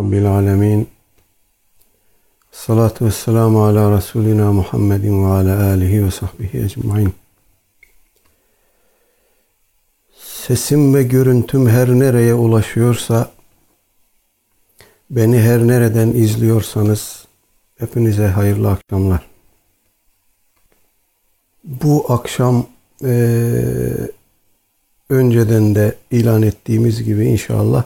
Rabbil alemin. Salatu ve selamu ala Resulina Muhammedin ve ala alihi ve sahbihi ecmain. Sesim ve görüntüm her nereye ulaşıyorsa, beni her nereden izliyorsanız, hepinize hayırlı akşamlar. Bu akşam e, önceden de ilan ettiğimiz gibi inşallah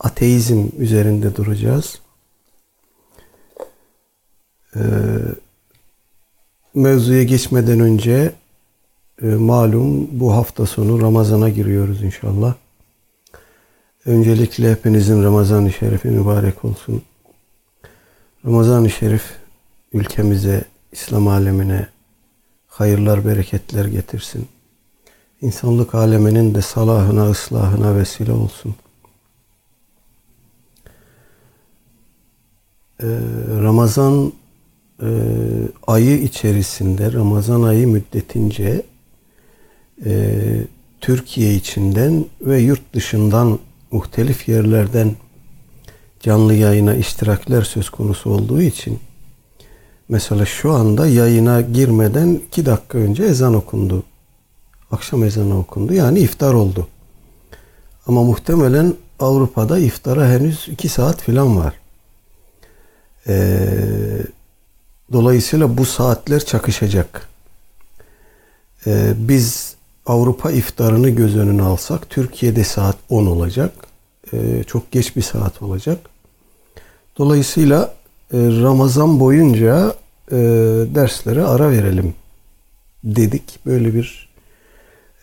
ateizm üzerinde duracağız. Ee, mevzuya geçmeden önce e, malum bu hafta sonu Ramazan'a giriyoruz inşallah. Öncelikle hepinizin Ramazan-ı Şerifi mübarek olsun. Ramazan-ı Şerif ülkemize, İslam alemine hayırlar, bereketler getirsin. İnsanlık aleminin de salahına, ıslahına vesile olsun. Ee, Ramazan e, ayı içerisinde, Ramazan ayı müddetince e, Türkiye içinden ve yurt dışından muhtelif yerlerden canlı yayına iştirakler söz konusu olduğu için mesela şu anda yayına girmeden iki dakika önce ezan okundu. Akşam ezanı okundu. Yani iftar oldu. Ama muhtemelen Avrupa'da iftara henüz iki saat filan var. Ee, dolayısıyla bu saatler çakışacak. Ee, biz Avrupa iftarını göz önüne alsak Türkiye'de saat 10 olacak. Ee, çok geç bir saat olacak. Dolayısıyla e, Ramazan boyunca e, derslere ara verelim dedik. Böyle bir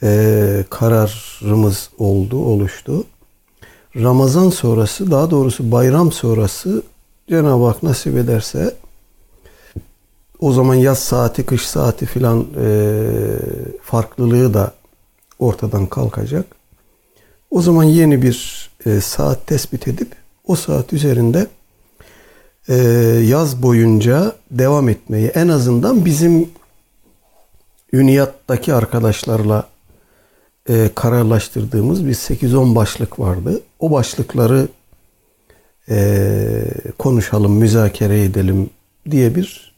e, kararımız oldu, oluştu. Ramazan sonrası, daha doğrusu bayram sonrası Cenab-ı Hak nasip ederse o zaman yaz saati, kış saati filan e, farklılığı da ortadan kalkacak. O zaman yeni bir e, saat tespit edip o saat üzerinde e, yaz boyunca devam etmeyi en azından bizim Üniyat'taki arkadaşlarla e, kararlaştırdığımız bir 8-10 başlık vardı. O başlıkları e, konuşalım, müzakere edelim diye bir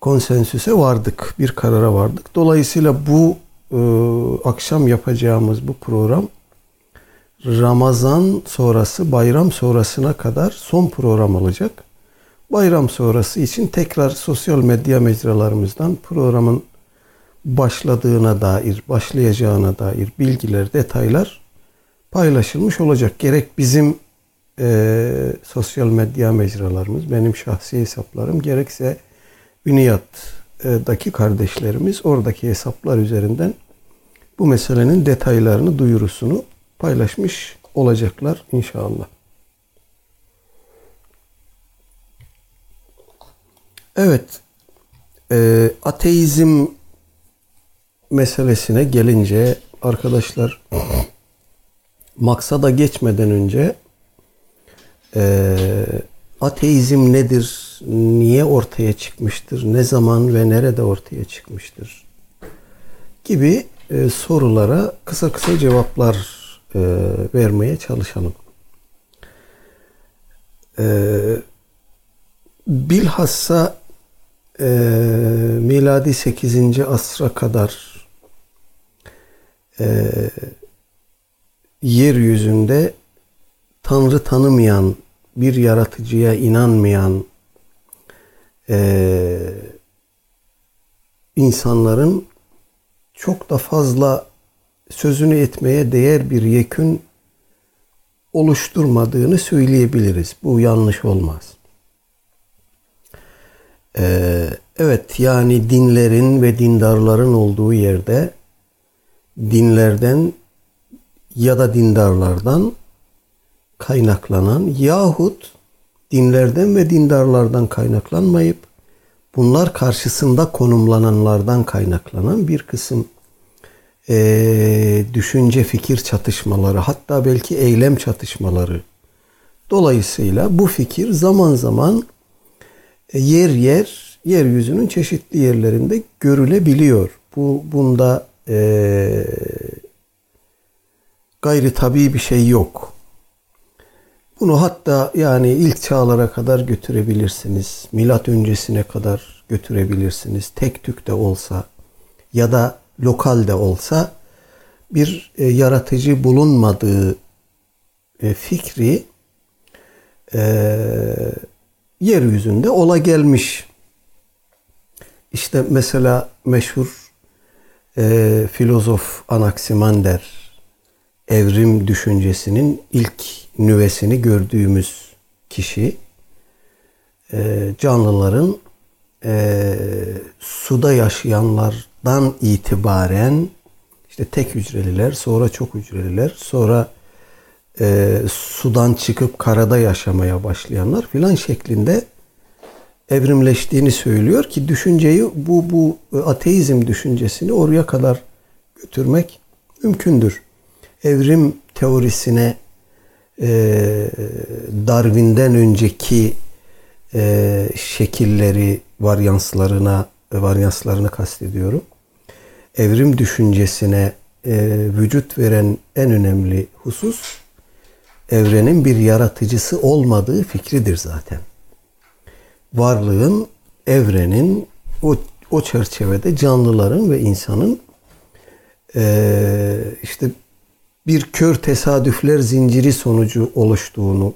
konsensüse vardık, bir karara vardık. Dolayısıyla bu e, akşam yapacağımız bu program Ramazan sonrası, bayram sonrasına kadar son program olacak. Bayram sonrası için tekrar sosyal medya mecralarımızdan programın başladığına dair, başlayacağına dair bilgiler, detaylar paylaşılmış olacak. Gerek bizim e, sosyal medya mecralarımız, benim şahsi hesaplarım gerekse Üniyat'daki kardeşlerimiz oradaki hesaplar üzerinden bu meselenin detaylarını, duyurusunu paylaşmış olacaklar inşallah. Evet, e, ateizm meselesine gelince arkadaşlar maksada geçmeden önce e, ateizm nedir, niye ortaya çıkmıştır, ne zaman ve nerede ortaya çıkmıştır gibi e, sorulara kısa kısa cevaplar e, vermeye çalışalım. E, bilhassa e, miladi 8. asra kadar e, yeryüzünde Tanrı tanımayan, bir yaratıcıya inanmayan e, insanların çok da fazla sözünü etmeye değer bir yekün oluşturmadığını söyleyebiliriz. Bu yanlış olmaz. Ee, evet yani dinlerin ve dindarların olduğu yerde dinlerden ya da dindarlardan kaynaklanan yahut dinlerden ve dindarlardan kaynaklanmayıp bunlar karşısında konumlananlardan kaynaklanan bir kısım e, düşünce fikir çatışmaları hatta belki eylem çatışmaları dolayısıyla bu fikir zaman zaman e, yer yer yeryüzünün çeşitli yerlerinde görülebiliyor. Bu bunda e, gayri tabii bir şey yok. Bunu hatta yani ilk çağlara kadar götürebilirsiniz. Milat öncesine kadar götürebilirsiniz. Tek tük de olsa ya da lokal de olsa bir e, yaratıcı bulunmadığı e, fikri e, yeryüzünde ola gelmiş. İşte mesela meşhur e, filozof Anaximander evrim düşüncesinin ilk nüvesini gördüğümüz kişi e, canlıların e, suda yaşayanlardan itibaren işte tek hücreliler, sonra çok hücreliler, sonra e, sudan çıkıp karada yaşamaya başlayanlar filan şeklinde evrimleştiğini söylüyor ki düşünceyi bu bu ateizm düşüncesini oraya kadar götürmek mümkündür. Evrim teorisine e, Darwin'den önceki e, şekilleri, varyanslarına varyanslarını kastediyorum. Evrim düşüncesine e, vücut veren en önemli husus evrenin bir yaratıcısı olmadığı fikridir zaten. Varlığın, evrenin o, o çerçevede canlıların ve insanın e, işte bir kör tesadüfler zinciri sonucu oluştuğunu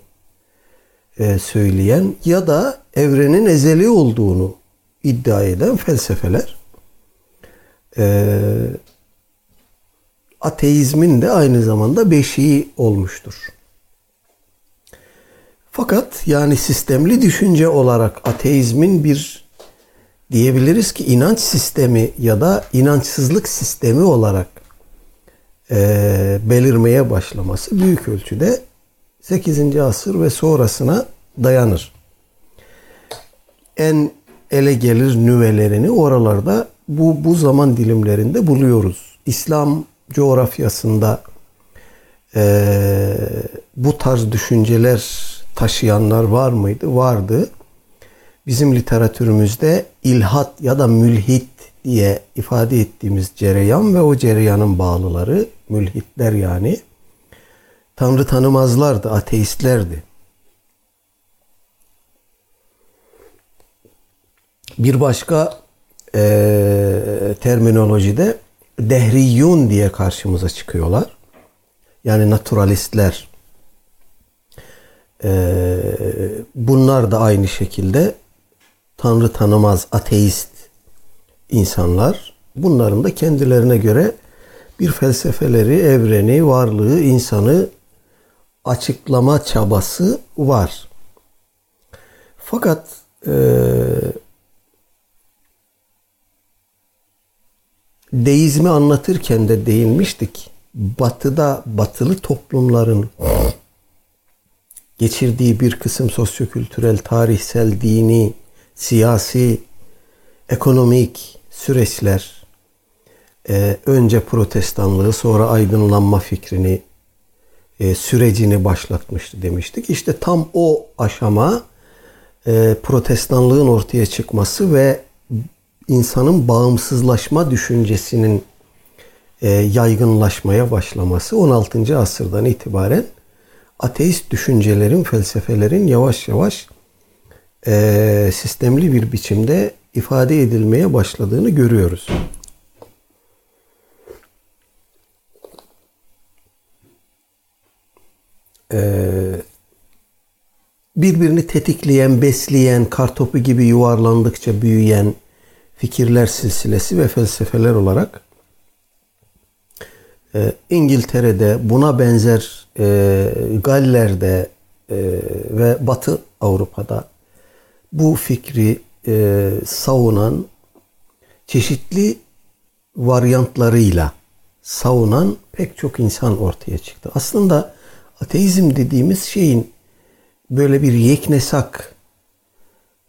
e, söyleyen ya da evrenin ezeli olduğunu iddia eden felsefeler e, ateizmin de aynı zamanda beşiği olmuştur. Fakat yani sistemli düşünce olarak ateizmin bir diyebiliriz ki inanç sistemi ya da inançsızlık sistemi olarak belirmeye başlaması büyük ölçüde 8. asır ve sonrasına dayanır. En ele gelir nüvelerini oralarda bu, bu zaman dilimlerinde buluyoruz. İslam coğrafyasında e, bu tarz düşünceler taşıyanlar var mıydı? Vardı. Bizim literatürümüzde ilhat ya da mülhit diye ifade ettiğimiz cereyan ve o cereyanın bağlıları, mülhitler yani, Tanrı tanımazlardı, ateistlerdi. Bir başka e, terminolojide dehriyun diye karşımıza çıkıyorlar. Yani naturalistler. E, bunlar da aynı şekilde Tanrı tanımaz ateist insanlar. Bunların da kendilerine göre bir felsefeleri, evreni, varlığı, insanı açıklama çabası var. Fakat e, deizmi anlatırken de değinmiştik. Batıda batılı toplumların geçirdiği bir kısım sosyokültürel, tarihsel, dini, siyasi, ekonomik süreçler e, önce protestanlığı sonra aydınlanma fikrini e, sürecini başlatmıştı demiştik. İşte tam o aşama e, protestanlığın ortaya çıkması ve insanın bağımsızlaşma düşüncesinin e, yaygınlaşmaya başlaması 16. asırdan itibaren ateist düşüncelerin, felsefelerin yavaş yavaş e, sistemli bir biçimde ifade edilmeye başladığını görüyoruz. Ee, birbirini tetikleyen, besleyen, kartopu gibi yuvarlandıkça büyüyen fikirler silsilesi ve felsefeler olarak e, İngiltere'de buna benzer e, Galler'de e, ve Batı Avrupa'da bu fikri e, savunan çeşitli varyantlarıyla savunan pek çok insan ortaya çıktı. Aslında ateizm dediğimiz şeyin böyle bir yeknesak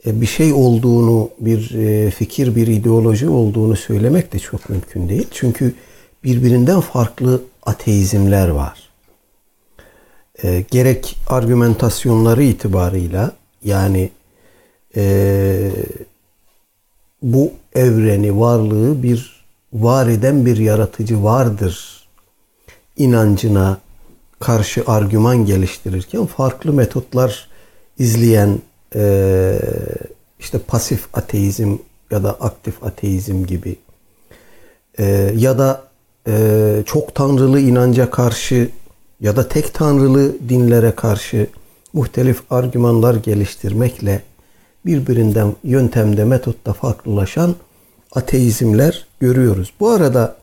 e, bir şey olduğunu, bir e, fikir, bir ideoloji olduğunu söylemek de çok mümkün değil. Çünkü birbirinden farklı ateizmler var. E, gerek argümentasyonları itibarıyla yani e, bu evreni, varlığı bir var eden bir yaratıcı vardır. İnancına karşı argüman geliştirirken farklı metotlar izleyen e, işte pasif ateizm ya da aktif ateizm gibi e, ya da e, çok tanrılı inanca karşı ya da tek tanrılı dinlere karşı muhtelif argümanlar geliştirmekle birbirinden yöntemde metotta farklılaşan ateizmler görüyoruz. Bu arada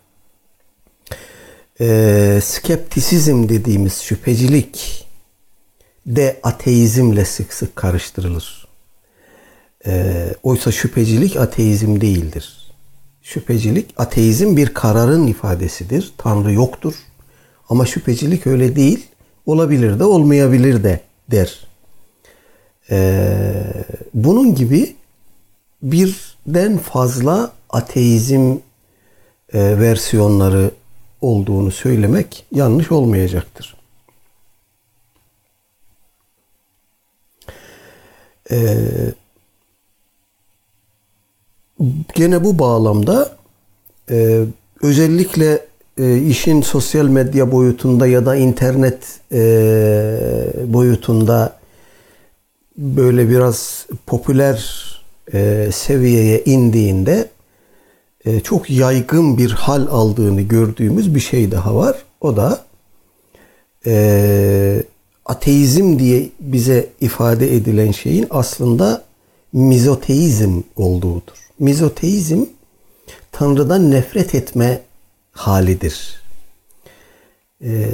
e, skeptisizm dediğimiz şüphecilik de ateizmle sık sık karıştırılır. E, oysa şüphecilik ateizm değildir. Şüphecilik ateizm bir kararın ifadesidir. Tanrı yoktur. Ama şüphecilik öyle değil. Olabilir de olmayabilir de der. Ee, bunun gibi birden fazla ateizm e, versiyonları olduğunu söylemek yanlış olmayacaktır. Ee, gene bu bağlamda e, özellikle e, işin sosyal medya boyutunda ya da internet e, boyutunda böyle biraz popüler e, seviyeye indiğinde e, çok yaygın bir hal aldığını gördüğümüz bir şey daha var. O da e, ateizm diye bize ifade edilen şeyin aslında mizoteizm olduğudur. Mizoteizm Tanrı'dan nefret etme halidir. Ee,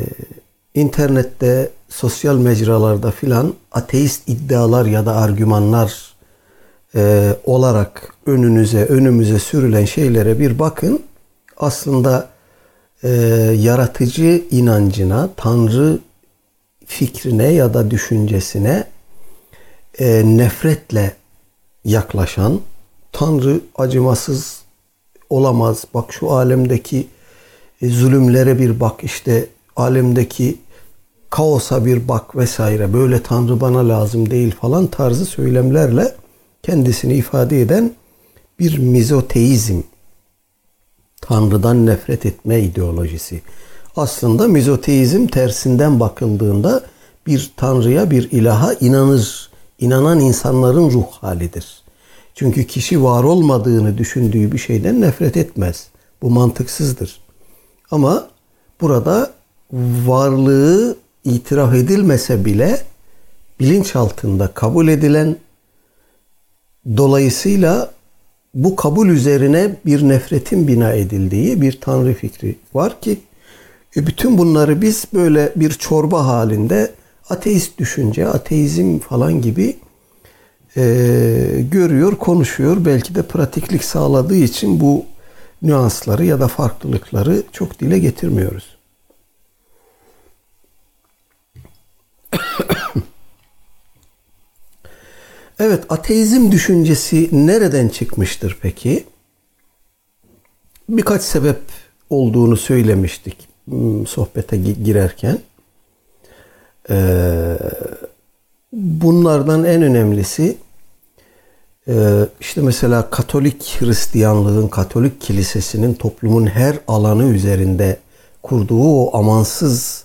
internette, sosyal mecralarda filan ateist iddialar ya da argümanlar e, olarak önünüze, önümüze sürülen şeylere bir bakın. Aslında e, yaratıcı inancına, Tanrı fikrine ya da düşüncesine e, nefretle yaklaşan, Tanrı acımasız olamaz. Bak şu alemdeki e, zulümlere bir bak işte alemdeki kaosa bir bak vesaire böyle Tanrı bana lazım değil falan tarzı söylemlerle kendisini ifade eden bir mizoteizm Tanrı'dan nefret etme ideolojisi. Aslında mizoteizm tersinden bakıldığında bir Tanrı'ya bir ilaha inanır, inanan insanların ruh halidir. Çünkü kişi var olmadığını düşündüğü bir şeyden nefret etmez. Bu mantıksızdır. Ama burada varlığı itiraf edilmese bile bilinç altında kabul edilen dolayısıyla bu kabul üzerine bir nefretin bina edildiği bir tanrı fikri var ki e bütün bunları biz böyle bir çorba halinde ateist düşünce, ateizm falan gibi e, görüyor, konuşuyor. Belki de pratiklik sağladığı için bu nüansları ya da farklılıkları çok dile getirmiyoruz. Evet, ateizm düşüncesi nereden çıkmıştır peki? Birkaç sebep olduğunu söylemiştik hmm, sohbete girerken. Ee, bunlardan en önemlisi ee, işte mesela Katolik Hristiyanlığın, Katolik Kilisesi'nin toplumun her alanı üzerinde kurduğu o amansız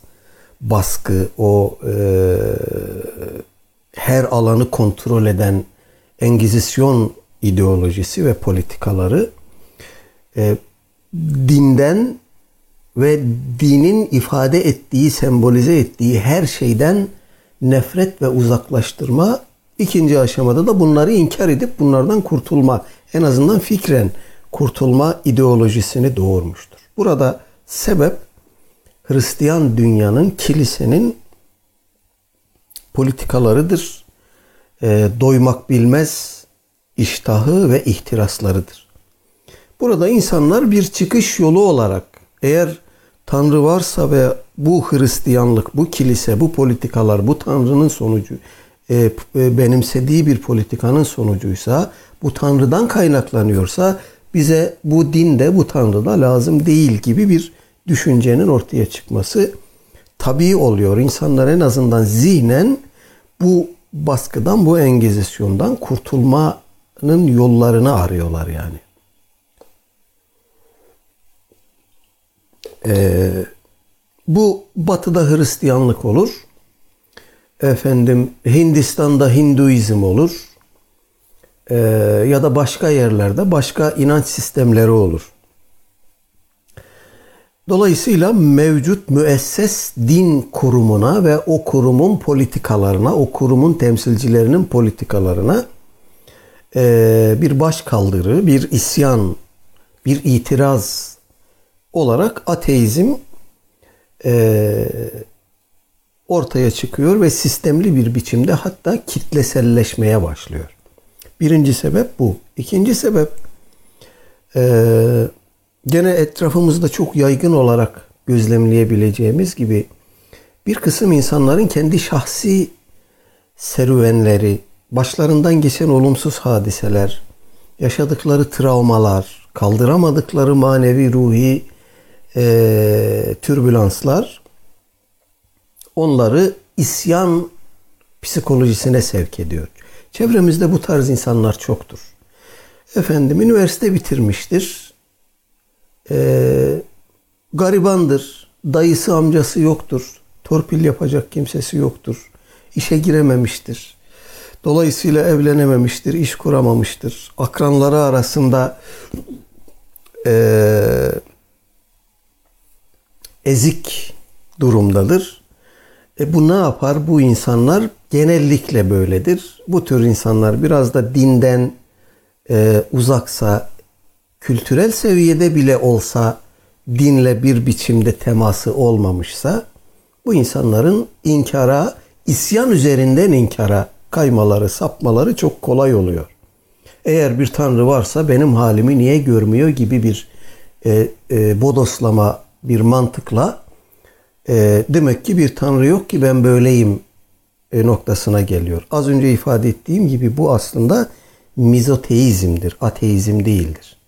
baskı, o e, her alanı kontrol eden Engizisyon ideolojisi ve politikaları e, dinden ve dinin ifade ettiği, sembolize ettiği her şeyden nefret ve uzaklaştırma İkinci aşamada da bunları inkar edip bunlardan kurtulma, en azından fikren kurtulma ideolojisini doğurmuştur. Burada sebep Hristiyan dünyanın, kilisenin politikalarıdır. E, doymak bilmez iştahı ve ihtiraslarıdır. Burada insanlar bir çıkış yolu olarak eğer Tanrı varsa ve bu Hristiyanlık, bu kilise, bu politikalar, bu Tanrı'nın sonucu e, e, benimsediği bir politikanın sonucuysa, bu Tanrı'dan kaynaklanıyorsa bize bu din de bu Tanrı da lazım değil gibi bir düşüncenin ortaya çıkması tabii oluyor. İnsanlar en azından zihnen bu baskıdan, bu engizisyondan kurtulmanın yollarını arıyorlar yani. Ee, bu batıda Hristiyanlık olur. Efendim Hindistan'da Hinduizm olur. Ee, ya da başka yerlerde başka inanç sistemleri olur. Dolayısıyla mevcut müesses din kurumuna ve o kurumun politikalarına, o kurumun temsilcilerinin politikalarına e, bir baş kaldırı, bir isyan, bir itiraz olarak ateizm e, ortaya çıkıyor ve sistemli bir biçimde hatta kitleselleşmeye başlıyor. Birinci sebep bu. İkinci sebep e, gene etrafımızda çok yaygın olarak gözlemleyebileceğimiz gibi bir kısım insanların kendi şahsi serüvenleri, başlarından geçen olumsuz hadiseler, yaşadıkları travmalar, kaldıramadıkları manevi ruhi e, türbülanslar onları isyan psikolojisine sevk ediyor. Çevremizde bu tarz insanlar çoktur. Efendim üniversite bitirmiştir. Ee, garibandır. Dayısı amcası yoktur. Torpil yapacak kimsesi yoktur. İşe girememiştir. Dolayısıyla evlenememiştir, iş kuramamıştır. Akranları arasında e, ezik durumdadır. E bu ne yapar? Bu insanlar genellikle böyledir. Bu tür insanlar biraz da dinden e, uzaksa, kültürel seviyede bile olsa dinle bir biçimde teması olmamışsa bu insanların inkara, isyan üzerinden inkara kaymaları, sapmaları çok kolay oluyor. Eğer bir tanrı varsa benim halimi niye görmüyor gibi bir e, e, bodoslama bir mantıkla e, demek ki bir tanrı yok ki ben böyleyim e, noktasına geliyor. Az önce ifade ettiğim gibi bu aslında mizoteizmdir, ateizm değildir.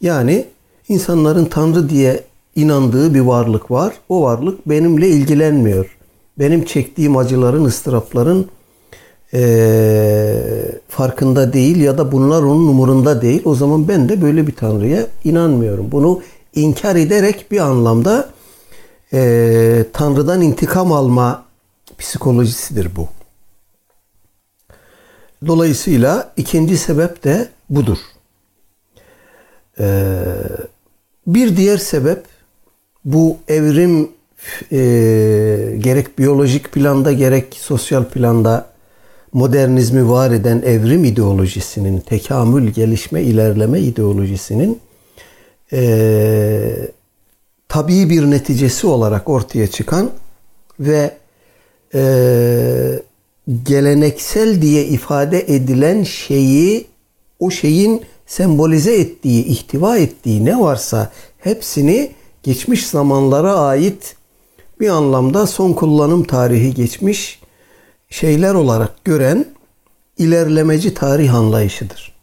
Yani insanların tanrı diye inandığı bir varlık var. O varlık benimle ilgilenmiyor. Benim çektiğim acıların, ıstırapların e, farkında değil ya da bunlar onun umurunda değil. O zaman ben de böyle bir tanrıya inanmıyorum. Bunu inkar ederek bir anlamda e, Tanrı'dan intikam alma psikolojisidir bu. Dolayısıyla ikinci sebep de budur. Ee, bir diğer sebep bu evrim e, gerek biyolojik planda gerek sosyal planda modernizmi var eden evrim ideolojisinin, tekamül, gelişme, ilerleme ideolojisinin e, tabii bir neticesi olarak ortaya çıkan ve e, geleneksel diye ifade edilen şeyi o şeyin sembolize ettiği, ihtiva ettiği ne varsa hepsini geçmiş zamanlara ait bir anlamda son kullanım tarihi geçmiş şeyler olarak gören ilerlemeci tarih anlayışıdır.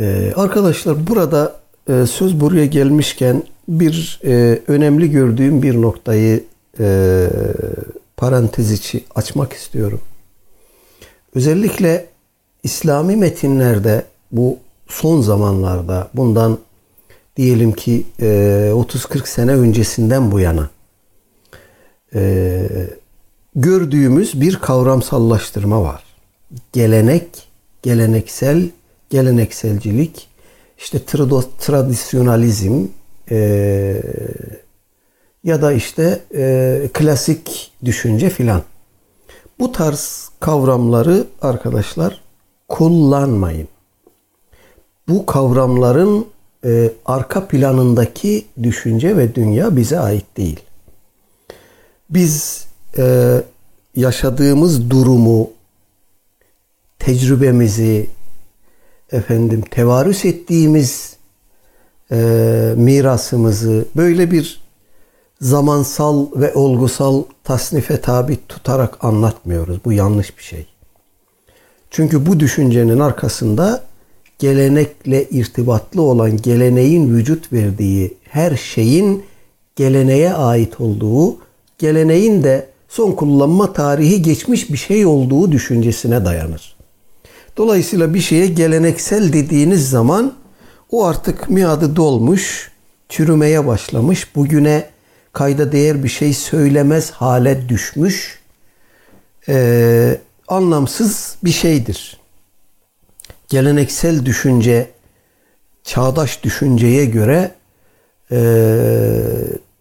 Ee, arkadaşlar burada e, söz buraya gelmişken bir e, önemli gördüğüm bir noktayı e, parantez içi açmak istiyorum. Özellikle İslami metinlerde bu son zamanlarda bundan diyelim ki 30-40 sene öncesinden bu yana gördüğümüz bir kavramsallaştırma var. Gelenek, geleneksel, gelenekselcilik, işte tradisyonalizm e, ya da işte e, klasik düşünce filan. Bu tarz kavramları arkadaşlar kullanmayın. Bu kavramların e, arka planındaki düşünce ve dünya bize ait değil. Biz e, yaşadığımız durumu, tecrübemizi, efendim tevarüs ettiğimiz e, mirasımızı böyle bir zamansal ve olgusal tasnife tabi tutarak anlatmıyoruz. Bu yanlış bir şey. Çünkü bu düşüncenin arkasında gelenekle irtibatlı olan geleneğin vücut verdiği her şeyin geleneğe ait olduğu, geleneğin de son kullanma tarihi geçmiş bir şey olduğu düşüncesine dayanır. Dolayısıyla bir şeye geleneksel dediğiniz zaman o artık miadı dolmuş, çürümeye başlamış, bugüne kayda değer bir şey söylemez hale düşmüş e, anlamsız bir şeydir. Geleneksel düşünce, çağdaş düşünceye göre e,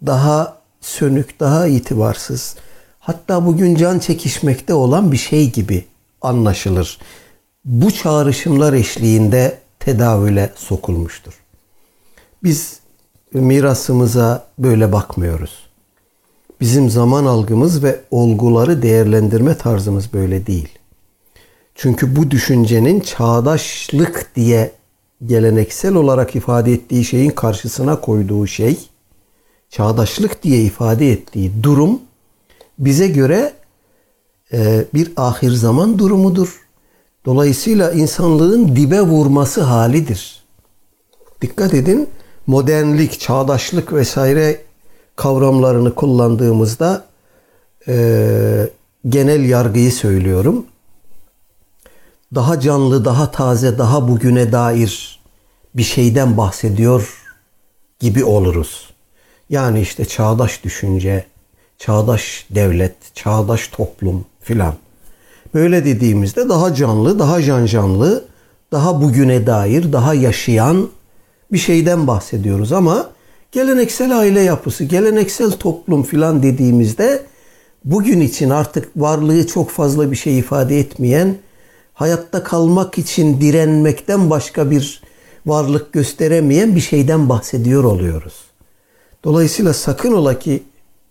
daha sönük, daha itibarsız, hatta bugün can çekişmekte olan bir şey gibi anlaşılır. Bu çağrışımlar eşliğinde tedavüle sokulmuştur. Biz mirasımıza böyle bakmıyoruz. Bizim zaman algımız ve olguları değerlendirme tarzımız böyle değil. Çünkü bu düşüncenin çağdaşlık diye geleneksel olarak ifade ettiği şeyin karşısına koyduğu şey, çağdaşlık diye ifade ettiği durum bize göre e, bir ahir zaman durumudur. Dolayısıyla insanlığın dibe vurması halidir. Dikkat edin modernlik, çağdaşlık vesaire kavramlarını kullandığımızda e, genel yargıyı söylüyorum. Daha canlı, daha taze, daha bugüne dair bir şeyden bahsediyor gibi oluruz. Yani işte çağdaş düşünce, çağdaş devlet, çağdaş toplum filan. Böyle dediğimizde daha canlı, daha can canlı, daha bugüne dair, daha yaşayan bir şeyden bahsediyoruz ama geleneksel aile yapısı, geleneksel toplum filan dediğimizde bugün için artık varlığı çok fazla bir şey ifade etmeyen, hayatta kalmak için direnmekten başka bir varlık gösteremeyen bir şeyden bahsediyor oluyoruz. Dolayısıyla sakın ola ki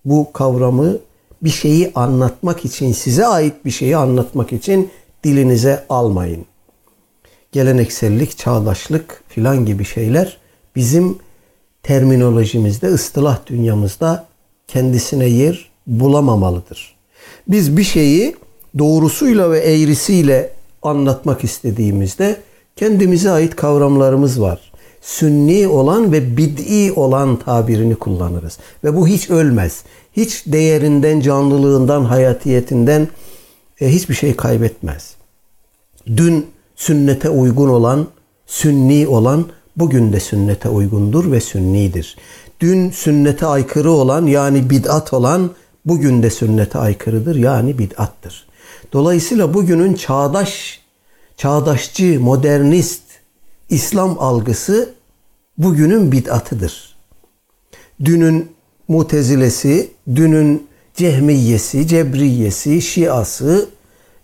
bu kavramı bir şeyi anlatmak için, size ait bir şeyi anlatmak için dilinize almayın. Geleneksellik, çağdaşlık filan gibi şeyler bizim terminolojimizde, ıstılah dünyamızda kendisine yer bulamamalıdır. Biz bir şeyi doğrusuyla ve eğrisiyle anlatmak istediğimizde kendimize ait kavramlarımız var. Sünni olan ve bid'i olan tabirini kullanırız. Ve bu hiç ölmez. Hiç değerinden, canlılığından, hayatiyetinden e, hiçbir şey kaybetmez. Dün sünnete uygun olan, sünni olan bugün de sünnete uygundur ve sünnidir. Dün sünnete aykırı olan yani bid'at olan bugün de sünnete aykırıdır yani bid'attır. Dolayısıyla bugünün çağdaş, çağdaşçı, modernist İslam algısı bugünün bid'atıdır. Dünün mutezilesi, dünün cehmiyesi, cebriyesi, şiası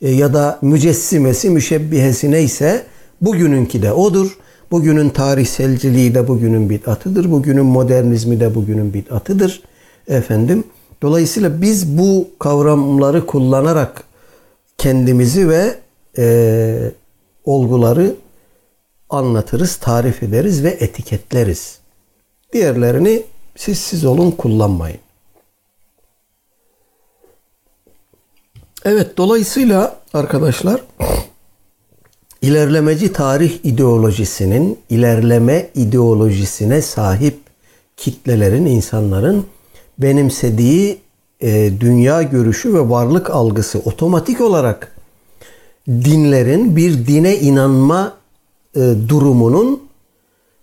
e, ya da mücessimesi, müşebbihesi neyse bugününki de odur. Bugünün tarihselciliği de bugünün bid'atıdır. Bugünün modernizmi de bugünün bid'atıdır. Efendim. Dolayısıyla biz bu kavramları kullanarak kendimizi ve e, olguları anlatırız, tarif ederiz ve etiketleriz. Diğerlerini siz siz olun kullanmayın. Evet dolayısıyla arkadaşlar ilerlemeci tarih ideolojisinin ilerleme ideolojisine sahip kitlelerin, insanların benimsediği e, dünya görüşü ve varlık algısı otomatik olarak dinlerin bir dine inanma e, durumunun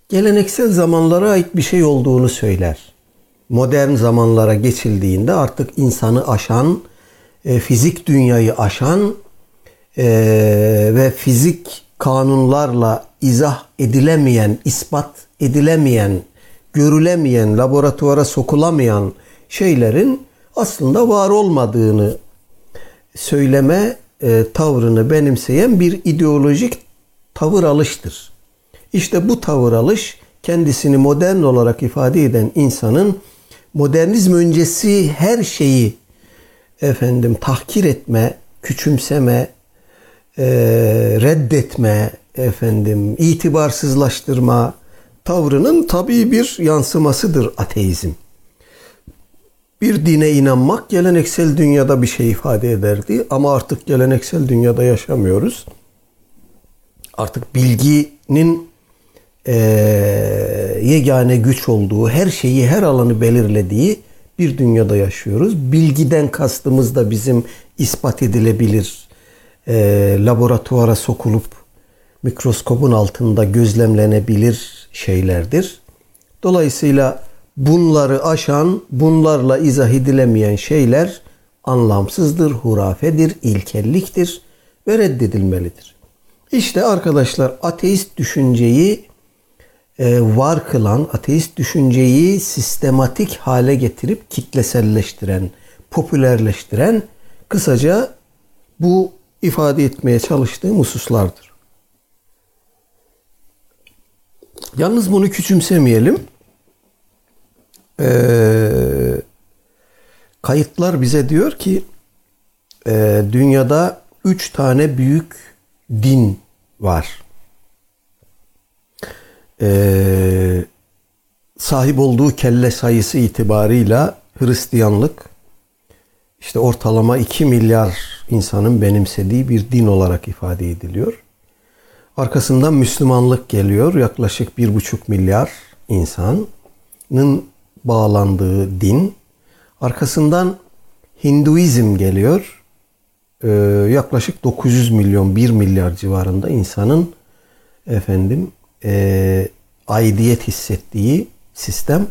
geleneksel zamanlara ait bir şey olduğunu söyler. Modern zamanlara geçildiğinde artık insanı aşan, e, fizik dünyayı aşan e, ve fizik kanunlarla izah edilemeyen, ispat edilemeyen, görülemeyen, laboratuvara sokulamayan şeylerin aslında var olmadığını söyleme e, tavrını benimseyen bir ideolojik tavır alıştır. İşte bu tavır alış kendisini modern olarak ifade eden insanın modernizm öncesi her şeyi efendim tahkir etme, küçümseme, e, reddetme, efendim itibarsızlaştırma tavrının tabii bir yansımasıdır ateizm. Bir dine inanmak geleneksel dünyada bir şey ifade ederdi ama artık geleneksel dünyada yaşamıyoruz. Artık bilginin e, yegane güç olduğu, her şeyi, her alanı belirlediği bir dünyada yaşıyoruz. Bilgiden kastımız da bizim ispat edilebilir, e, laboratuvara sokulup mikroskopun altında gözlemlenebilir şeylerdir. Dolayısıyla bunları aşan, bunlarla izah edilemeyen şeyler anlamsızdır, hurafedir, ilkelliktir ve reddedilmelidir. İşte arkadaşlar ateist düşünceyi e, var kılan, ateist düşünceyi sistematik hale getirip kitleselleştiren, popülerleştiren kısaca bu ifade etmeye çalıştığım hususlardır. Yalnız bunu küçümsemeyelim. Ee, kayıtlar bize diyor ki e, dünyada üç tane büyük din var. Ee, sahip olduğu kelle sayısı itibarıyla Hristiyanlık işte ortalama 2 milyar insanın benimsediği bir din olarak ifade ediliyor. Arkasından Müslümanlık geliyor. Yaklaşık 1,5 milyar insanın bağlandığı din. Arkasından Hinduizm geliyor. Ee, yaklaşık 900 milyon, 1 milyar civarında insanın efendim e, aidiyet hissettiği sistem.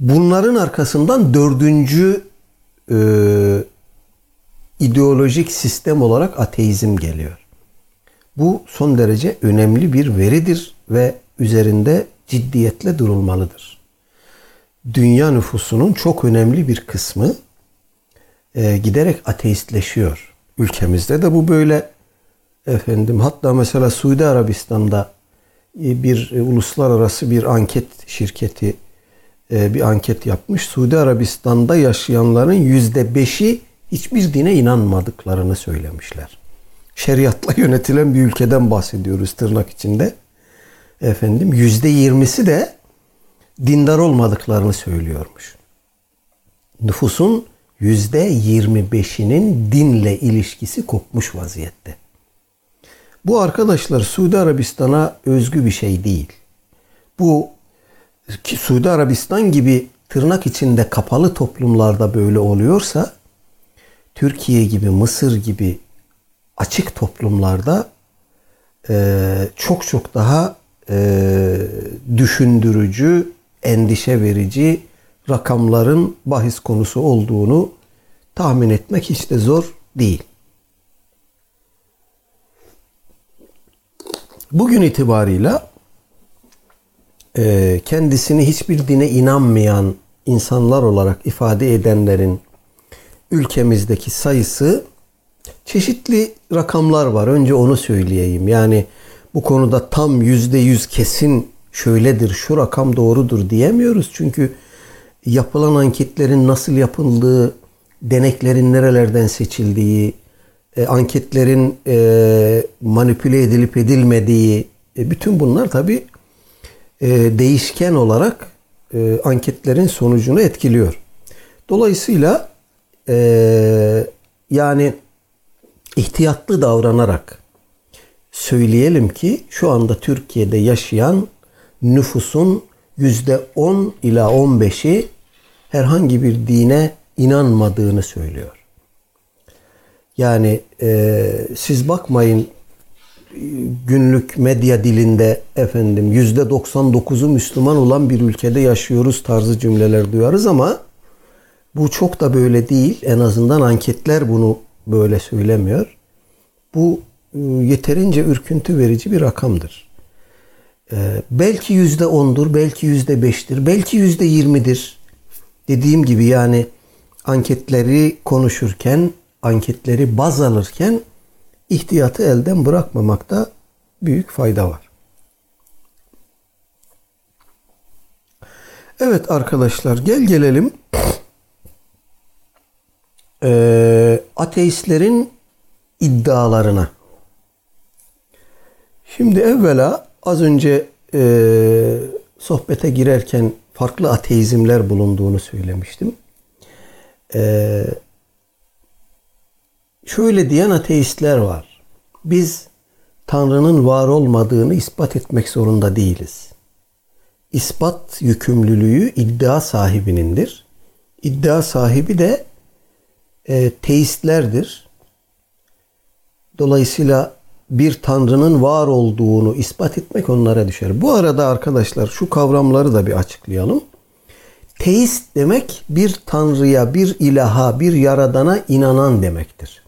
Bunların arkasından dördüncü e, ideolojik sistem olarak ateizm geliyor. Bu son derece önemli bir veridir ve üzerinde ciddiyetle durulmalıdır. Dünya nüfusunun çok önemli bir kısmı e, giderek ateistleşiyor. Ülkemizde de bu böyle efendim hatta mesela Suudi Arabistan'da e, bir e, uluslararası bir anket şirketi bir anket yapmış. Suudi Arabistan'da yaşayanların yüzde beşi hiçbir dine inanmadıklarını söylemişler. Şeriatla yönetilen bir ülkeden bahsediyoruz tırnak içinde. Efendim yüzde yirmisi de dindar olmadıklarını söylüyormuş. Nüfusun yüzde yirmi beşinin dinle ilişkisi kopmuş vaziyette. Bu arkadaşlar Suudi Arabistan'a özgü bir şey değil. Bu ki Suudi Arabistan gibi tırnak içinde kapalı toplumlarda böyle oluyorsa Türkiye gibi Mısır gibi açık toplumlarda e, çok çok daha e, düşündürücü, endişe verici rakamların bahis konusu olduğunu tahmin etmek hiç de zor değil. Bugün itibarıyla e, kendisini hiçbir dine inanmayan insanlar olarak ifade edenlerin ülkemizdeki sayısı çeşitli rakamlar var. Önce onu söyleyeyim. Yani bu konuda tam yüzde yüz kesin şöyledir, şu rakam doğrudur diyemiyoruz. Çünkü yapılan anketlerin nasıl yapıldığı, deneklerin nerelerden seçildiği, e, anketlerin e, manipüle edilip edilmediği, e, bütün bunlar tabi e, değişken olarak e, anketlerin sonucunu etkiliyor. Dolayısıyla e, yani ihtiyatlı davranarak söyleyelim ki şu anda Türkiye'de yaşayan nüfusun yüzde 10 ila 15'i herhangi bir dine inanmadığını söylüyor. Yani e, siz bakmayın günlük medya dilinde efendim yüzde 99'u Müslüman olan bir ülkede yaşıyoruz tarzı cümleler duyarız ama bu çok da böyle değil. En azından anketler bunu böyle söylemiyor. Bu e, yeterince ürküntü verici bir rakamdır. Ee, belki yüzde ondur, belki yüzde beştir, belki yüzde yirmidir. Dediğim gibi yani anketleri konuşurken, anketleri baz alırken ihtiyatı elden bırakmamakta büyük fayda var. Evet arkadaşlar gel gelelim e, ateistlerin iddialarına. Şimdi evvela az önce e, sohbete girerken farklı ateizmler bulunduğunu söylemiştim. E, şöyle diyen ateistler var. Biz Tanrı'nın var olmadığını ispat etmek zorunda değiliz. İspat yükümlülüğü iddia sahibinindir. İddia sahibi de e, teistlerdir. Dolayısıyla bir tanrının var olduğunu ispat etmek onlara düşer. Bu arada arkadaşlar şu kavramları da bir açıklayalım. teist demek bir tanrıya, bir ilaha, bir yaradana inanan demektir.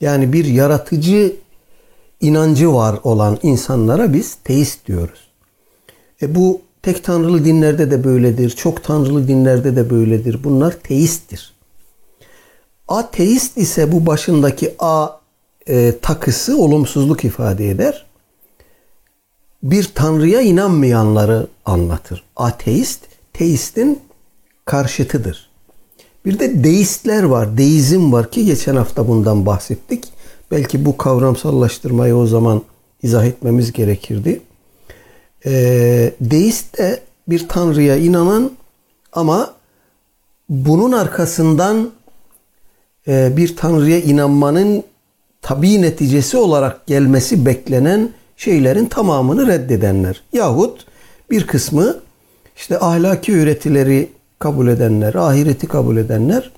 Yani bir yaratıcı inancı var olan insanlara biz teist diyoruz. E bu tek tanrılı dinlerde de böyledir, çok tanrılı dinlerde de böyledir. Bunlar teisttir. Ateist ise bu başındaki A e, takısı olumsuzluk ifade eder. Bir tanrıya inanmayanları anlatır. Ateist, teistin karşıtıdır. Bir de deistler var, deizm var ki geçen hafta bundan bahsettik. Belki bu kavramsallaştırmayı o zaman izah etmemiz gerekirdi. E, deist de bir tanrıya inanan ama bunun arkasından e, bir tanrıya inanmanın tabi neticesi olarak gelmesi beklenen şeylerin tamamını reddedenler. Yahut bir kısmı işte ahlaki öğretileri kabul edenler, ahireti kabul edenler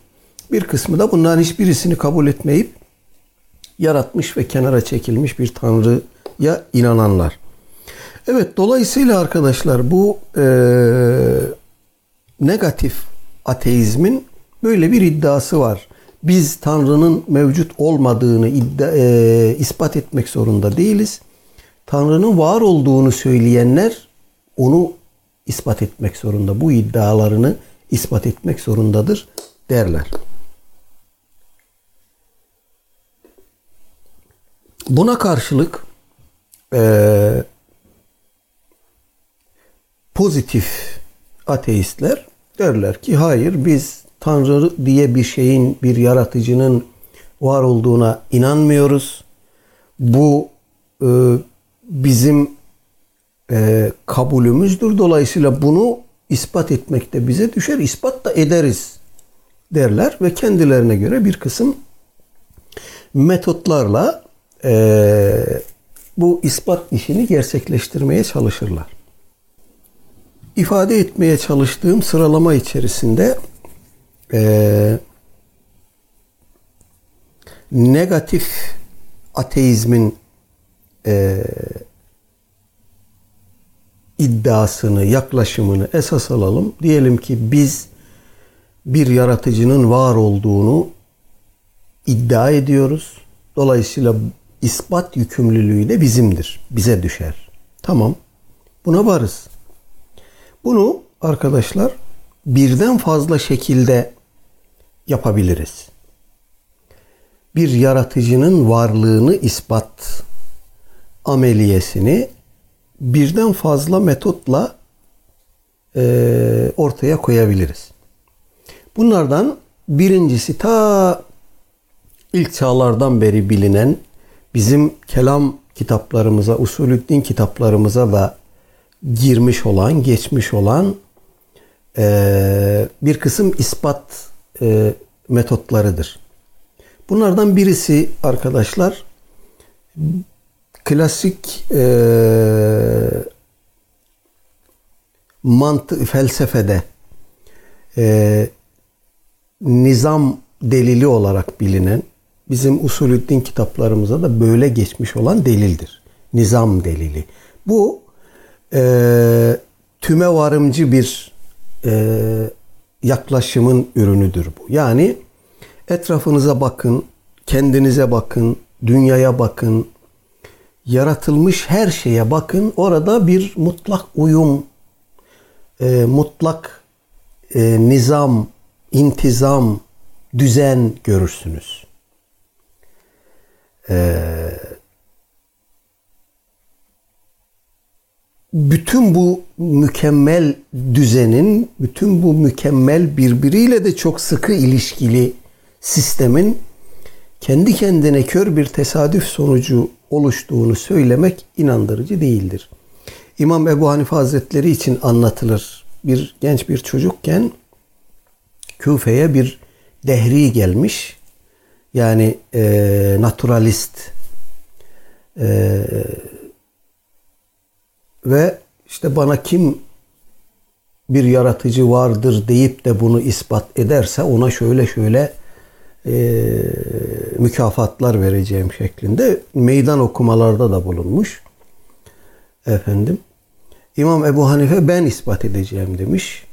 bir kısmı da bunların hiçbirisini kabul etmeyip yaratmış ve kenara çekilmiş bir tanrıya inananlar. Evet dolayısıyla arkadaşlar bu e, negatif ateizmin böyle bir iddiası var. Biz Tanrı'nın mevcut olmadığını iddia, e, ispat etmek zorunda değiliz. Tanrı'nın var olduğunu söyleyenler onu ispat etmek zorunda. Bu iddialarını ispat etmek zorundadır derler. Buna karşılık e, pozitif ateistler derler ki hayır biz Tanrı diye bir şeyin bir yaratıcının var olduğuna inanmıyoruz. Bu e, bizim e, kabulümüzdür. Dolayısıyla bunu ispat etmek de bize düşer. İspat da ederiz derler ve kendilerine göre bir kısım metotlarla e, bu ispat işini gerçekleştirmeye çalışırlar. İfade etmeye çalıştığım sıralama içerisinde e, negatif ateizmin e, iddiasını, yaklaşımını esas alalım. Diyelim ki biz bir yaratıcının var olduğunu iddia ediyoruz. Dolayısıyla ispat yükümlülüğü de bizimdir. Bize düşer. Tamam. Buna varız. Bunu arkadaşlar birden fazla şekilde yapabiliriz. Bir yaratıcının varlığını ispat ameliyesini birden fazla metotla e, ortaya koyabiliriz. Bunlardan birincisi ta ilk çağlardan beri bilinen bizim kelam kitaplarımıza, usulüddin kitaplarımıza da girmiş olan, geçmiş olan e, bir kısım ispat e, metotlarıdır. Bunlardan birisi arkadaşlar klasik e, mantı felsefede e, nizam delili olarak bilinen bizim usulüddin kitaplarımıza da böyle geçmiş olan delildir. Nizam delili. Bu e, tüme varımcı bir e, yaklaşımın ürünüdür bu. Yani etrafınıza bakın, kendinize bakın, dünyaya bakın, yaratılmış her şeye bakın. Orada bir mutlak uyum, e, mutlak e, nizam, intizam, düzen görürsünüz. Eee bütün bu mükemmel düzenin, bütün bu mükemmel birbiriyle de çok sıkı ilişkili sistemin kendi kendine kör bir tesadüf sonucu oluştuğunu söylemek inandırıcı değildir. İmam Ebu Hanife Hazretleri için anlatılır. Bir genç bir çocukken Küfe'ye bir dehri gelmiş. Yani e, naturalist e, ve işte bana kim bir yaratıcı vardır deyip de bunu ispat ederse ona şöyle şöyle e, mükafatlar vereceğim şeklinde meydan okumalarda da bulunmuş. Efendim. İmam Ebu Hanife ben ispat edeceğim demiş.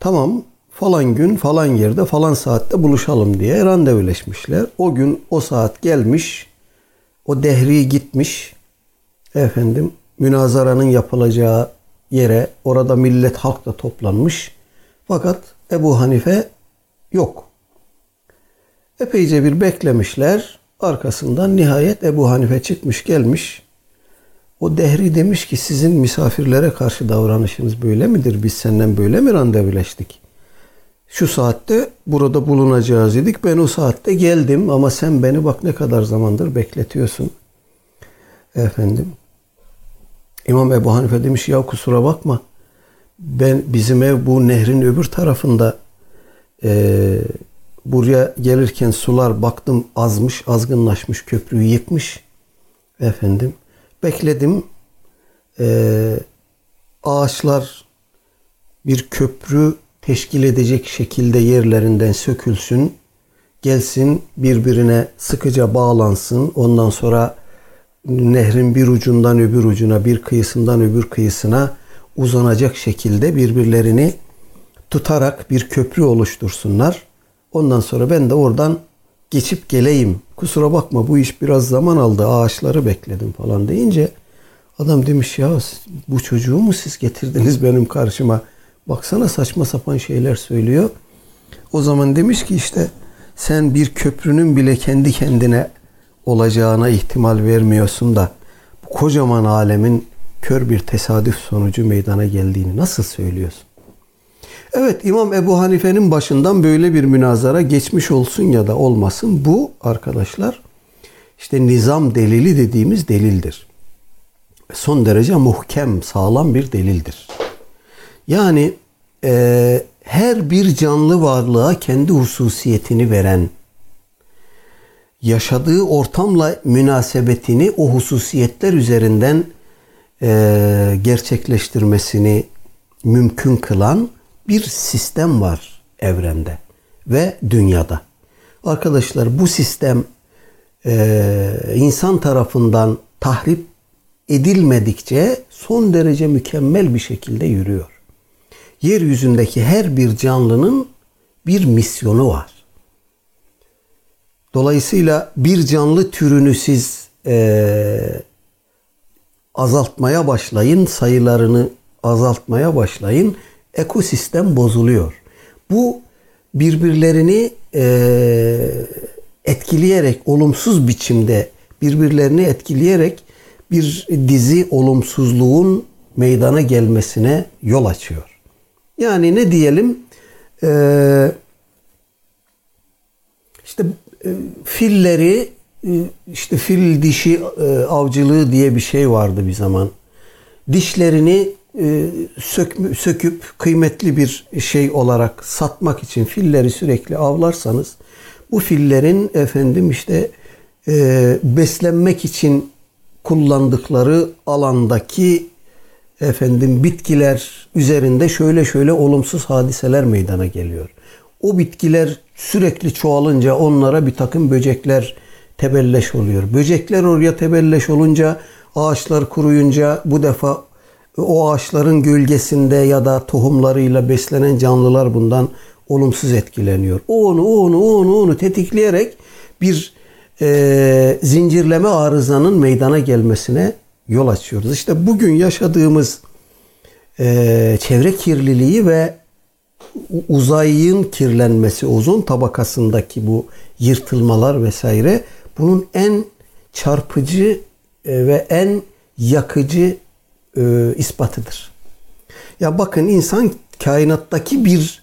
Tamam falan gün falan yerde falan saatte buluşalım diye randevuleşmişler. O gün o saat gelmiş. O dehri gitmiş. Efendim münazaranın yapılacağı yere orada millet halk da toplanmış. Fakat Ebu Hanife yok. Epeyce bir beklemişler. Arkasından nihayet Ebu Hanife çıkmış gelmiş. O dehri demiş ki sizin misafirlere karşı davranışınız böyle midir? Biz senden böyle mi randevuleştik? Şu saatte burada bulunacağız dedik. Ben o saatte geldim ama sen beni bak ne kadar zamandır bekletiyorsun. Efendim. İmam Ebu Hanife demiş ya kusura bakma. Ben bizim ev bu nehrin öbür tarafında. Ee, buraya gelirken sular baktım azmış, azgınlaşmış, köprüyü yıkmış. Efendim bekledim. Ee, ağaçlar bir köprü teşkil edecek şekilde yerlerinden sökülsün. Gelsin birbirine sıkıca bağlansın. Ondan sonra nehrin bir ucundan öbür ucuna, bir kıyısından öbür kıyısına uzanacak şekilde birbirlerini tutarak bir köprü oluştursunlar. Ondan sonra ben de oradan geçip geleyim. Kusura bakma bu iş biraz zaman aldı. Ağaçları bekledim falan deyince adam demiş ya bu çocuğu mu siz getirdiniz benim karşıma? Baksana saçma sapan şeyler söylüyor. O zaman demiş ki işte sen bir köprünün bile kendi kendine olacağına ihtimal vermiyorsun da bu kocaman alemin kör bir tesadüf sonucu meydana geldiğini nasıl söylüyorsun? Evet İmam Ebu Hanife'nin başından böyle bir münazara geçmiş olsun ya da olmasın bu arkadaşlar işte nizam delili dediğimiz delildir. Son derece muhkem, sağlam bir delildir. Yani e, her bir canlı varlığa kendi hususiyetini veren, yaşadığı ortamla münasebetini o hususiyetler üzerinden e, gerçekleştirmesini mümkün kılan bir sistem var evrende ve dünyada. Arkadaşlar bu sistem e, insan tarafından tahrip edilmedikçe son derece mükemmel bir şekilde yürüyor. Yeryüzündeki her bir canlının bir misyonu var. Dolayısıyla bir canlı türünü siz e, azaltmaya başlayın, sayılarını azaltmaya başlayın, ekosistem bozuluyor. Bu birbirlerini e, etkileyerek, olumsuz biçimde birbirlerini etkileyerek bir dizi olumsuzluğun meydana gelmesine yol açıyor. Yani ne diyelim? Ee, işte e, filleri e, işte fil dişi e, avcılığı diye bir şey vardı bir zaman. Dişlerini sök, söküp kıymetli bir şey olarak satmak için filleri sürekli avlarsanız bu fillerin efendim işte beslenmek için kullandıkları alandaki efendim bitkiler üzerinde şöyle şöyle olumsuz hadiseler meydana geliyor. O bitkiler sürekli çoğalınca onlara bir takım böcekler tebelleş oluyor. Böcekler oraya tebelleş olunca ağaçlar kuruyunca bu defa o ağaçların gölgesinde ya da tohumlarıyla beslenen canlılar bundan olumsuz etkileniyor. O onu, o onu, onu, onu tetikleyerek bir e, zincirleme arızanın meydana gelmesine yol açıyoruz. İşte bugün yaşadığımız e, çevre kirliliği ve uzayın kirlenmesi, ozon tabakasındaki bu yırtılmalar vesaire bunun en çarpıcı e, ve en yakıcı e, ispatıdır. Ya bakın insan kainattaki bir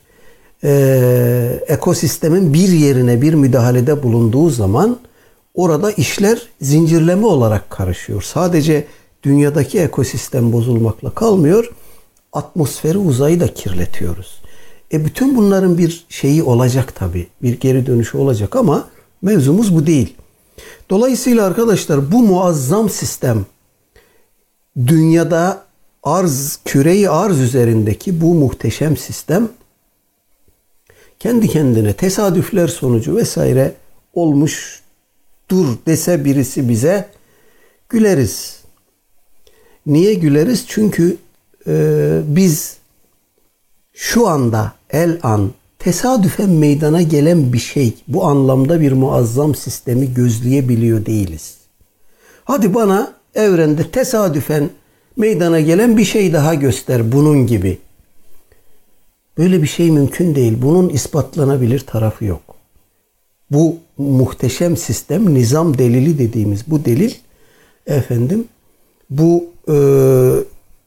e, ekosistemin bir yerine bir müdahalede bulunduğu zaman orada işler zincirleme olarak karışıyor. Sadece dünyadaki ekosistem bozulmakla kalmıyor. Atmosferi, uzayı da kirletiyoruz. E bütün bunların bir şeyi olacak tabi. Bir geri dönüşü olacak ama mevzumuz bu değil. Dolayısıyla arkadaşlar bu muazzam sistem dünyada arz, küreyi arz üzerindeki bu muhteşem sistem kendi kendine tesadüfler sonucu vesaire olmuş dur dese birisi bize güleriz. Niye güleriz? Çünkü e, biz şu anda el an tesadüfen meydana gelen bir şey bu anlamda bir muazzam sistemi gözleyebiliyor değiliz. Hadi bana evrende tesadüfen meydana gelen bir şey daha göster bunun gibi. Böyle bir şey mümkün değil. Bunun ispatlanabilir tarafı yok. Bu muhteşem sistem nizam delili dediğimiz bu delil efendim bu e,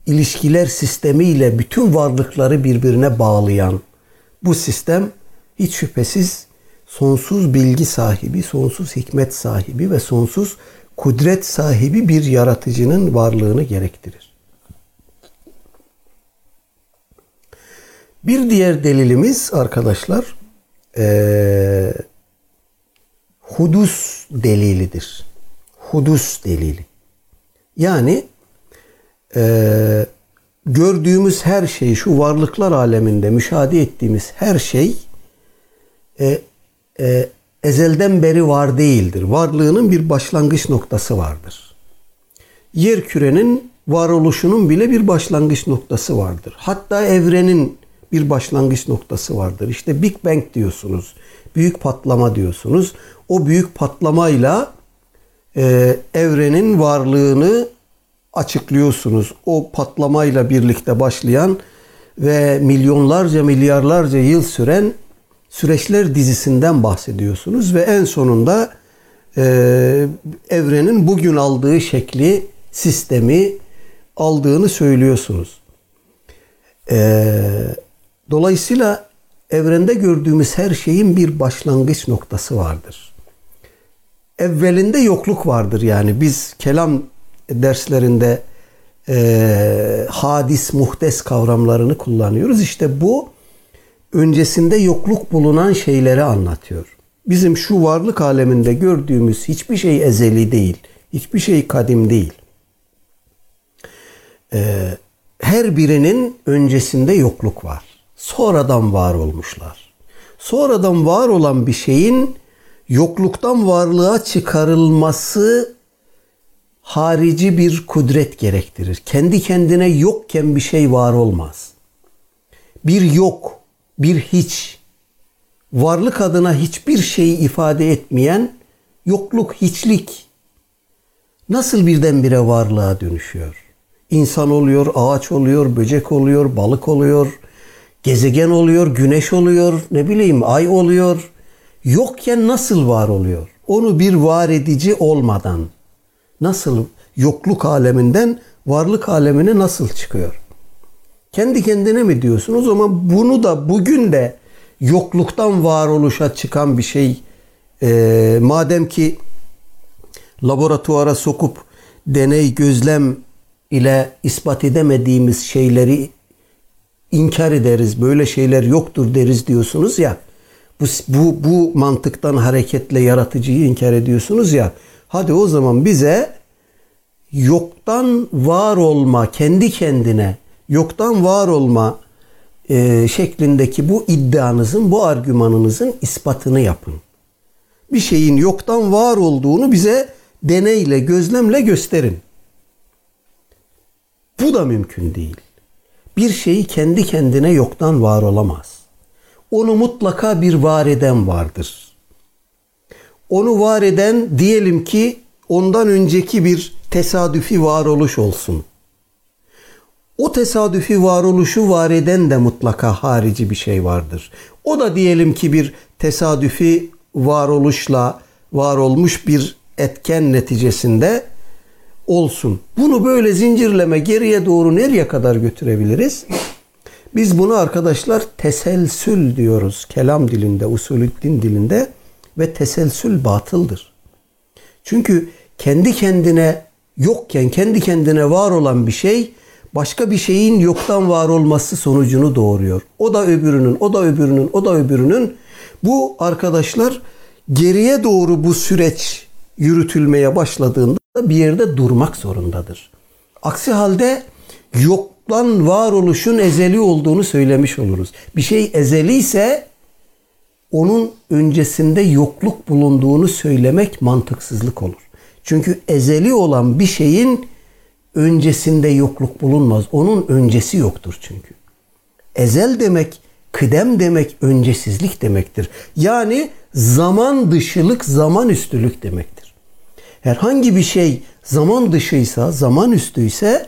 ilişkiler sistemiyle bütün varlıkları birbirine bağlayan bu sistem hiç şüphesiz sonsuz bilgi sahibi, sonsuz hikmet sahibi ve sonsuz kudret sahibi bir yaratıcının varlığını gerektirir. Bir diğer delilimiz arkadaşlar ee, hudus delilidir. Hudus delili. Yani e, gördüğümüz her şey, şu varlıklar aleminde müşahede ettiğimiz her şey e, e, ezelden beri var değildir. Varlığının bir başlangıç noktası vardır. Yer kürenin varoluşunun bile bir başlangıç noktası vardır. Hatta evrenin bir başlangıç noktası vardır. İşte Big Bang diyorsunuz. Büyük patlama diyorsunuz. O büyük patlamayla e, evrenin varlığını açıklıyorsunuz. O patlamayla birlikte başlayan ve milyonlarca milyarlarca yıl süren süreçler dizisinden bahsediyorsunuz ve en sonunda e, evrenin bugün aldığı şekli, sistemi aldığını söylüyorsunuz. E, dolayısıyla evrende gördüğümüz her şeyin bir başlangıç noktası vardır. Evvelinde yokluk vardır yani biz kelam derslerinde e, hadis, muhtes kavramlarını kullanıyoruz. İşte bu öncesinde yokluk bulunan şeyleri anlatıyor. Bizim şu varlık aleminde gördüğümüz hiçbir şey ezeli değil. Hiçbir şey kadim değil. Ee, her birinin öncesinde yokluk var. Sonradan var olmuşlar. Sonradan var olan bir şeyin yokluktan varlığa çıkarılması harici bir kudret gerektirir. Kendi kendine yokken bir şey var olmaz. Bir yok, bir hiç, varlık adına hiçbir şeyi ifade etmeyen yokluk, hiçlik nasıl birdenbire varlığa dönüşüyor? İnsan oluyor, ağaç oluyor, böcek oluyor, balık oluyor, gezegen oluyor, güneş oluyor, ne bileyim ay oluyor. Yokken nasıl var oluyor? Onu bir var edici olmadan nasıl yokluk aleminden varlık alemine nasıl çıkıyor? Kendi kendine mi diyorsun? O zaman bunu da bugün de yokluktan varoluşa çıkan bir şey e, madem ki laboratuvara sokup deney gözlem ile ispat edemediğimiz şeyleri inkar ederiz. Böyle şeyler yoktur deriz diyorsunuz ya. Bu, bu, bu mantıktan hareketle yaratıcıyı inkar ediyorsunuz ya. Hadi o zaman bize yoktan var olma, kendi kendine yoktan var olma e, şeklindeki bu iddianızın, bu argümanınızın ispatını yapın. Bir şeyin yoktan var olduğunu bize deneyle, gözlemle gösterin. Bu da mümkün değil. Bir şeyi kendi kendine yoktan var olamaz. Onu mutlaka bir var eden vardır. Onu var eden diyelim ki ondan önceki bir tesadüfi varoluş olsun. O tesadüfi varoluşu var eden de mutlaka harici bir şey vardır. O da diyelim ki bir tesadüfi varoluşla var olmuş bir etken neticesinde olsun. Bunu böyle zincirleme geriye doğru nereye kadar götürebiliriz? Biz bunu arkadaşlar teselsül diyoruz. Kelam dilinde, usulüddin dilinde ve teselsül batıldır. Çünkü kendi kendine yokken kendi kendine var olan bir şey başka bir şeyin yoktan var olması sonucunu doğuruyor. O da öbürünün, o da öbürünün, o da öbürünün. Bu arkadaşlar geriye doğru bu süreç yürütülmeye başladığında bir yerde durmak zorundadır. Aksi halde yoktan varoluşun ezeli olduğunu söylemiş oluruz. Bir şey ezeli ise onun öncesinde yokluk bulunduğunu söylemek mantıksızlık olur. Çünkü ezeli olan bir şeyin öncesinde yokluk bulunmaz. Onun öncesi yoktur çünkü. Ezel demek Kıdem demek öncesizlik demektir. Yani zaman dışılık, zaman üstülük demektir. Herhangi bir şey zaman dışıysa, zaman üstüyse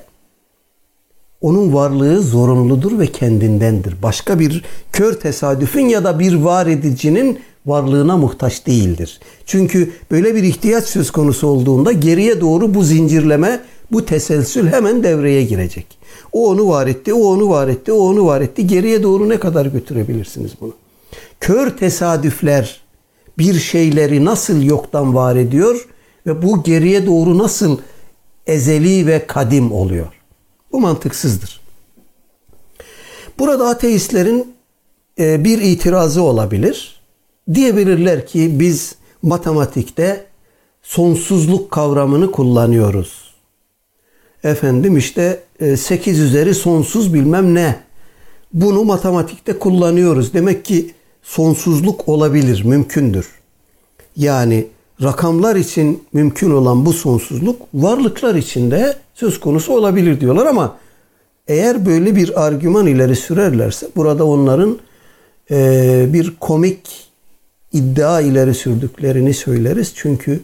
onun varlığı zorunludur ve kendindendir. Başka bir kör tesadüfün ya da bir var edicinin varlığına muhtaç değildir. Çünkü böyle bir ihtiyaç söz konusu olduğunda geriye doğru bu zincirleme, bu teselsül hemen devreye girecek. O onu var etti, o onu var etti, o onu var etti. Geriye doğru ne kadar götürebilirsiniz bunu? Kör tesadüfler bir şeyleri nasıl yoktan var ediyor ve bu geriye doğru nasıl ezeli ve kadim oluyor? Bu mantıksızdır. Burada ateistlerin e, bir itirazı olabilir. Diyebilirler ki biz matematikte sonsuzluk kavramını kullanıyoruz. Efendim işte 8 e, üzeri sonsuz bilmem ne. Bunu matematikte kullanıyoruz. Demek ki sonsuzluk olabilir, mümkündür. Yani rakamlar için mümkün olan bu sonsuzluk varlıklar için de söz konusu olabilir diyorlar ama eğer böyle bir argüman ileri sürerlerse burada onların e, bir komik iddia ileri sürdüklerini söyleriz. Çünkü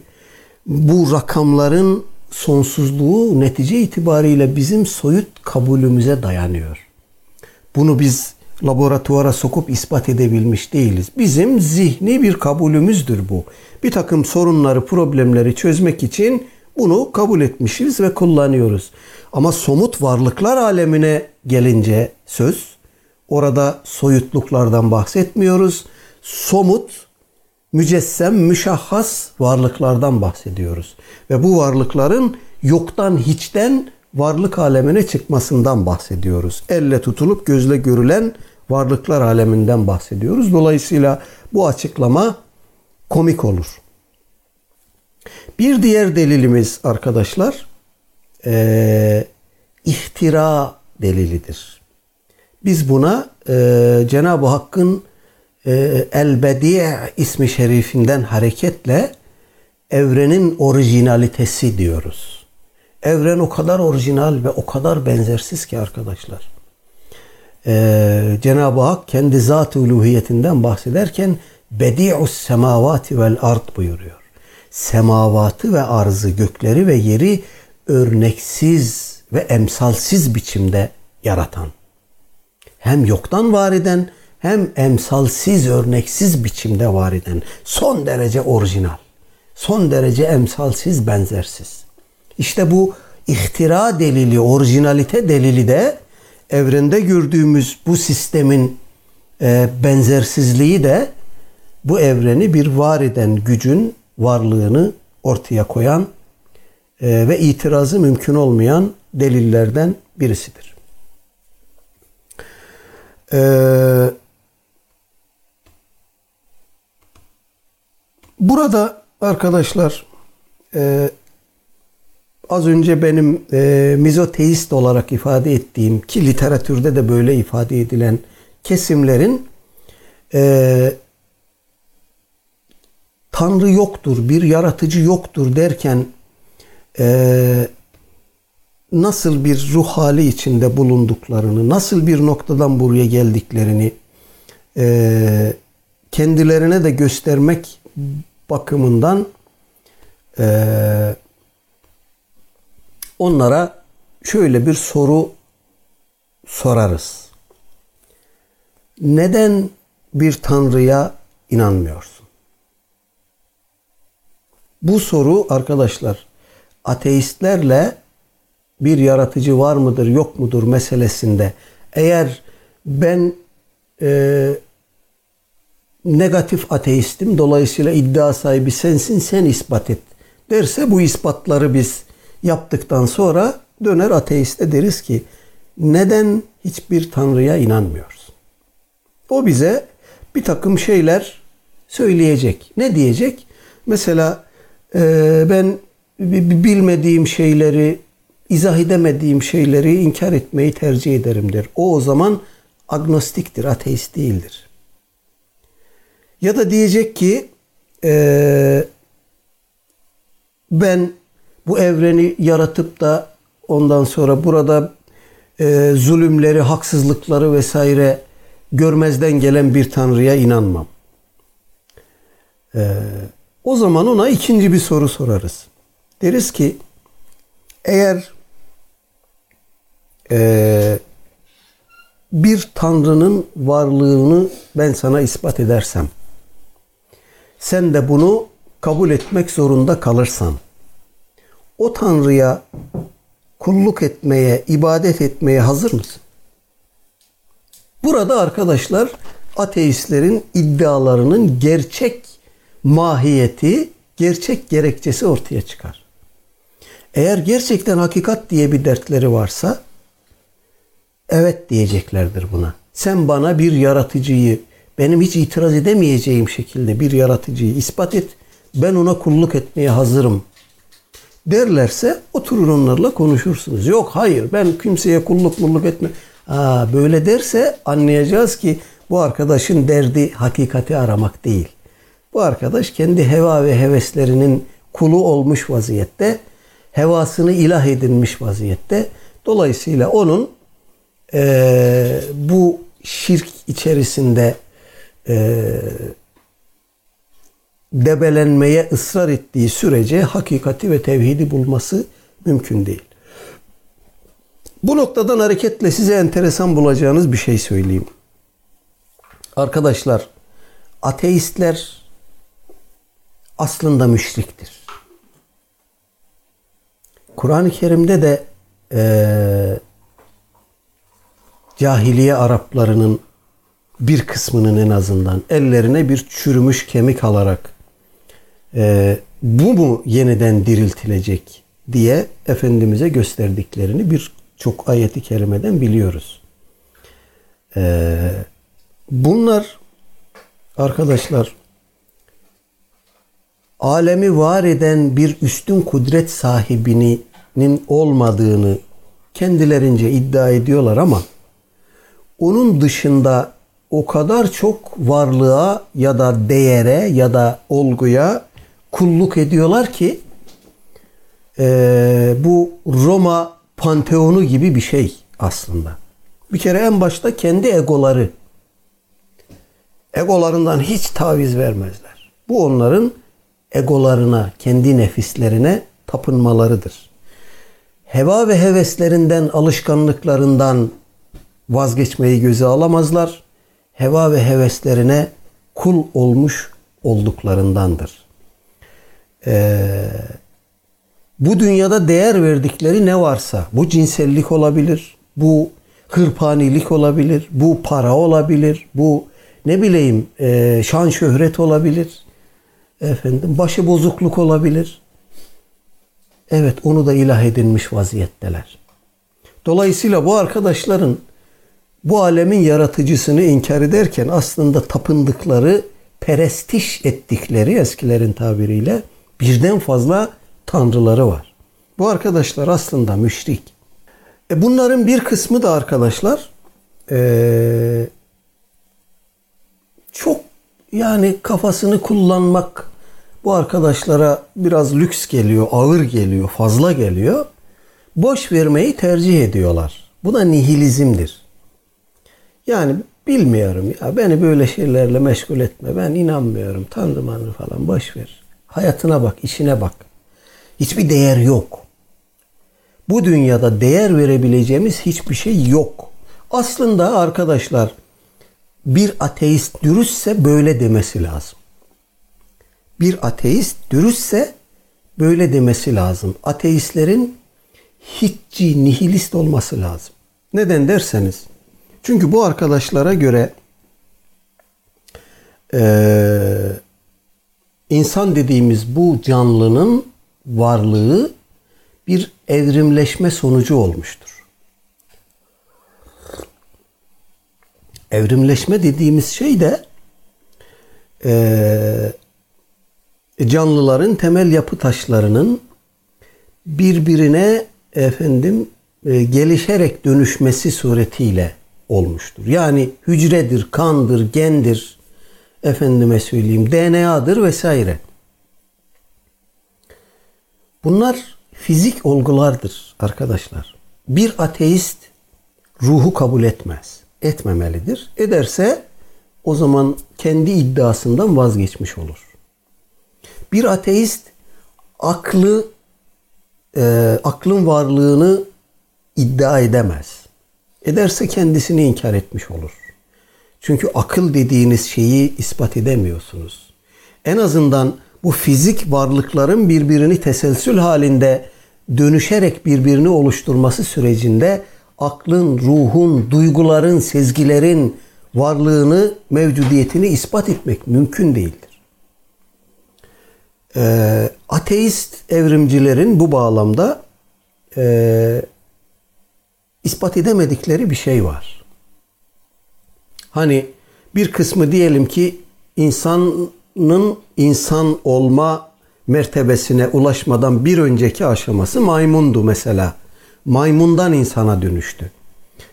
bu rakamların sonsuzluğu netice itibariyle bizim soyut kabulümüze dayanıyor. Bunu biz laboratuvara sokup ispat edebilmiş değiliz. Bizim zihni bir kabulümüzdür bu. Bir takım sorunları, problemleri çözmek için bunu kabul etmişiz ve kullanıyoruz. Ama somut varlıklar alemine gelince söz, orada soyutluklardan bahsetmiyoruz. Somut, mücessem, müşahhas varlıklardan bahsediyoruz. Ve bu varlıkların yoktan hiçten varlık alemine çıkmasından bahsediyoruz. Elle tutulup gözle görülen varlıklar aleminden bahsediyoruz. Dolayısıyla bu açıklama komik olur. Bir diğer delilimiz arkadaşlar e, ihtira delilidir. Biz buna e, Cenab-ı Hakk'ın El-Bedi' ismi şerifinden hareketle evrenin orijinalitesi diyoruz. Evren o kadar orijinal ve o kadar benzersiz ki arkadaşlar. Ee, Cenab-ı Hak kendi zat-ı uluhiyetinden bahsederken Bedi'us semavati vel ard buyuruyor. Semavatı ve arzı, gökleri ve yeri örneksiz ve emsalsiz biçimde yaratan. Hem yoktan var eden hem emsalsiz, örneksiz biçimde var eden. Son derece orijinal. Son derece emsalsiz, benzersiz. İşte bu ihtira delili, orijinalite delili de evrende gördüğümüz bu sistemin e, benzersizliği de bu evreni bir var eden gücün varlığını ortaya koyan e, ve itirazı mümkün olmayan delillerden birisidir. Ee, burada arkadaşlar e, az önce benim e, mizoteist olarak ifade ettiğim ki literatürde de böyle ifade edilen kesimlerin e, Tanrı yoktur, bir yaratıcı yoktur derken e, nasıl bir ruh hali içinde bulunduklarını, nasıl bir noktadan buraya geldiklerini e, kendilerine de göstermek bakımından e, onlara şöyle bir soru sorarız. Neden bir tanrıya inanmıyorsun? Bu soru arkadaşlar ateistlerle bir yaratıcı var mıdır yok mudur meselesinde eğer ben e, negatif ateistim dolayısıyla iddia sahibi sensin sen ispat et derse bu ispatları biz yaptıktan sonra döner ateiste deriz ki neden hiçbir tanrıya inanmıyoruz? O bize bir takım şeyler söyleyecek. Ne diyecek? Mesela e, ben bilmediğim şeyleri, izah edemediğim şeyleri inkar etmeyi tercih ederim der. O o zaman agnostiktir, ateist değildir. Ya da diyecek ki e, ben bu evreni yaratıp da ondan sonra burada e, zulümleri, haksızlıkları vesaire görmezden gelen bir tanrıya inanmam. Ee, o zaman ona ikinci bir soru sorarız. Deriz ki eğer e, bir tanrının varlığını ben sana ispat edersem sen de bunu kabul etmek zorunda kalırsan o tanrıya kulluk etmeye, ibadet etmeye hazır mısın? Burada arkadaşlar ateistlerin iddialarının gerçek mahiyeti, gerçek gerekçesi ortaya çıkar. Eğer gerçekten hakikat diye bir dertleri varsa evet diyeceklerdir buna. Sen bana bir yaratıcıyı, benim hiç itiraz edemeyeceğim şekilde bir yaratıcıyı ispat et. Ben ona kulluk etmeye hazırım derlerse oturur onlarla konuşursunuz. Yok hayır ben kimseye kulluk mulluk etme. Aa, böyle derse anlayacağız ki bu arkadaşın derdi hakikati aramak değil. Bu arkadaş kendi heva ve heveslerinin kulu olmuş vaziyette, hevasını ilah edinmiş vaziyette. Dolayısıyla onun e, bu şirk içerisinde e, debelenmeye ısrar ettiği sürece hakikati ve tevhidi bulması mümkün değil. Bu noktadan hareketle size enteresan bulacağınız bir şey söyleyeyim. Arkadaşlar, ateistler aslında müşriktir. Kur'an-ı Kerim'de de e, cahiliye Araplarının bir kısmının en azından ellerine bir çürümüş kemik alarak e, bu mu yeniden diriltilecek diye Efendimiz'e gösterdiklerini bir çok ayeti kerimeden biliyoruz. E, bunlar arkadaşlar alemi var eden bir üstün kudret sahibinin olmadığını kendilerince iddia ediyorlar ama onun dışında o kadar çok varlığa ya da değere ya da olguya kulluk ediyorlar ki e, bu Roma panteonu gibi bir şey aslında. Bir kere en başta kendi egoları. Egolarından hiç taviz vermezler. Bu onların egolarına, kendi nefislerine tapınmalarıdır. Heva ve heveslerinden, alışkanlıklarından vazgeçmeyi göze alamazlar. Heva ve heveslerine kul olmuş olduklarındandır. Ee, bu dünyada değer verdikleri ne varsa, bu cinsellik olabilir, bu hırpanilik olabilir, bu para olabilir, bu ne bileyim e, şan şöhret olabilir, efendim başı bozukluk olabilir. Evet onu da ilah edinmiş vaziyetteler. Dolayısıyla bu arkadaşların bu alemin yaratıcısını inkar ederken aslında tapındıkları, perestiş ettikleri eskilerin tabiriyle birden fazla tanrıları var. Bu arkadaşlar aslında müşrik. E bunların bir kısmı da arkadaşlar ee, çok yani kafasını kullanmak bu arkadaşlara biraz lüks geliyor, ağır geliyor, fazla geliyor. Boş vermeyi tercih ediyorlar. Bu da nihilizmdir. Yani bilmiyorum ya beni böyle şeylerle meşgul etme. Ben inanmıyorum. Tanrı manrı falan boş ver. Hayatına bak, işine bak. Hiçbir değer yok. Bu dünyada değer verebileceğimiz hiçbir şey yok. Aslında arkadaşlar bir ateist dürüstse böyle demesi lazım. Bir ateist dürüstse böyle demesi lazım. Ateistlerin hiççi, nihilist olması lazım. Neden derseniz. Çünkü bu arkadaşlara göre e, insan dediğimiz bu canlının varlığı bir evrimleşme sonucu olmuştur. Evrimleşme dediğimiz şey de e, canlıların temel yapı taşlarının birbirine efendim e, gelişerek dönüşmesi suretiyle olmuştur. Yani hücredir, kandır, gendir, efendime söyleyeyim DNA'dır vesaire. Bunlar fizik olgulardır arkadaşlar. Bir ateist ruhu kabul etmez. etmemelidir. Ederse o zaman kendi iddiasından vazgeçmiş olur. Bir ateist aklı e, aklın varlığını iddia edemez. Ederse kendisini inkar etmiş olur. Çünkü akıl dediğiniz şeyi ispat edemiyorsunuz. En azından bu fizik varlıkların birbirini teselsül halinde dönüşerek birbirini oluşturması sürecinde aklın, ruhun, duyguların, sezgilerin varlığını, mevcudiyetini ispat etmek mümkün değildir. Ee, ateist evrimcilerin bu bağlamda e, ispat edemedikleri bir şey var. Hani bir kısmı diyelim ki insanın insan olma mertebesine ulaşmadan bir önceki aşaması maymundu mesela. Maymundan insana dönüştü.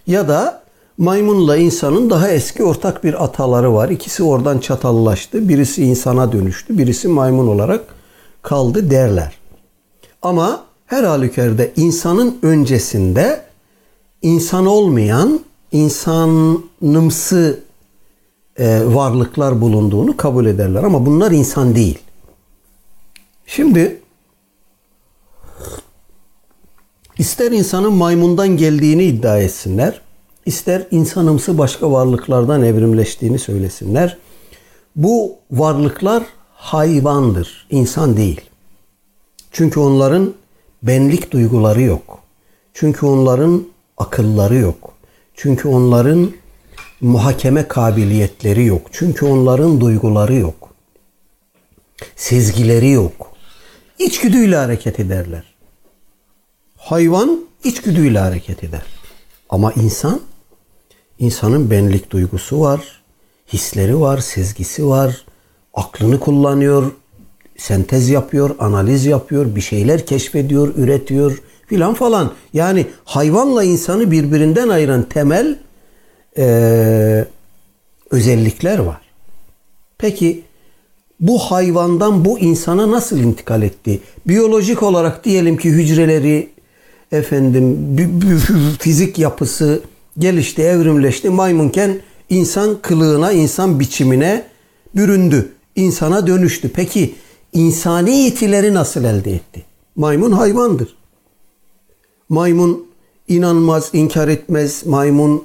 Ya da maymunla insanın daha eski ortak bir ataları var. İkisi oradan çatallaştı. Birisi insana dönüştü, birisi maymun olarak kaldı derler. Ama her halükarda insanın öncesinde insan olmayan insanımsı e, varlıklar bulunduğunu kabul ederler. Ama bunlar insan değil. Şimdi ister insanın maymundan geldiğini iddia etsinler, ister insanımsı başka varlıklardan evrimleştiğini söylesinler. Bu varlıklar hayvandır, insan değil. Çünkü onların benlik duyguları yok. Çünkü onların akılları yok. Çünkü onların muhakeme kabiliyetleri yok. Çünkü onların duyguları yok. Sezgileri yok. İçgüdüyle hareket ederler. Hayvan içgüdüyle hareket eder. Ama insan, insanın benlik duygusu var, hisleri var, sezgisi var, aklını kullanıyor, sentez yapıyor, analiz yapıyor, bir şeyler keşfediyor, üretiyor filan falan. Yani hayvanla insanı birbirinden ayıran temel e, özellikler var. Peki bu hayvandan bu insana nasıl intikal etti? Biyolojik olarak diyelim ki hücreleri efendim fizik yapısı gelişti, evrimleşti. Maymunken insan kılığına, insan biçimine büründü. insana dönüştü. Peki insani yetileri nasıl elde etti? Maymun hayvandır. Maymun inanmaz, inkar etmez. Maymun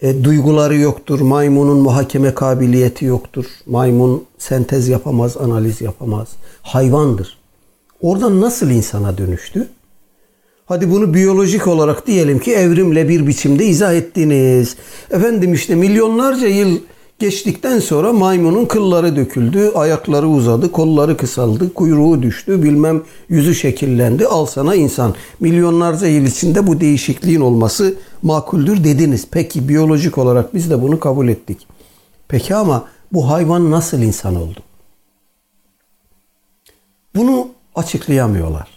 e, duyguları yoktur. Maymunun muhakeme kabiliyeti yoktur. Maymun sentez yapamaz, analiz yapamaz. Hayvandır. Oradan nasıl insana dönüştü? Hadi bunu biyolojik olarak diyelim ki evrimle bir biçimde izah ettiniz. Efendim işte milyonlarca yıl geçtikten sonra maymunun kılları döküldü, ayakları uzadı, kolları kısaldı, kuyruğu düştü, bilmem yüzü şekillendi. Al sana insan. Milyonlarca yıl içinde bu değişikliğin olması makuldür dediniz. Peki biyolojik olarak biz de bunu kabul ettik. Peki ama bu hayvan nasıl insan oldu? Bunu açıklayamıyorlar.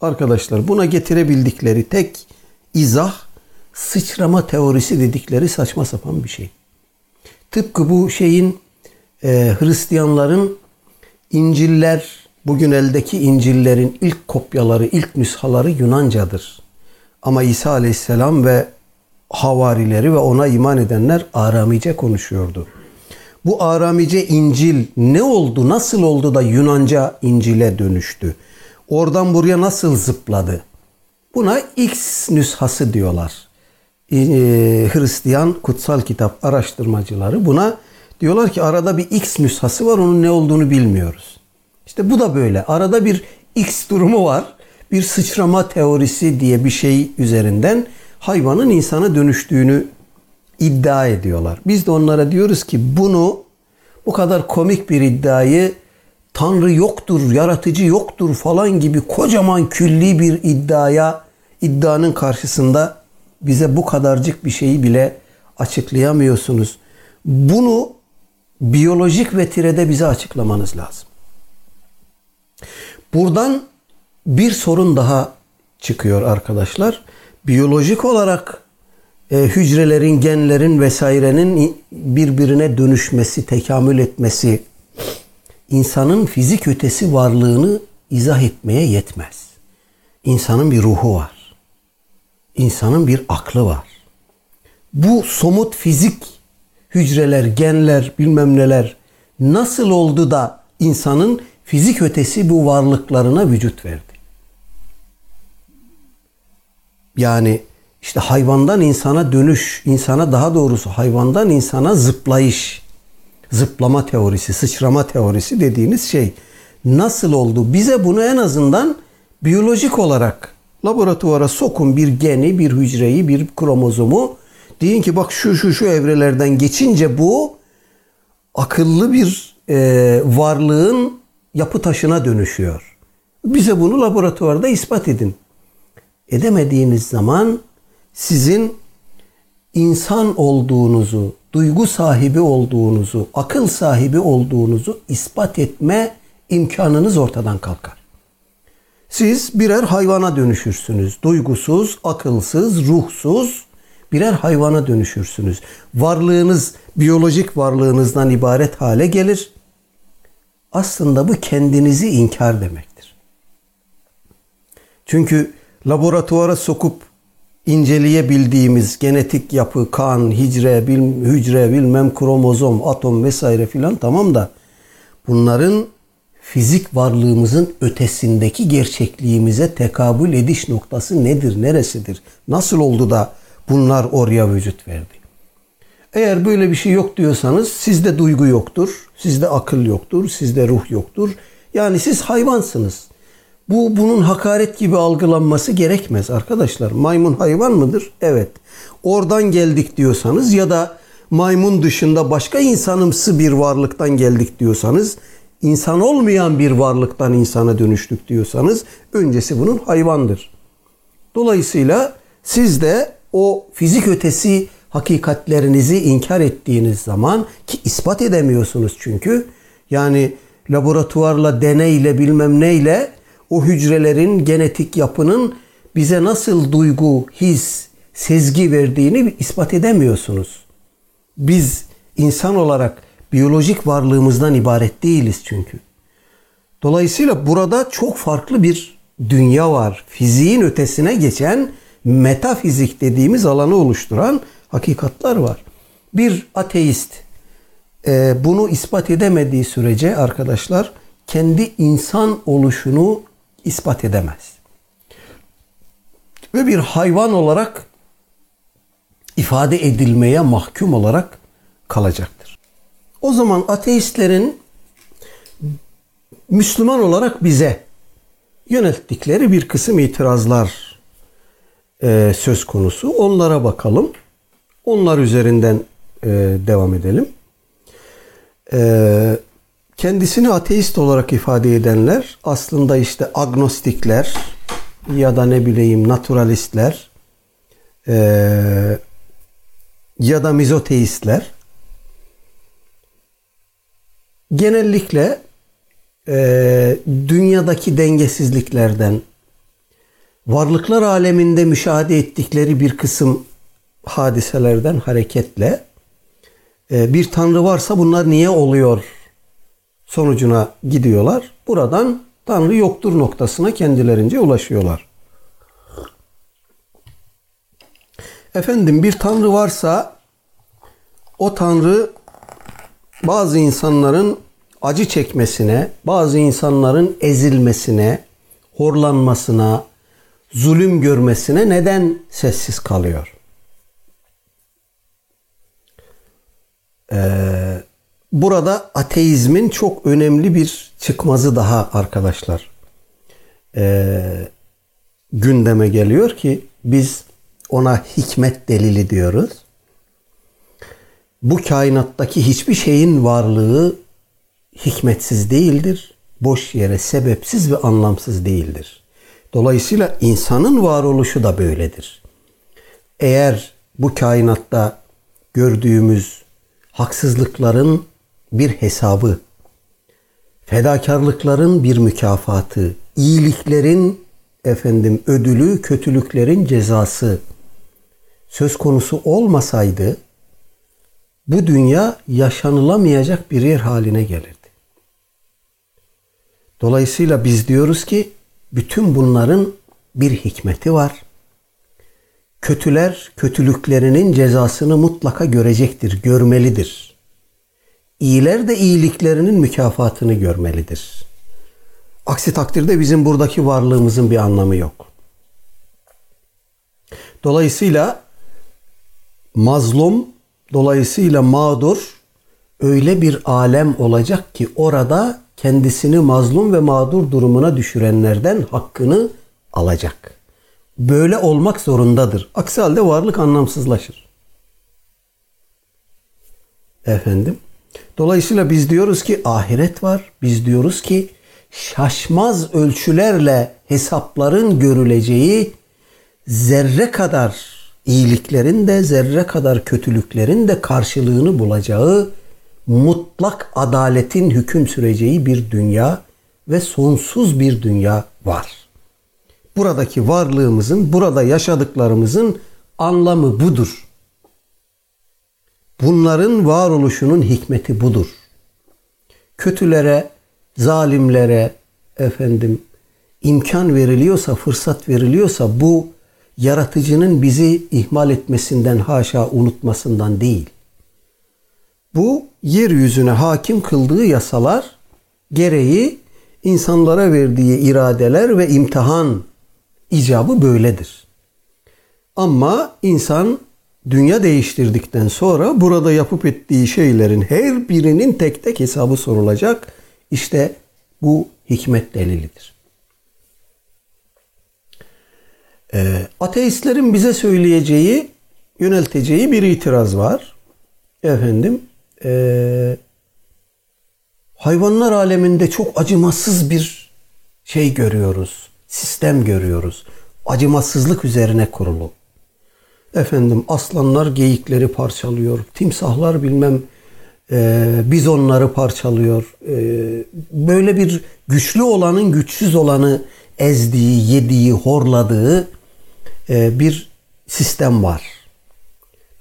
Arkadaşlar buna getirebildikleri tek izah sıçrama teorisi dedikleri saçma sapan bir şey. Tıpkı bu şeyin e, Hristiyanların İnciller, bugün eldeki İncillerin ilk kopyaları, ilk nüshaları Yunancadır. Ama İsa Aleyhisselam ve havarileri ve ona iman edenler Aramice konuşuyordu. Bu Aramice İncil ne oldu, nasıl oldu da Yunanca İncil'e dönüştü? Oradan buraya nasıl zıpladı? Buna X nüshası diyorlar. Ee, Hristiyan kutsal kitap araştırmacıları buna diyorlar ki arada bir X nüshası var onun ne olduğunu bilmiyoruz. İşte bu da böyle. Arada bir X durumu var. Bir sıçrama teorisi diye bir şey üzerinden hayvanın insana dönüştüğünü iddia ediyorlar. Biz de onlara diyoruz ki bunu bu kadar komik bir iddiayı Tanrı yoktur, yaratıcı yoktur falan gibi kocaman külli bir iddiaya, iddianın karşısında bize bu kadarcık bir şeyi bile açıklayamıyorsunuz. Bunu biyolojik ve tirede bize açıklamanız lazım. Buradan bir sorun daha çıkıyor arkadaşlar. Biyolojik olarak e, hücrelerin, genlerin vesairenin birbirine dönüşmesi, tekamül etmesi insanın fizik ötesi varlığını izah etmeye yetmez. İnsanın bir ruhu var. İnsanın bir aklı var. bu somut fizik hücreler, genler, bilmem neler nasıl oldu da insanın fizik ötesi bu varlıklarına vücut verdi? Yani işte hayvandan insana dönüş, insana daha doğrusu hayvandan insana zıplayış, zıplama teorisi, sıçrama teorisi dediğiniz şey nasıl oldu? Bize bunu en azından biyolojik olarak laboratuvara sokun bir geni, bir hücreyi, bir kromozomu. Deyin ki bak şu şu şu evrelerden geçince bu akıllı bir e, varlığın yapı taşına dönüşüyor. Bize bunu laboratuvarda ispat edin. Edemediğiniz zaman sizin insan olduğunuzu, duygu sahibi olduğunuzu, akıl sahibi olduğunuzu ispat etme imkanınız ortadan kalkar. Siz birer hayvana dönüşürsünüz. Duygusuz, akılsız, ruhsuz birer hayvana dönüşürsünüz. Varlığınız biyolojik varlığınızdan ibaret hale gelir. Aslında bu kendinizi inkar demektir. Çünkü laboratuvara sokup inceleyebildiğimiz genetik yapı, kan, hicre, bil, hücre, bilmem kromozom, atom vesaire filan tamam da bunların fizik varlığımızın ötesindeki gerçekliğimize tekabül ediş noktası nedir, neresidir? Nasıl oldu da bunlar oraya vücut verdi? Eğer böyle bir şey yok diyorsanız sizde duygu yoktur, sizde akıl yoktur, sizde ruh yoktur. Yani siz hayvansınız. Bu bunun hakaret gibi algılanması gerekmez arkadaşlar. Maymun hayvan mıdır? Evet. Oradan geldik diyorsanız ya da maymun dışında başka insanımsı bir varlıktan geldik diyorsanız, insan olmayan bir varlıktan insana dönüştük diyorsanız öncesi bunun hayvandır. Dolayısıyla siz de o fizik ötesi hakikatlerinizi inkar ettiğiniz zaman ki ispat edemiyorsunuz çünkü yani laboratuvarla, deneyle bilmem neyle o hücrelerin genetik yapının bize nasıl duygu, his, sezgi verdiğini ispat edemiyorsunuz. Biz insan olarak biyolojik varlığımızdan ibaret değiliz çünkü. Dolayısıyla burada çok farklı bir dünya var. Fiziğin ötesine geçen metafizik dediğimiz alanı oluşturan hakikatlar var. Bir ateist e, bunu ispat edemediği sürece arkadaşlar kendi insan oluşunu ispat edemez. Ve bir hayvan olarak ifade edilmeye mahkum olarak kalacaktır. O zaman ateistlerin Müslüman olarak bize yönelttikleri bir kısım itirazlar e, söz konusu. Onlara bakalım. Onlar üzerinden e, devam edelim. E, kendisini ateist olarak ifade edenler aslında işte agnostikler ya da ne bileyim naturalistler e, ya da mizoteistler genellikle e, dünyadaki dengesizliklerden varlıklar aleminde müşahede ettikleri bir kısım hadiselerden hareketle e, bir tanrı varsa bunlar niye oluyor sonucuna gidiyorlar. Buradan Tanrı yoktur noktasına kendilerince ulaşıyorlar. Efendim bir Tanrı varsa o Tanrı bazı insanların acı çekmesine, bazı insanların ezilmesine, horlanmasına, zulüm görmesine neden sessiz kalıyor? Ee, burada ateizmin çok önemli bir çıkmazı daha arkadaşlar ee, gündeme geliyor ki biz ona hikmet delili diyoruz. Bu kainattaki hiçbir şeyin varlığı hikmetsiz değildir. Boş yere sebepsiz ve anlamsız değildir. Dolayısıyla insanın varoluşu da böyledir. Eğer bu kainatta gördüğümüz haksızlıkların bir hesabı, fedakarlıkların bir mükafatı, iyiliklerin efendim ödülü, kötülüklerin cezası söz konusu olmasaydı bu dünya yaşanılamayacak bir yer haline gelirdi. Dolayısıyla biz diyoruz ki bütün bunların bir hikmeti var. kötüler kötülüklerinin cezasını mutlaka görecektir, görmelidir. İyiler de iyiliklerinin mükafatını görmelidir. Aksi takdirde bizim buradaki varlığımızın bir anlamı yok. Dolayısıyla mazlum, dolayısıyla mağdur öyle bir alem olacak ki orada kendisini mazlum ve mağdur durumuna düşürenlerden hakkını alacak. Böyle olmak zorundadır. Aksi halde varlık anlamsızlaşır. Efendim. Dolayısıyla biz diyoruz ki ahiret var. Biz diyoruz ki şaşmaz ölçülerle hesapların görüleceği zerre kadar iyiliklerin de zerre kadar kötülüklerin de karşılığını bulacağı mutlak adaletin hüküm süreceği bir dünya ve sonsuz bir dünya var. Buradaki varlığımızın, burada yaşadıklarımızın anlamı budur. Bunların varoluşunun hikmeti budur. Kötülere, zalimlere efendim imkan veriliyorsa, fırsat veriliyorsa bu yaratıcının bizi ihmal etmesinden, haşa unutmasından değil. Bu yeryüzüne hakim kıldığı yasalar gereği insanlara verdiği iradeler ve imtihan icabı böyledir. Ama insan dünya değiştirdikten sonra burada yapıp ettiği şeylerin her birinin tek tek hesabı sorulacak. İşte bu hikmet delilidir. E, ateistlerin bize söyleyeceği, yönelteceği bir itiraz var. Efendim, e, hayvanlar aleminde çok acımasız bir şey görüyoruz. Sistem görüyoruz. Acımasızlık üzerine kurulu. Efendim aslanlar geyikleri parçalıyor. Timsahlar bilmem e, bizonları parçalıyor. E, böyle bir güçlü olanın güçsüz olanı ezdiği, yediği, horladığı bir sistem var.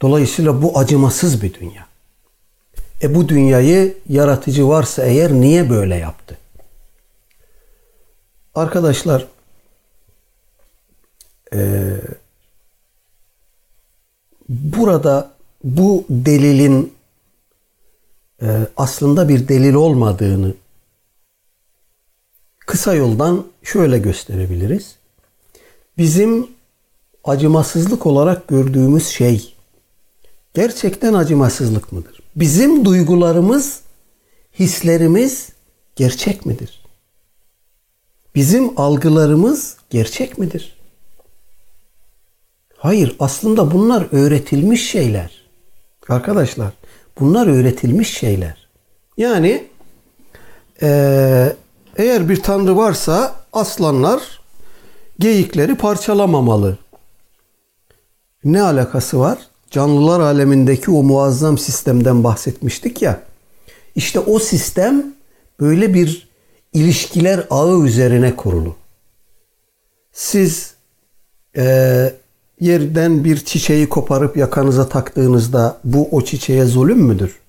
Dolayısıyla bu acımasız bir dünya. E bu dünyayı yaratıcı varsa eğer niye böyle yaptı? Arkadaşlar e, burada bu delilin e, aslında bir delil olmadığını kısa yoldan şöyle gösterebiliriz. Bizim acımasızlık olarak gördüğümüz şey gerçekten acımasızlık mıdır? Bizim duygularımız, hislerimiz gerçek midir? Bizim algılarımız gerçek midir? Hayır, aslında bunlar öğretilmiş şeyler. Arkadaşlar, bunlar öğretilmiş şeyler. Yani ee, eğer bir tanrı varsa aslanlar geyikleri parçalamamalı. Ne alakası var? Canlılar alemindeki o muazzam sistemden bahsetmiştik ya. İşte o sistem böyle bir ilişkiler ağı üzerine kurulu. Siz e, yerden bir çiçeği koparıp yakanıza taktığınızda bu o çiçeğe zulüm müdür?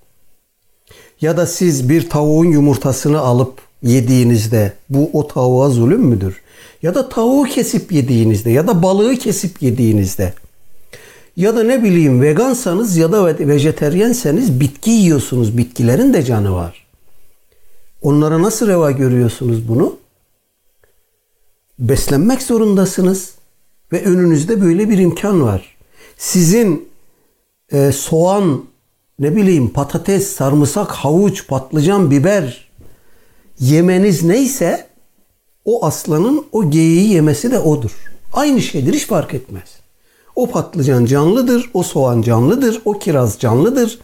Ya da siz bir tavuğun yumurtasını alıp yediğinizde bu o tavuğa zulüm müdür? Ya da tavuğu kesip yediğinizde ya da balığı kesip yediğinizde ya da ne bileyim vegansanız ya da vejetaryenseniz bitki yiyorsunuz. Bitkilerin de canı var. Onlara nasıl reva görüyorsunuz bunu? Beslenmek zorundasınız ve önünüzde böyle bir imkan var. Sizin e, soğan, ne bileyim patates, sarımsak, havuç, patlıcan, biber yemeniz neyse o aslanın o geyiği yemesi de odur. Aynı şeydir hiç fark etmez. O patlıcan canlıdır, o soğan canlıdır, o kiraz canlıdır.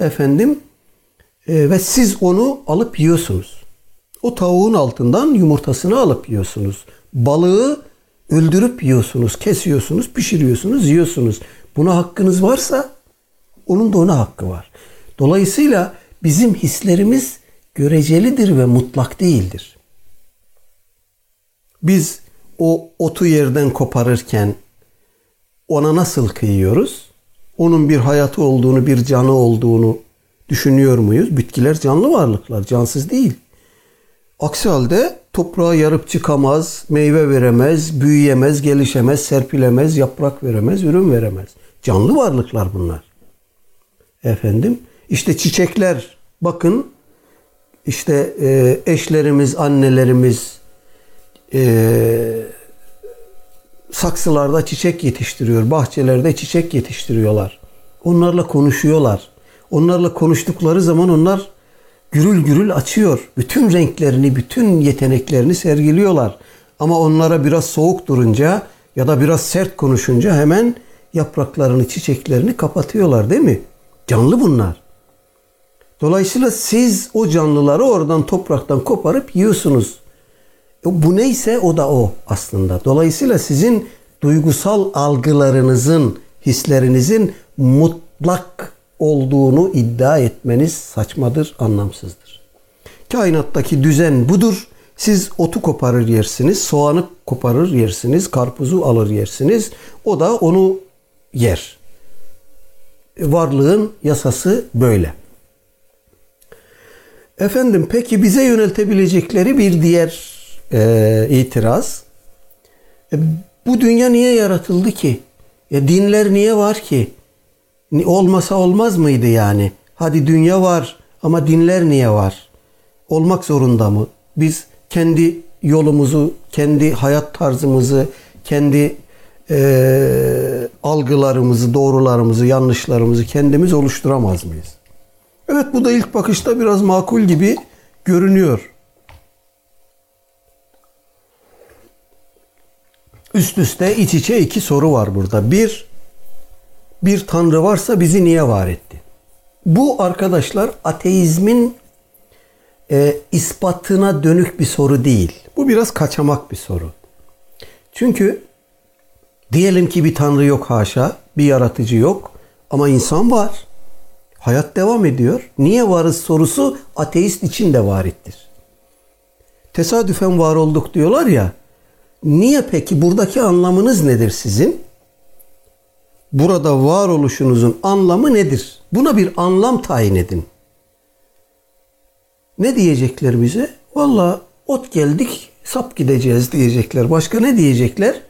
Efendim e, ve siz onu alıp yiyorsunuz. O tavuğun altından yumurtasını alıp yiyorsunuz. Balığı öldürüp yiyorsunuz, kesiyorsunuz, pişiriyorsunuz, yiyorsunuz. Buna hakkınız varsa onun da ona hakkı var. Dolayısıyla bizim hislerimiz görecelidir ve mutlak değildir. Biz o otu yerden koparırken ona nasıl kıyıyoruz? Onun bir hayatı olduğunu, bir canı olduğunu düşünüyor muyuz? Bitkiler canlı varlıklar, cansız değil. Aksi halde toprağa yarıp çıkamaz, meyve veremez, büyüyemez, gelişemez, serpilemez, yaprak veremez, ürün veremez. Canlı varlıklar bunlar. Efendim, işte çiçekler, bakın işte e, eşlerimiz, annelerimiz e, saksılarda çiçek yetiştiriyor, bahçelerde çiçek yetiştiriyorlar. Onlarla konuşuyorlar. Onlarla konuştukları zaman onlar gürül gürül açıyor. Bütün renklerini, bütün yeteneklerini sergiliyorlar. Ama onlara biraz soğuk durunca ya da biraz sert konuşunca hemen yapraklarını, çiçeklerini kapatıyorlar değil mi? Canlı bunlar. Dolayısıyla siz o canlıları oradan topraktan koparıp yiyorsunuz. E, bu neyse o da o aslında. Dolayısıyla sizin duygusal algılarınızın, hislerinizin mutlak olduğunu iddia etmeniz saçmadır, anlamsızdır. Kainattaki düzen budur. Siz otu koparır yersiniz, soğanı koparır yersiniz, karpuzu alır yersiniz. O da onu yer. Varlığın yasası böyle. Efendim peki bize yöneltebilecekleri bir diğer e, itiraz. E, bu dünya niye yaratıldı ki? Ya dinler niye var ki? Olmasa olmaz mıydı yani? Hadi dünya var ama dinler niye var? Olmak zorunda mı? Biz kendi yolumuzu, kendi hayat tarzımızı, kendi e, algılarımızı, doğrularımızı, yanlışlarımızı kendimiz oluşturamaz mıyız? Evet bu da ilk bakışta biraz makul gibi görünüyor. Üst üste iç içe iki soru var burada. Bir, bir tanrı varsa bizi niye var etti? Bu arkadaşlar ateizmin e, ispatına dönük bir soru değil. Bu biraz kaçamak bir soru. Çünkü diyelim ki bir tanrı yok haşa, bir yaratıcı yok ama insan var. Hayat devam ediyor. Niye varız sorusu ateist için de varittir. Tesadüfen var olduk diyorlar ya. Niye peki? Buradaki anlamınız nedir sizin? Burada varoluşunuzun anlamı nedir? Buna bir anlam tayin edin. Ne diyecekler bize? Valla ot geldik, sap gideceğiz diyecekler. Başka ne diyecekler?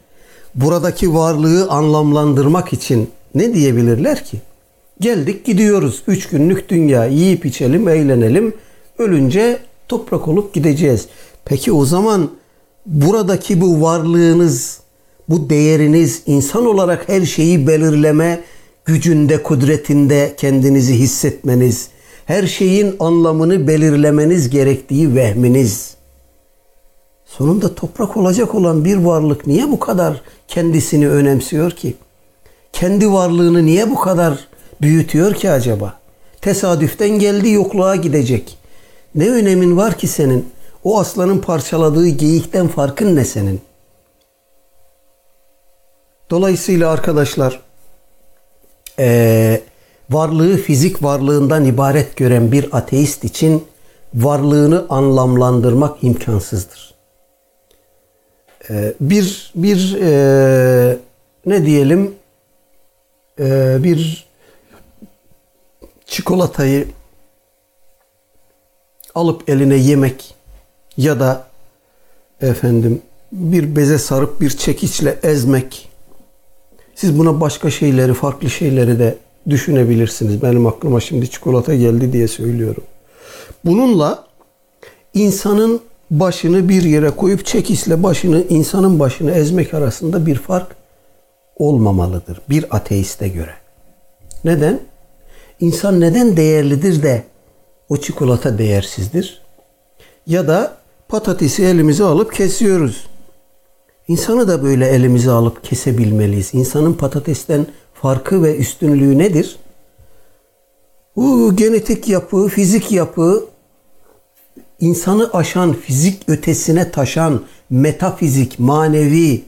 Buradaki varlığı anlamlandırmak için ne diyebilirler ki? Geldik gidiyoruz. Üç günlük dünya yiyip içelim, eğlenelim. Ölünce toprak olup gideceğiz. Peki o zaman buradaki bu varlığınız, bu değeriniz insan olarak her şeyi belirleme gücünde, kudretinde kendinizi hissetmeniz, her şeyin anlamını belirlemeniz gerektiği vehminiz. Sonunda toprak olacak olan bir varlık niye bu kadar kendisini önemsiyor ki? Kendi varlığını niye bu kadar büyütüyor ki acaba? Tesadüften geldi yokluğa gidecek. Ne önemin var ki senin? O aslanın parçaladığı geyikten farkın ne senin? Dolayısıyla arkadaşlar ee, varlığı fizik varlığından ibaret gören bir ateist için varlığını anlamlandırmak imkansızdır. Ee, bir bir e, ne diyelim e, bir çikolatayı alıp eline yemek ya da efendim bir beze sarıp bir çekiçle ezmek. Siz buna başka şeyleri, farklı şeyleri de düşünebilirsiniz. Benim aklıma şimdi çikolata geldi diye söylüyorum. Bununla insanın başını bir yere koyup çekişle başını insanın başını ezmek arasında bir fark olmamalıdır bir ateiste göre. Neden? İnsan neden değerlidir de o çikolata değersizdir? Ya da patatesi elimize alıp kesiyoruz. İnsanı da böyle elimize alıp kesebilmeliyiz. İnsanın patatesten farkı ve üstünlüğü nedir? Bu genetik yapı, fizik yapı, insanı aşan, fizik ötesine taşan, metafizik, manevi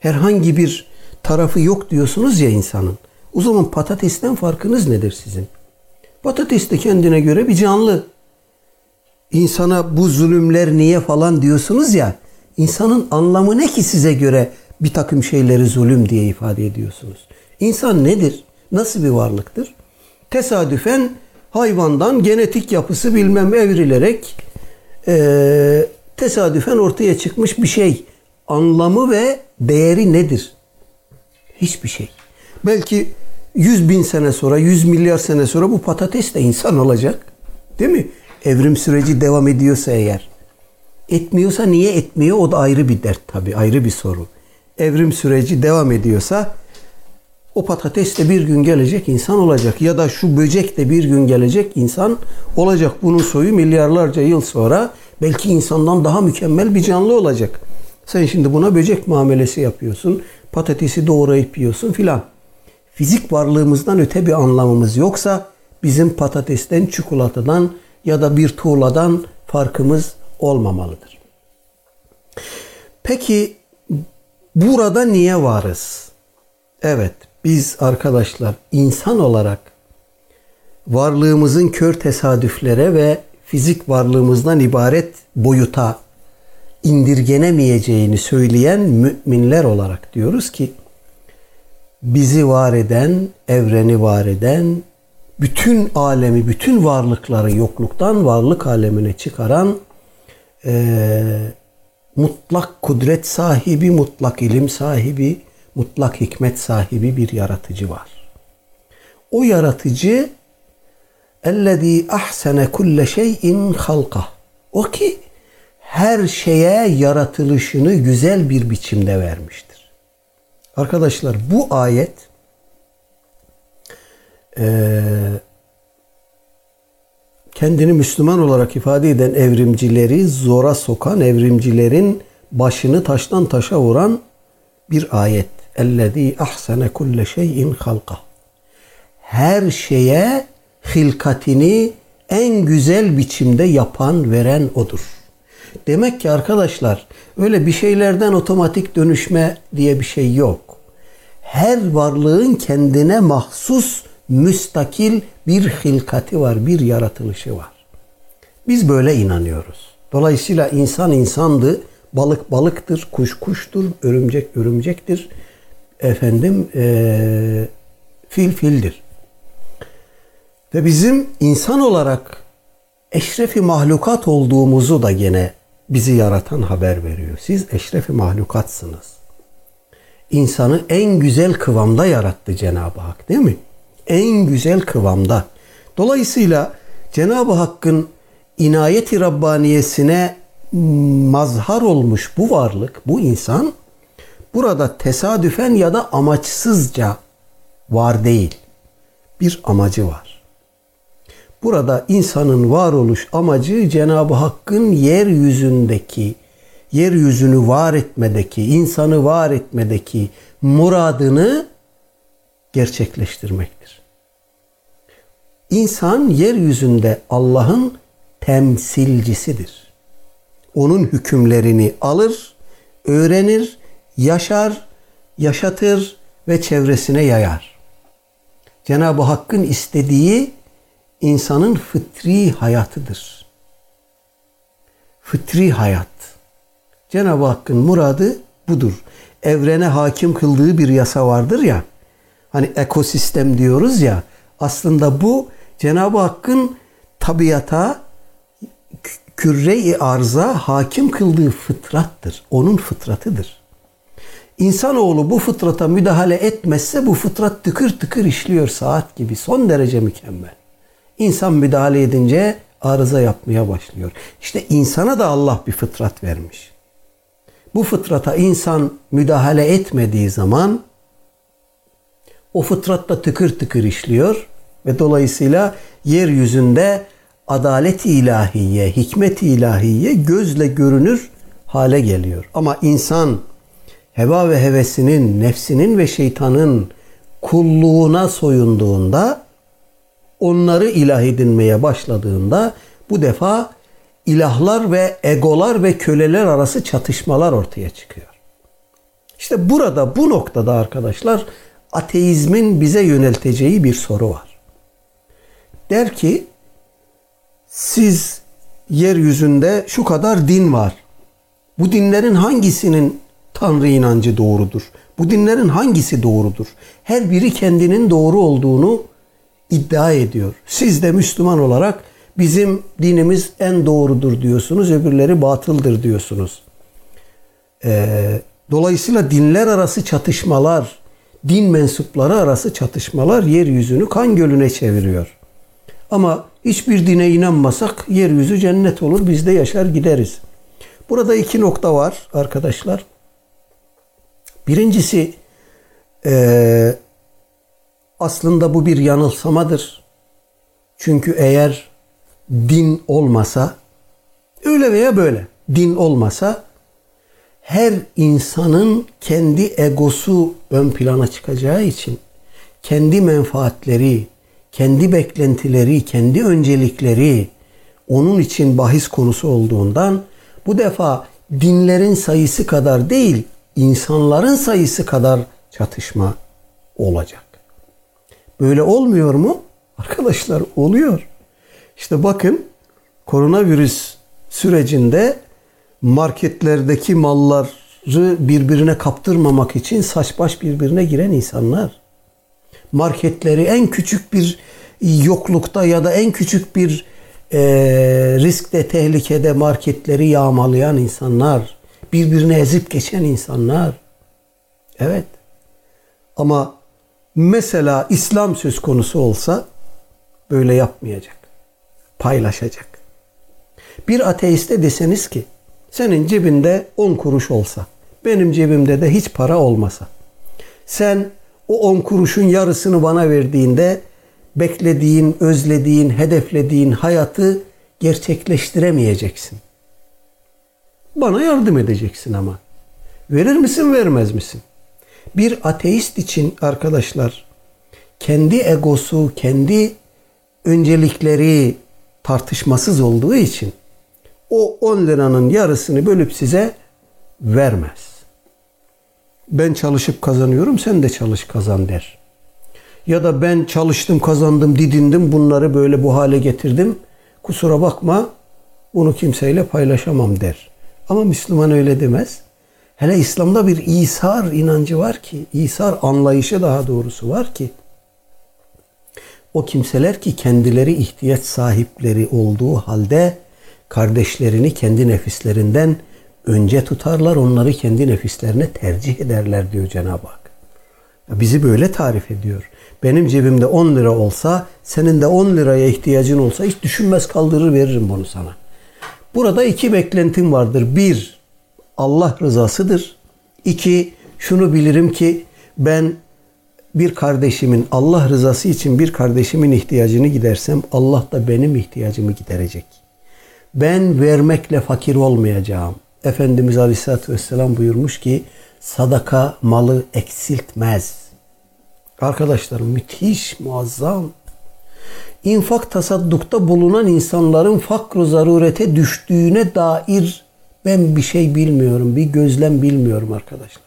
herhangi bir tarafı yok diyorsunuz ya insanın. O zaman patatesten farkınız nedir sizin? Patates de kendine göre bir canlı insana bu zulümler niye falan diyorsunuz ya insanın anlamı ne ki size göre bir takım şeyleri zulüm diye ifade ediyorsunuz. İnsan nedir? Nasıl bir varlıktır? Tesadüfen hayvandan genetik yapısı bilmem evrilerek e, tesadüfen ortaya çıkmış bir şey. Anlamı ve değeri nedir? Hiçbir şey. Belki 100 bin sene sonra, 100 milyar sene sonra bu patates de insan olacak. Değil mi? Evrim süreci devam ediyorsa eğer. Etmiyorsa niye etmiyor o da ayrı bir dert tabii, ayrı bir soru. Evrim süreci devam ediyorsa o patates de bir gün gelecek insan olacak ya da şu böcek de bir gün gelecek insan olacak. Bunun soyu milyarlarca yıl sonra belki insandan daha mükemmel bir canlı olacak. Sen şimdi buna böcek muamelesi yapıyorsun. Patatesi doğrayıp yiyorsun filan. Fizik varlığımızdan öte bir anlamımız yoksa bizim patatesten, çikolatadan ya da bir tuğladan farkımız olmamalıdır. Peki burada niye varız? Evet, biz arkadaşlar insan olarak varlığımızın kör tesadüflere ve fizik varlığımızdan ibaret boyuta indirgenemeyeceğini söyleyen müminler olarak diyoruz ki bizi var eden, evreni var eden, bütün alemi, bütün varlıkları yokluktan varlık alemine çıkaran e, mutlak kudret sahibi, mutlak ilim sahibi, mutlak hikmet sahibi bir yaratıcı var. O yaratıcı ellezî ahsene kulle şeyin halka. O ki her şeye yaratılışını güzel bir biçimde vermiştir. Arkadaşlar bu ayet e, kendini Müslüman olarak ifade eden evrimcileri zora sokan evrimcilerin başını taştan taşa vuran bir ayet. Ellezî ahsene kulle şeyin halka. Her şeye hilkatini en güzel biçimde yapan, veren odur. Demek ki arkadaşlar öyle bir şeylerden otomatik dönüşme diye bir şey yok. Her varlığın kendine mahsus müstakil bir hilkati var, bir yaratılışı var. Biz böyle inanıyoruz. Dolayısıyla insan insandı, balık balıktır, kuş kuştur, örümcek örümcektir, efendim ee, fil fildir. Ve bizim insan olarak eşrefi mahlukat olduğumuzu da gene bizi yaratan haber veriyor. Siz eşrefi mahlukatsınız. İnsanı en güzel kıvamda yarattı Cenab-ı Hak değil mi? En güzel kıvamda. Dolayısıyla Cenab-ı Hakk'ın inayeti Rabbaniyesine mazhar olmuş bu varlık, bu insan burada tesadüfen ya da amaçsızca var değil. Bir amacı var. Burada insanın varoluş amacı Cenab-ı Hakk'ın yeryüzündeki, yeryüzünü var etmedeki, insanı var etmedeki muradını gerçekleştirmektir. İnsan yeryüzünde Allah'ın temsilcisidir. Onun hükümlerini alır, öğrenir, yaşar, yaşatır ve çevresine yayar. Cenab-ı Hakk'ın istediği insanın fıtri hayatıdır. Fıtri hayat. Cenab-ı Hakk'ın muradı budur. Evrene hakim kıldığı bir yasa vardır ya. Hani ekosistem diyoruz ya. Aslında bu Cenab-ı Hakk'ın tabiata küre-i arza hakim kıldığı fıtrattır. Onun fıtratıdır. İnsanoğlu bu fıtrata müdahale etmezse bu fıtrat tıkır tıkır işliyor saat gibi. Son derece mükemmel. İnsan müdahale edince arıza yapmaya başlıyor. İşte insana da Allah bir fıtrat vermiş. Bu fıtrata insan müdahale etmediği zaman o fıtratta tıkır tıkır işliyor ve dolayısıyla yeryüzünde adalet ilahiye, hikmet ilahiye gözle görünür hale geliyor. Ama insan heva ve hevesinin, nefsinin ve şeytanın kulluğuna soyunduğunda onları ilah edinmeye başladığında bu defa ilahlar ve egolar ve köleler arası çatışmalar ortaya çıkıyor. İşte burada bu noktada arkadaşlar ateizmin bize yönelteceği bir soru var. Der ki siz yeryüzünde şu kadar din var. Bu dinlerin hangisinin Tanrı inancı doğrudur? Bu dinlerin hangisi doğrudur? Her biri kendinin doğru olduğunu iddia ediyor. Siz de Müslüman olarak Bizim dinimiz en doğrudur diyorsunuz, öbürleri batıldır diyorsunuz. Ee, dolayısıyla dinler arası çatışmalar, din mensupları arası çatışmalar yeryüzünü kan gölüne çeviriyor. Ama hiçbir dine inanmasak yeryüzü cennet olur, biz de yaşar gideriz. Burada iki nokta var arkadaşlar. Birincisi e, aslında bu bir yanılsamadır. Çünkü eğer din olmasa öyle veya böyle din olmasa her insanın kendi egosu ön plana çıkacağı için kendi menfaatleri, kendi beklentileri, kendi öncelikleri onun için bahis konusu olduğundan bu defa dinlerin sayısı kadar değil, insanların sayısı kadar çatışma olacak. Böyle olmuyor mu? Arkadaşlar oluyor. İşte bakın koronavirüs sürecinde marketlerdeki malları birbirine kaptırmamak için saç baş birbirine giren insanlar. Marketleri en küçük bir yoklukta ya da en küçük bir e, riskte, tehlikede marketleri yağmalayan insanlar. Birbirine ezip geçen insanlar. Evet. Ama mesela İslam söz konusu olsa böyle yapmayacak. Paylaşacak. Bir ateiste deseniz ki senin cebinde 10 kuruş olsa, benim cebimde de hiç para olmasa. Sen o 10 kuruşun yarısını bana verdiğinde beklediğin, özlediğin, hedeflediğin hayatı gerçekleştiremeyeceksin. Bana yardım edeceksin ama. Verir misin, vermez misin? Bir ateist için arkadaşlar kendi egosu, kendi öncelikleri tartışmasız olduğu için o 10 liranın yarısını bölüp size vermez. Ben çalışıp kazanıyorum, sen de çalış kazan der. Ya da ben çalıştım, kazandım, didindim, bunları böyle bu hale getirdim. Kusura bakma, bunu kimseyle paylaşamam der. Ama Müslüman öyle demez. Hele İslam'da bir İsar inancı var ki, İsar anlayışı daha doğrusu var ki, o kimseler ki kendileri ihtiyaç sahipleri olduğu halde kardeşlerini kendi nefislerinden önce tutarlar, onları kendi nefislerine tercih ederler diyor Cenab-ı Hak. Bizi böyle tarif ediyor. Benim cebimde 10 lira olsa, senin de 10 liraya ihtiyacın olsa hiç düşünmez kaldırır veririm bunu sana. Burada iki beklentim vardır. Bir, Allah rızasıdır. İki, şunu bilirim ki ben bir kardeşimin Allah rızası için bir kardeşimin ihtiyacını gidersem Allah da benim ihtiyacımı giderecek. Ben vermekle fakir olmayacağım. Efendimiz Aleyhisselatü Vesselam buyurmuş ki sadaka malı eksiltmez. Arkadaşlar müthiş, muazzam. İnfak tasaddukta bulunan insanların fakr zarurete düştüğüne dair ben bir şey bilmiyorum, bir gözlem bilmiyorum arkadaşlar.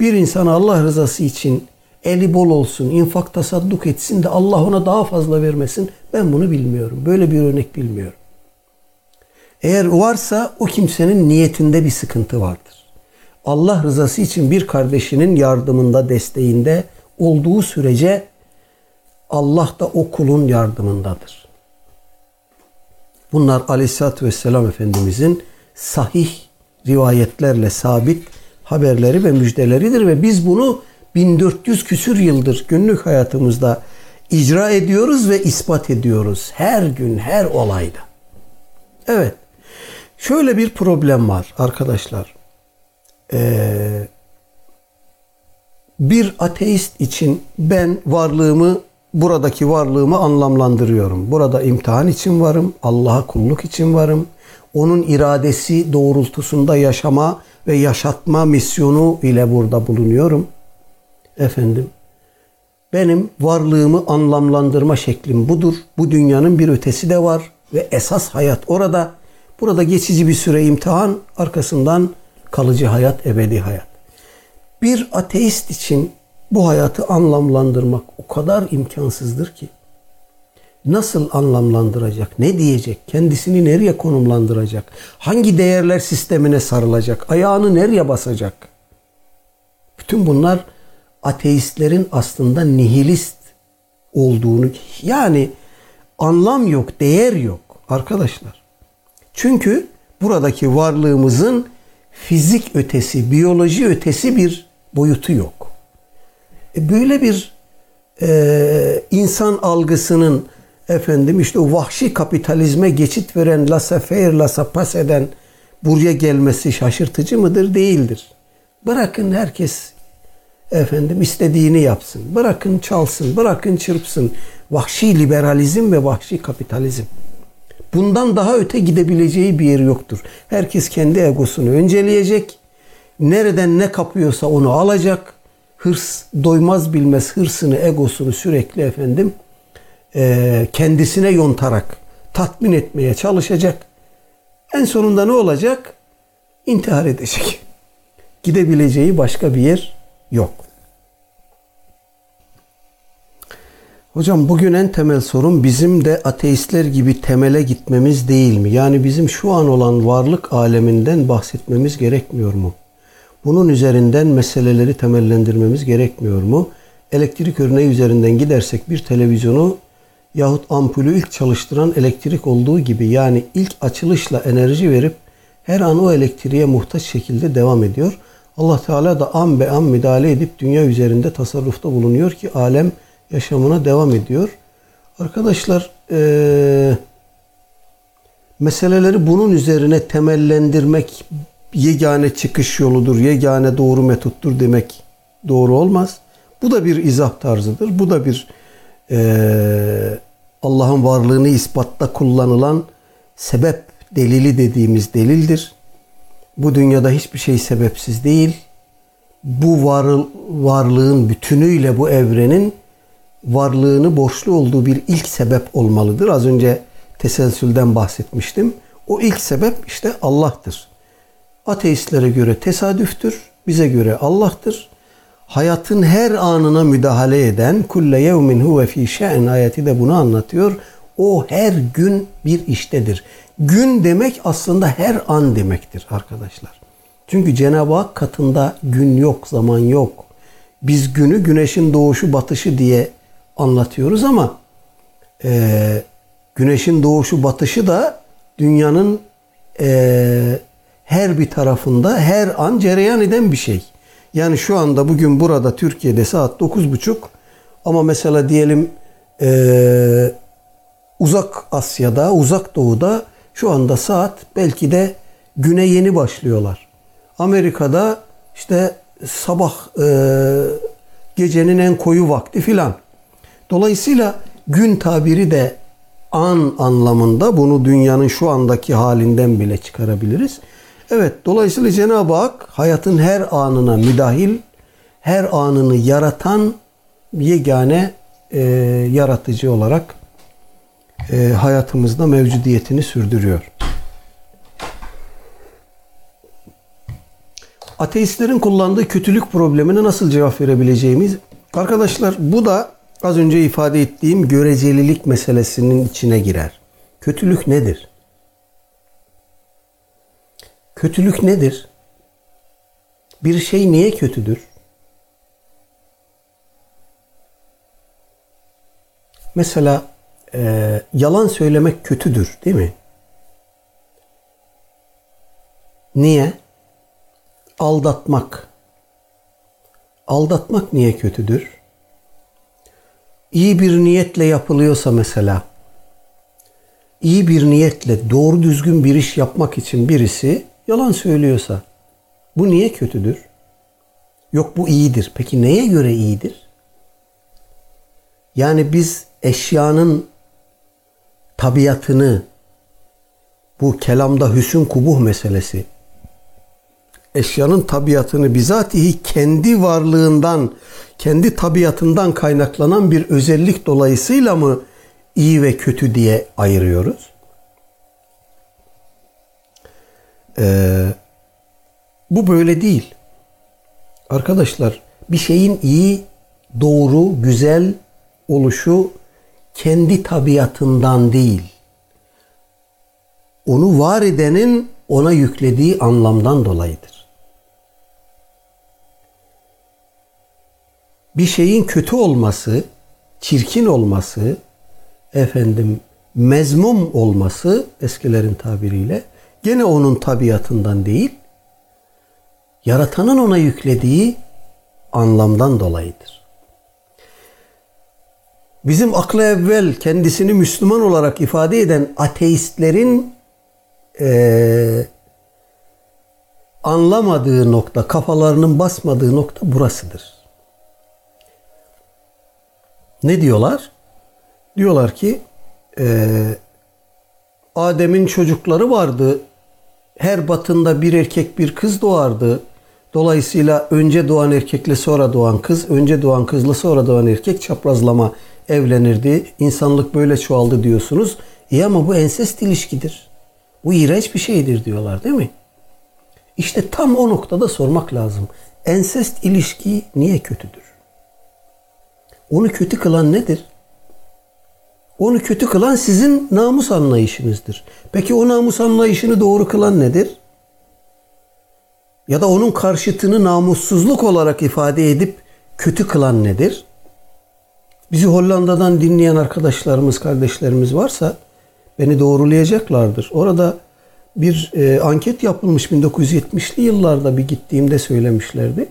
Bir insan Allah rızası için eli bol olsun, infak tasadduk etsin de Allah ona daha fazla vermesin. Ben bunu bilmiyorum. Böyle bir örnek bilmiyorum. Eğer varsa o kimsenin niyetinde bir sıkıntı vardır. Allah rızası için bir kardeşinin yardımında, desteğinde olduğu sürece Allah da o kulun yardımındadır. Bunlar Aleyhisselatü Vesselam Efendimizin sahih rivayetlerle sabit haberleri ve müjdeleridir ve biz bunu 1400 küsür yıldır günlük hayatımızda icra ediyoruz ve ispat ediyoruz. Her gün, her olayda. Evet. Şöyle bir problem var arkadaşlar. Ee, bir ateist için ben varlığımı, buradaki varlığımı anlamlandırıyorum. Burada imtihan için varım, Allah'a kulluk için varım. Onun iradesi doğrultusunda yaşama ve yaşatma misyonu ile burada bulunuyorum efendim benim varlığımı anlamlandırma şeklim budur. Bu dünyanın bir ötesi de var ve esas hayat orada. Burada geçici bir süre imtihan, arkasından kalıcı hayat, ebedi hayat. Bir ateist için bu hayatı anlamlandırmak o kadar imkansızdır ki. Nasıl anlamlandıracak? Ne diyecek? Kendisini nereye konumlandıracak? Hangi değerler sistemine sarılacak? Ayağını nereye basacak? Bütün bunlar ateistlerin aslında nihilist olduğunu yani anlam yok, değer yok arkadaşlar. Çünkü buradaki varlığımızın fizik ötesi, biyoloji ötesi bir boyutu yok. E böyle bir e, insan algısının efendim işte o vahşi kapitalizme geçit veren laissez-faire, laissez eden buraya gelmesi şaşırtıcı mıdır? Değildir. Bırakın herkes efendim istediğini yapsın. Bırakın çalsın, bırakın çırpsın. Vahşi liberalizm ve vahşi kapitalizm. Bundan daha öte gidebileceği bir yer yoktur. Herkes kendi egosunu önceleyecek. Nereden ne kapıyorsa onu alacak. Hırs doymaz bilmez hırsını, egosunu sürekli efendim e, kendisine yontarak tatmin etmeye çalışacak. En sonunda ne olacak? İntihar edecek. Gidebileceği başka bir yer yok. Hocam bugün en temel sorun bizim de ateistler gibi temele gitmemiz değil mi? Yani bizim şu an olan varlık aleminden bahsetmemiz gerekmiyor mu? Bunun üzerinden meseleleri temellendirmemiz gerekmiyor mu? Elektrik örneği üzerinden gidersek bir televizyonu yahut ampulü ilk çalıştıran elektrik olduğu gibi yani ilk açılışla enerji verip her an o elektriğe muhtaç şekilde devam ediyor. Allah Teala da an be an müdahale edip dünya üzerinde tasarrufta bulunuyor ki alem yaşamına devam ediyor. Arkadaşlar ee, meseleleri bunun üzerine temellendirmek yegane çıkış yoludur, yegane doğru metottur demek doğru olmaz. Bu da bir izah tarzıdır. Bu da bir e, Allah'ın varlığını ispatta kullanılan sebep delili dediğimiz delildir. Bu dünyada hiçbir şey sebepsiz değil. Bu var, varlığın bütünüyle bu evrenin varlığını borçlu olduğu bir ilk sebep olmalıdır. Az önce teselsülden bahsetmiştim. O ilk sebep işte Allah'tır. Ateistlere göre tesadüftür, bize göre Allah'tır. Hayatın her anına müdahale eden kulle yevmin huve fi şe'n ayeti de bunu anlatıyor. O her gün bir iştedir. Gün demek aslında her an demektir arkadaşlar. Çünkü Cenab-ı Hak katında gün yok, zaman yok. Biz günü güneşin doğuşu batışı diye anlatıyoruz ama e, güneşin doğuşu batışı da dünyanın e, her bir tarafında her an cereyan eden bir şey. Yani şu anda bugün burada Türkiye'de saat 9.30 ama mesela diyelim e, uzak Asya'da, uzak doğuda şu anda saat belki de güne yeni başlıyorlar. Amerika'da işte sabah e, gecenin en koyu vakti filan. Dolayısıyla gün tabiri de an anlamında bunu dünyanın şu andaki halinden bile çıkarabiliriz. Evet dolayısıyla Cenab-ı Hak hayatın her anına müdahil, her anını yaratan yegane e, yaratıcı olarak e, hayatımızda mevcudiyetini sürdürüyor. Ateistlerin kullandığı kötülük problemine nasıl cevap verebileceğimiz arkadaşlar bu da az önce ifade ettiğim görecelilik meselesinin içine girer. Kötülük nedir? Kötülük nedir? Bir şey niye kötüdür? Mesela e, yalan söylemek kötüdür değil mi? Niye? Aldatmak. Aldatmak niye kötüdür? İyi bir niyetle yapılıyorsa mesela, iyi bir niyetle doğru düzgün bir iş yapmak için birisi yalan söylüyorsa bu niye kötüdür? Yok bu iyidir. Peki neye göre iyidir? Yani biz eşyanın tabiatını bu kelamda hüsün kubuh meselesi eşyanın tabiatını bizatihi kendi varlığından, kendi tabiatından kaynaklanan bir özellik dolayısıyla mı iyi ve kötü diye ayırıyoruz? Ee, bu böyle değil. Arkadaşlar bir şeyin iyi, doğru, güzel oluşu kendi tabiatından değil. Onu var edenin ona yüklediği anlamdan dolayıdır. Bir şeyin kötü olması, çirkin olması, efendim mezmum olması eskilerin tabiriyle gene onun tabiatından değil, yaratanın ona yüklediği anlamdan dolayıdır. Bizim akla evvel kendisini Müslüman olarak ifade eden ateistlerin e, anlamadığı nokta, kafalarının basmadığı nokta burasıdır. Ne diyorlar? Diyorlar ki e, Adem'in çocukları vardı. Her batında bir erkek bir kız doğardı. Dolayısıyla önce doğan erkekle sonra doğan kız, önce doğan kızla sonra doğan erkek çaprazlama evlenirdi. İnsanlık böyle çoğaldı diyorsunuz. İyi ama bu ensest ilişkidir. Bu iğrenç bir şeydir diyorlar değil mi? İşte tam o noktada sormak lazım. Ensest ilişki niye kötüdür? Onu kötü kılan nedir? Onu kötü kılan sizin namus anlayışınızdır. Peki o namus anlayışını doğru kılan nedir? Ya da onun karşıtını namussuzluk olarak ifade edip kötü kılan nedir? Bizi Hollanda'dan dinleyen arkadaşlarımız, kardeşlerimiz varsa beni doğrulayacaklardır. Orada bir e, anket yapılmış 1970'li yıllarda bir gittiğimde söylemişlerdi.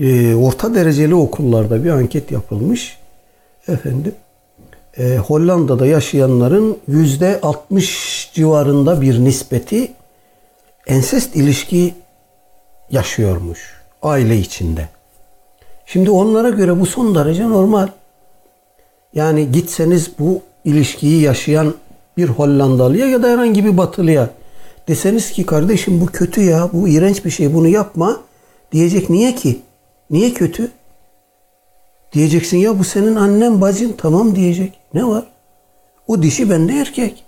E, orta dereceli okullarda bir anket yapılmış. Efendim e, Hollanda'da yaşayanların yüzde 60 civarında bir nispeti ensest ilişki yaşıyormuş aile içinde. Şimdi onlara göre bu son derece normal. Yani gitseniz bu ilişkiyi yaşayan bir Hollandalıya ya da herhangi bir Batılıya deseniz ki kardeşim bu kötü ya, bu iğrenç bir şey, bunu yapma diyecek. Niye ki? Niye kötü? Diyeceksin ya bu senin annen bacın tamam diyecek. Ne var? O dişi bende erkek.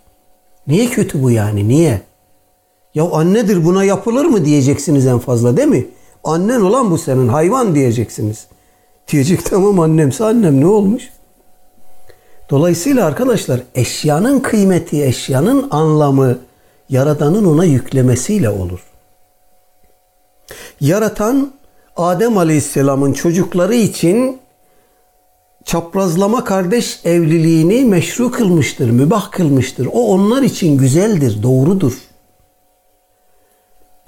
Niye kötü bu yani? Niye? Ya annedir buna yapılır mı diyeceksiniz en fazla değil mi? Annen olan bu senin hayvan diyeceksiniz. Diyecek tamam annemse annem ne olmuş? Dolayısıyla arkadaşlar eşyanın kıymeti, eşyanın anlamı Yaradan'ın ona yüklemesiyle olur. Yaratan Adem Aleyhisselam'ın çocukları için çaprazlama kardeş evliliğini meşru kılmıştır, mübah kılmıştır. O onlar için güzeldir, doğrudur.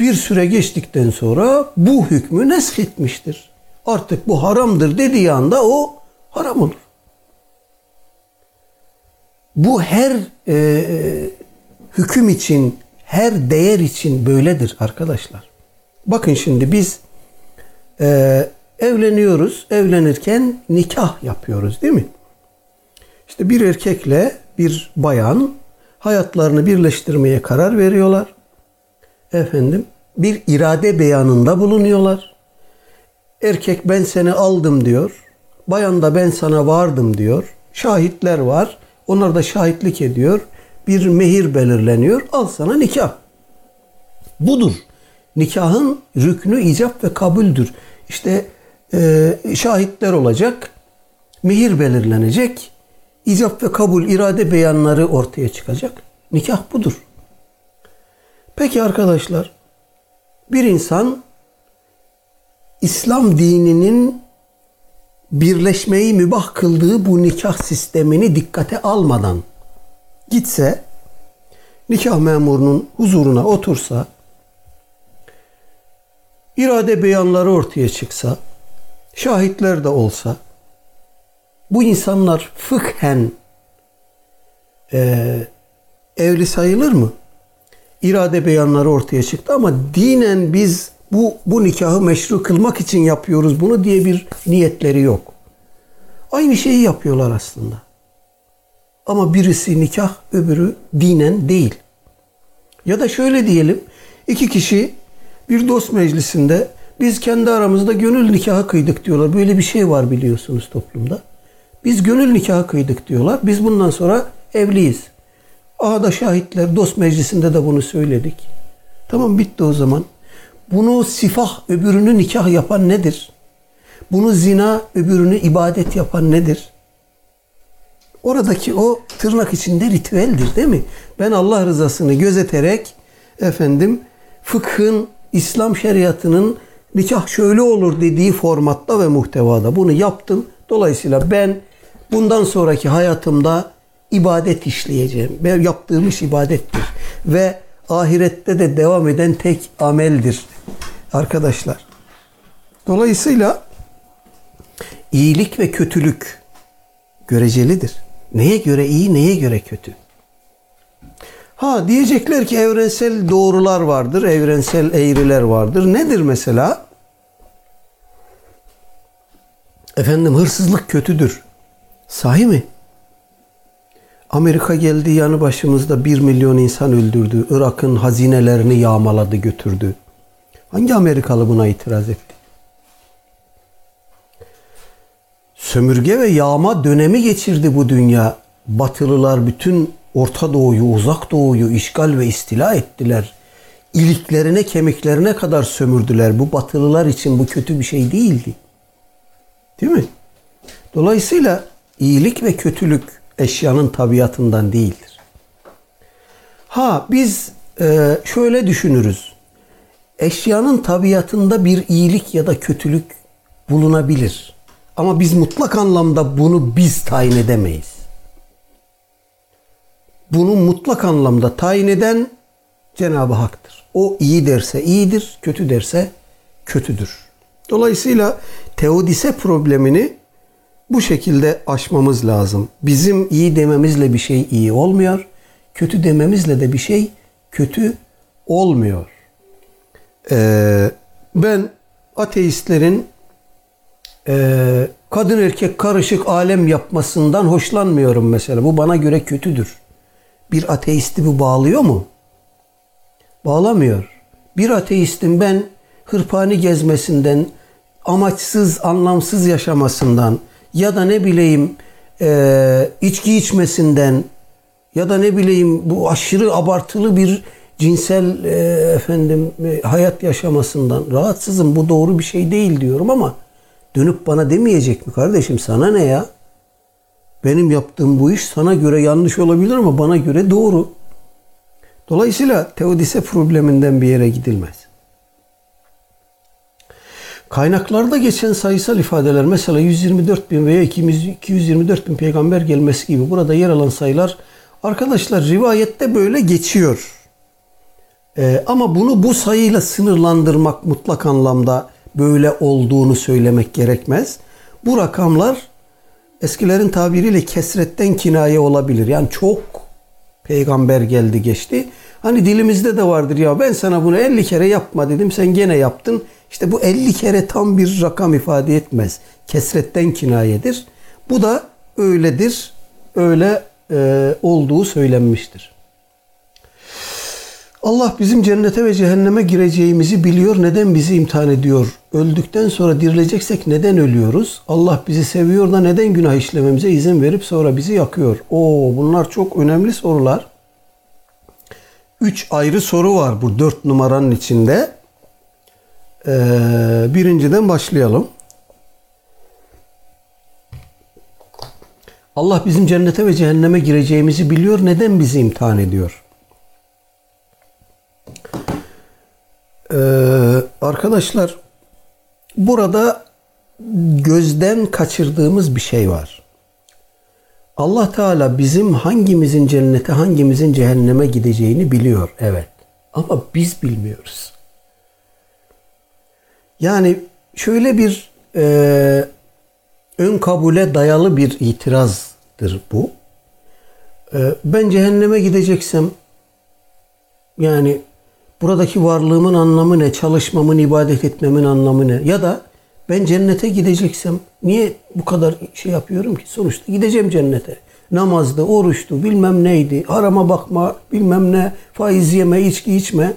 Bir süre geçtikten sonra bu hükmü nesk etmiştir. Artık bu haramdır dediği anda o haram olur. Bu her e, hüküm için, her değer için böyledir arkadaşlar. Bakın şimdi biz e, evleniyoruz. Evlenirken nikah yapıyoruz değil mi? İşte bir erkekle bir bayan hayatlarını birleştirmeye karar veriyorlar. Efendim bir irade beyanında bulunuyorlar. Erkek ben seni aldım diyor. Bayan da ben sana vardım diyor. Şahitler var. Onlar da şahitlik ediyor. Bir mehir belirleniyor. Al sana nikah. Budur. Nikahın rüknü icap ve kabuldür. İşte e, şahitler olacak. Mehir belirlenecek. icap ve kabul irade beyanları ortaya çıkacak. Nikah budur. Peki arkadaşlar bir insan İslam dininin birleşmeyi mübah kıldığı bu nikah sistemini dikkate almadan gitse, nikah memurunun huzuruna otursa, irade beyanları ortaya çıksa, şahitler de olsa, bu insanlar fıkhen e, evli sayılır mı? İrade beyanları ortaya çıktı ama dinen biz bu, bu nikahı meşru kılmak için yapıyoruz bunu diye bir niyetleri yok. Aynı şeyi yapıyorlar aslında. Ama birisi nikah öbürü dinen değil. Ya da şöyle diyelim iki kişi bir dost meclisinde biz kendi aramızda gönül nikahı kıydık diyorlar. Böyle bir şey var biliyorsunuz toplumda. Biz gönül nikahı kıydık diyorlar. Biz bundan sonra evliyiz. Aha da şahitler dost meclisinde de bunu söyledik. Tamam bitti o zaman. Bunu sifah öbürünü nikah yapan nedir? Bunu zina öbürünü ibadet yapan nedir? Oradaki o tırnak içinde ritüeldir değil mi? Ben Allah rızasını gözeterek efendim fıkhın, İslam şeriatının nikah şöyle olur dediği formatta ve muhtevada bunu yaptım. Dolayısıyla ben bundan sonraki hayatımda ibadet işleyeceğim. Ben yaptığım iş ibadettir. Ve ahirette de devam eden tek ameldir. Arkadaşlar. Dolayısıyla iyilik ve kötülük görecelidir. Neye göre iyi, neye göre kötü? Ha diyecekler ki evrensel doğrular vardır, evrensel eğriler vardır. Nedir mesela? Efendim hırsızlık kötüdür. Sahi mi? Amerika geldi yanı başımızda bir milyon insan öldürdü. Irak'ın hazinelerini yağmaladı götürdü. Hangi Amerikalı buna itiraz etti? Sömürge ve yağma dönemi geçirdi bu dünya. Batılılar bütün Orta Doğu'yu, Uzak Doğu'yu işgal ve istila ettiler. İliklerine, kemiklerine kadar sömürdüler. Bu Batılılar için bu kötü bir şey değildi. Değil mi? Dolayısıyla iyilik ve kötülük eşyanın tabiatından değildir. Ha biz e, şöyle düşünürüz. Eşyanın tabiatında bir iyilik ya da kötülük bulunabilir. Ama biz mutlak anlamda bunu biz tayin edemeyiz. Bunu mutlak anlamda tayin eden Cenab-ı Hak'tır. O iyi derse iyidir, kötü derse kötüdür. Dolayısıyla teodise problemini bu şekilde aşmamız lazım. Bizim iyi dememizle bir şey iyi olmuyor. Kötü dememizle de bir şey kötü olmuyor. Ee, ben ateistlerin e, kadın erkek karışık alem yapmasından hoşlanmıyorum mesela. Bu bana göre kötüdür. Bir ateisti bu bağlıyor mu? Bağlamıyor. Bir ateistin ben hırpani gezmesinden, amaçsız, anlamsız yaşamasından ya da ne bileyim e, içki içmesinden ya da ne bileyim bu aşırı abartılı bir cinsel e, efendim e, hayat yaşamasından rahatsızım. Bu doğru bir şey değil diyorum ama dönüp bana demeyecek mi kardeşim sana ne ya? Benim yaptığım bu iş sana göre yanlış olabilir ama bana göre doğru. Dolayısıyla teodise probleminden bir yere gidilmez. Kaynaklarda geçen sayısal ifadeler mesela 124 bin veya 224 bin peygamber gelmesi gibi burada yer alan sayılar arkadaşlar rivayette böyle geçiyor. Ee, ama bunu bu sayıyla sınırlandırmak mutlak anlamda böyle olduğunu söylemek gerekmez. Bu rakamlar eskilerin tabiriyle kesretten kinaye olabilir. Yani çok peygamber geldi geçti. Hani dilimizde de vardır ya ben sana bunu 50 kere yapma dedim sen gene yaptın. İşte bu 50 kere tam bir rakam ifade etmez. Kesretten kinayedir. Bu da öyledir. Öyle e, olduğu söylenmiştir. Allah bizim cennete ve cehenneme gireceğimizi biliyor. Neden bizi imtihan ediyor? Öldükten sonra dirileceksek neden ölüyoruz? Allah bizi seviyor da neden günah işlememize izin verip sonra bizi yakıyor? Oo bunlar çok önemli sorular. Üç ayrı soru var bu dört numaranın içinde. Ee, birinciden başlayalım. Allah bizim cennete ve cehenneme gireceğimizi biliyor. Neden bizi imtihan ediyor? Ee, arkadaşlar burada gözden kaçırdığımız bir şey var. Allah Teala bizim hangimizin cennete hangimizin cehenneme gideceğini biliyor. Evet. Ama biz bilmiyoruz. Yani şöyle bir e, ön kabule dayalı bir itirazdır bu. E, ben cehenneme gideceksem yani buradaki varlığımın anlamı ne? Çalışmamın, ibadet etmemin anlamı ne? Ya da ben cennete gideceksem niye bu kadar şey yapıyorum ki? Sonuçta gideceğim cennete. Namazdı, oruçtu, bilmem neydi, harama bakma, bilmem ne, faiz yeme, içki içme.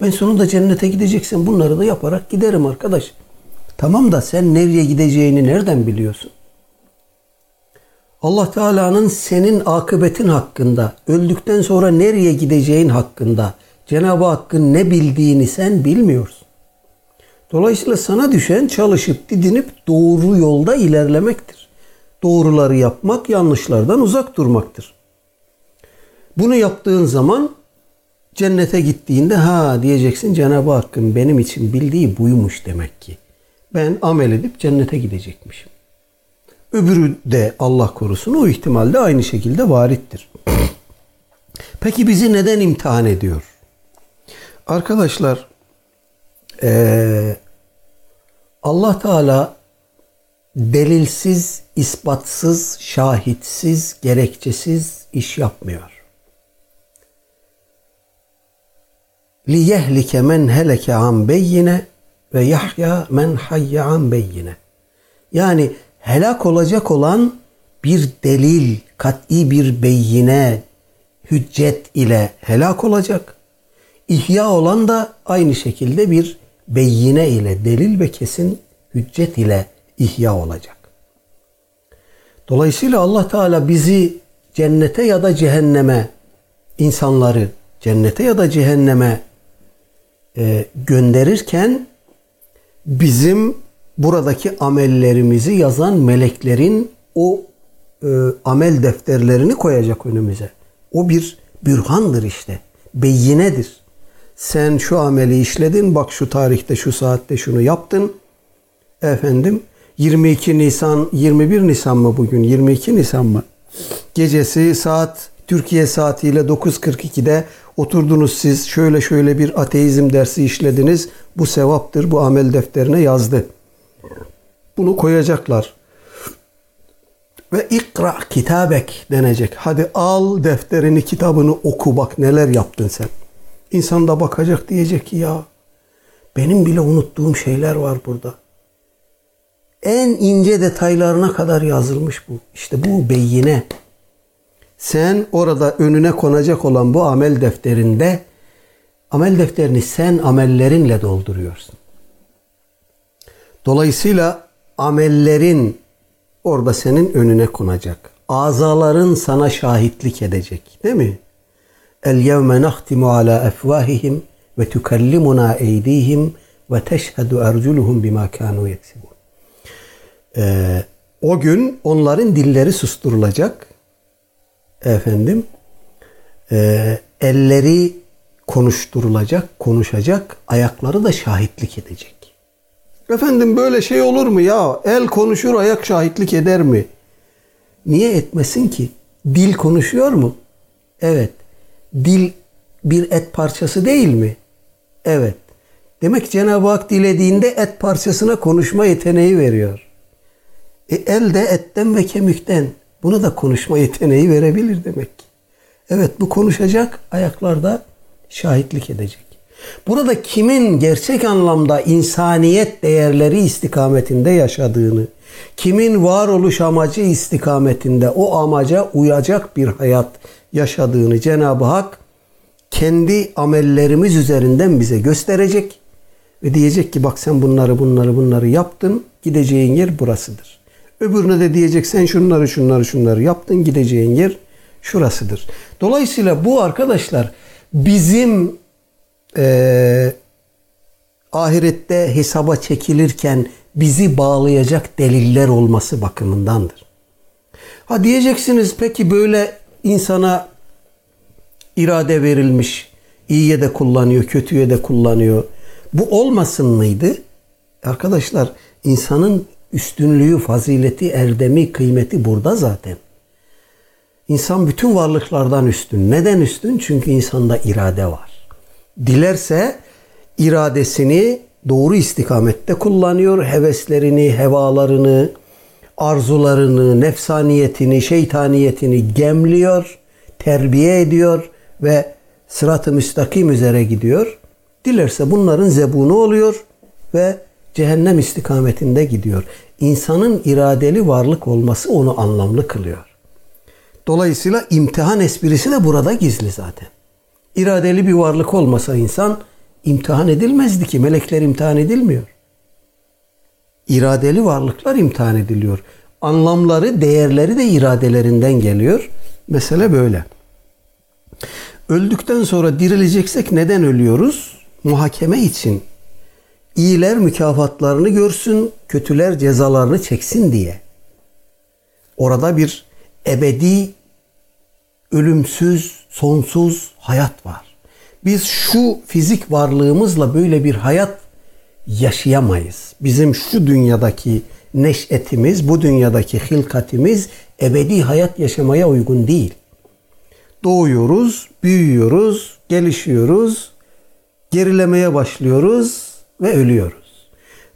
Ben sonunda cennete gideceksem bunları da yaparak giderim arkadaş. Tamam da sen nereye gideceğini nereden biliyorsun? Allah Teala'nın senin akıbetin hakkında, öldükten sonra nereye gideceğin hakkında Cenab-ı Hakk'ın ne bildiğini sen bilmiyorsun. Dolayısıyla sana düşen çalışıp didinip doğru yolda ilerlemektir. Doğruları yapmak, yanlışlardan uzak durmaktır. Bunu yaptığın zaman cennete gittiğinde ha diyeceksin Cenab-ı Hakk'ın benim için bildiği buymuş demek ki. Ben amel edip cennete gidecekmişim. Öbürü de Allah korusun o ihtimalde aynı şekilde varittir. Peki bizi neden imtihan ediyor? Arkadaşlar ee, Allah Teala delilsiz, ispatsız, şahitsiz, gerekçesiz iş yapmıyor. لِيَهْلِكَ مَنْ هَلَكَ عَنْ بَيِّنَ ve yahya men hayya an beyyine. Yani helak olacak olan bir delil, kat'i bir beyine, hüccet ile helak olacak. İhya olan da aynı şekilde bir beyine ile, delil ve kesin hüccet ile ihya olacak. Dolayısıyla Allah Teala bizi cennete ya da cehenneme, insanları cennete ya da cehenneme e, gönderirken bizim buradaki amellerimizi yazan meleklerin o e, amel defterlerini koyacak önümüze. O bir bürhandır işte. Beyinedir. Sen şu ameli işledin, bak şu tarihte, şu saatte şunu yaptın. Efendim 22 Nisan, 21 Nisan mı bugün? 22 Nisan mı? Gecesi saat Türkiye saatiyle 9.42'de oturdunuz siz şöyle şöyle bir ateizm dersi işlediniz. Bu sevaptır. Bu amel defterine yazdı. Bunu koyacaklar. Ve ikra kitabek denecek. Hadi al defterini, kitabını oku bak neler yaptın sen. İnsan da bakacak diyecek ki ya benim bile unuttuğum şeyler var burada. En ince detaylarına kadar yazılmış bu. İşte bu beyine. Sen orada önüne konacak olan bu amel defterinde amel defterini sen amellerinle dolduruyorsun. Dolayısıyla amellerin orada senin önüne konacak. Azaların sana şahitlik edecek. Değil mi? El yevme nahtimu ala efvahihim ve tukellimuna eydihim ve teşhedü erculuhum bima kanu. Ee, o gün onların dilleri susturulacak. Efendim e, elleri konuşturulacak, konuşacak, ayakları da şahitlik edecek. Efendim böyle şey olur mu ya? El konuşur, ayak şahitlik eder mi? Niye etmesin ki? Dil konuşuyor mu? Evet. Dil bir et parçası değil mi? Evet. Demek Cenab-ı Hak dilediğinde et parçasına konuşma yeteneği veriyor. E, el de etten ve kemikten. Bunu da konuşma yeteneği verebilir demek Evet bu konuşacak, ayaklarda şahitlik edecek. Burada kimin gerçek anlamda insaniyet değerleri istikametinde yaşadığını, kimin varoluş amacı istikametinde o amaca uyacak bir hayat yaşadığını Cenab-ı Hak kendi amellerimiz üzerinden bize gösterecek ve diyecek ki bak sen bunları bunları bunları yaptın gideceğin yer burasıdır. Öbürüne de diyecek sen şunları şunları şunları yaptın gideceğin yer şurasıdır. Dolayısıyla bu arkadaşlar bizim e, ahirette hesaba çekilirken bizi bağlayacak deliller olması bakımındandır. Ha diyeceksiniz peki böyle insana irade verilmiş, iyiye de kullanıyor, kötüye de kullanıyor. Bu olmasın mıydı? Arkadaşlar insanın üstünlüğü, fazileti, erdemi, kıymeti burada zaten. İnsan bütün varlıklardan üstün. Neden üstün? Çünkü insanda irade var. Dilerse iradesini doğru istikamette kullanıyor. Heveslerini, hevalarını, arzularını, nefsaniyetini, şeytaniyetini gemliyor, terbiye ediyor ve sırat-ı müstakim üzere gidiyor. Dilerse bunların zebunu oluyor ve cehennem istikametinde gidiyor. İnsanın iradeli varlık olması onu anlamlı kılıyor. Dolayısıyla imtihan esprisi de burada gizli zaten. İradeli bir varlık olmasa insan imtihan edilmezdi ki. Melekler imtihan edilmiyor. İradeli varlıklar imtihan ediliyor. Anlamları, değerleri de iradelerinden geliyor. Mesele böyle. Öldükten sonra dirileceksek neden ölüyoruz? Muhakeme için. İyiler mükafatlarını görsün, kötüler cezalarını çeksin diye. Orada bir ebedi ölümsüz, sonsuz hayat var. Biz şu fizik varlığımızla böyle bir hayat yaşayamayız. Bizim şu dünyadaki neşetimiz, bu dünyadaki hilkatimiz ebedi hayat yaşamaya uygun değil. Doğuyoruz, büyüyoruz, gelişiyoruz, gerilemeye başlıyoruz ve ölüyoruz.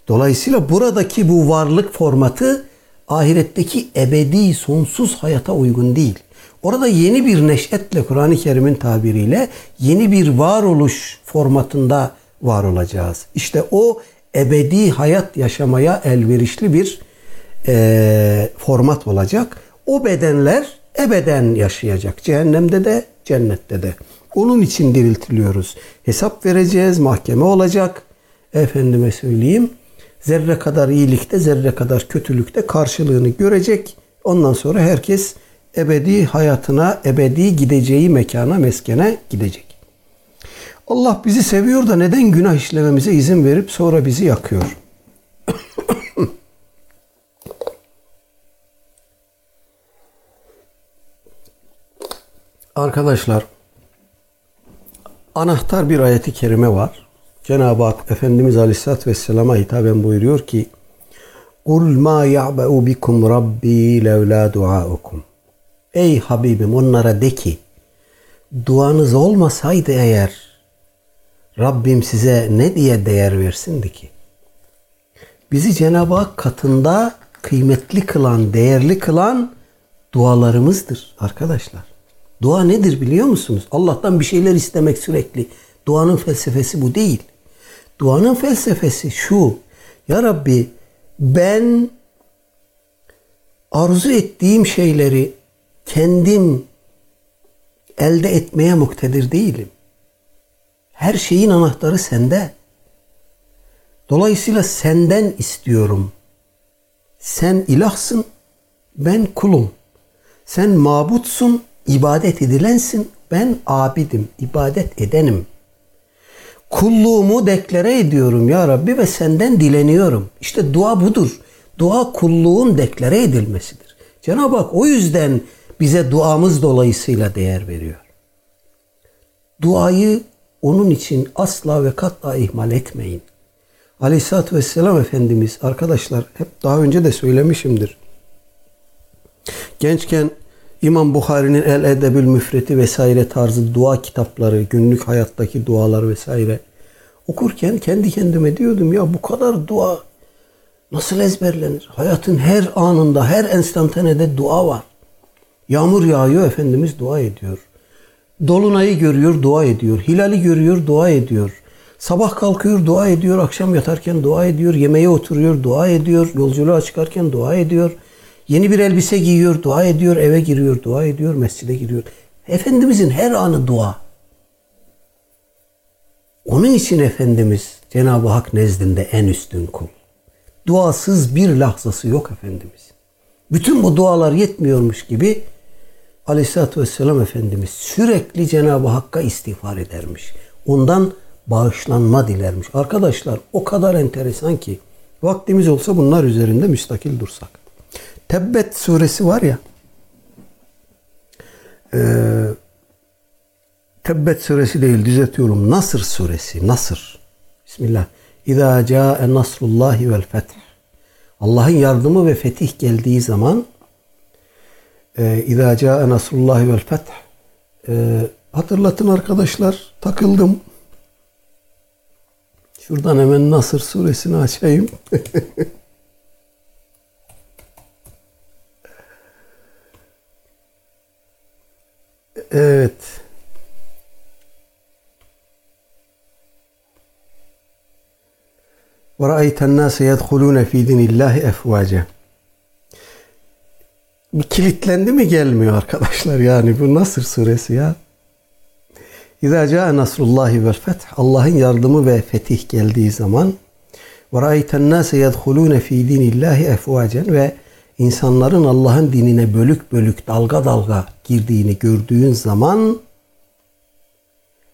Dolayısıyla buradaki bu varlık formatı ahiretteki ebedi sonsuz hayata uygun değil. Orada yeni bir neşetle Kur'an-ı Kerim'in tabiriyle yeni bir varoluş formatında var olacağız. İşte o ebedi hayat yaşamaya elverişli bir e, format olacak. O bedenler ebeden yaşayacak. Cehennemde de cennette de. Onun için diriltiliyoruz. Hesap vereceğiz, mahkeme olacak. Efendime söyleyeyim. Zerre kadar iyilikte, zerre kadar kötülükte karşılığını görecek. Ondan sonra herkes ebedi hayatına, ebedi gideceği mekana, meskene gidecek. Allah bizi seviyor da neden günah işlememize izin verip sonra bizi yakıyor? Arkadaşlar anahtar bir ayeti kerime var. Cenab-ı Hak Efendimiz Aleyhisselatü Vesselam'a hitaben buyuruyor ki قُلْ مَا يَعْبَأُ بِكُمْ رَبِّي لَوْلَا دُعَاءُكُمْ Ey Habibim onlara de ki duanız olmasaydı eğer Rabbim size ne diye değer versindi ki? Bizi Cenab-ı Hak katında kıymetli kılan, değerli kılan dualarımızdır arkadaşlar. Dua nedir biliyor musunuz? Allah'tan bir şeyler istemek sürekli. Duanın felsefesi bu değil. Duanın felsefesi şu. Ya Rabbi ben arzu ettiğim şeyleri kendim elde etmeye muktedir değilim. Her şeyin anahtarı sende. Dolayısıyla senden istiyorum. Sen ilahsın, ben kulum. Sen mabutsun, ibadet edilensin, ben abidim, ibadet edenim. Kulluğumu deklare ediyorum ya Rabbi ve senden dileniyorum. İşte dua budur. Dua kulluğun deklare edilmesidir. Cenab-ı Hak o yüzden bize duamız dolayısıyla değer veriyor. Duayı onun için asla ve katla ihmal etmeyin. Aleyhisselatü Vesselam Efendimiz arkadaşlar hep daha önce de söylemişimdir. Gençken İmam Bukhari'nin El Edebül Müfreti vesaire tarzı dua kitapları, günlük hayattaki dualar vesaire okurken kendi kendime diyordum ya bu kadar dua nasıl ezberlenir? Hayatın her anında, her enstantanede dua var. Yağmur yağıyor, Efendimiz dua ediyor. Dolunayı görüyor, dua ediyor. Hilali görüyor, dua ediyor. Sabah kalkıyor, dua ediyor. Akşam yatarken dua ediyor. Yemeğe oturuyor, dua ediyor. Yolculuğa çıkarken dua ediyor. Yeni bir elbise giyiyor, dua ediyor. Eve giriyor, dua ediyor. Mescide giriyor. Efendimizin her anı dua. Onun için Efendimiz Cenab-ı Hak nezdinde en üstün kul. Duasız bir lahzası yok Efendimiz. Bütün bu dualar yetmiyormuş gibi Aleyhisselatü Vesselam Efendimiz sürekli Cenab-ı Hakk'a istiğfar edermiş. Ondan bağışlanma dilermiş. Arkadaşlar o kadar enteresan ki vaktimiz olsa bunlar üzerinde müstakil dursak. Tebbet suresi var ya e, Tebbet suresi değil düzeltiyorum. Nasır suresi. Nasır. Bismillah. İzâ câe nasrullahi vel feth. Allah'ın yardımı ve fetih geldiği zaman İzâ câe nasrullahi vel feth e, hatırlatın arkadaşlar takıldım. Şuradan hemen Nasır suresini açayım. evet. وَرَأَيْتَ النَّاسَ يَدْخُلُونَ ف۪ي دِنِ اللّٰهِ اَفْوَاجًا bir kilitlendi mi gelmiyor arkadaşlar yani bu Nasır suresi ya. İzâ câe nasrullahi vel feth Allah'ın yardımı ve fetih geldiği zaman ve râeyten nâse yedhulûne fî dinillahi efvâcen ve insanların Allah'ın dinine bölük bölük dalga dalga girdiğini gördüğün zaman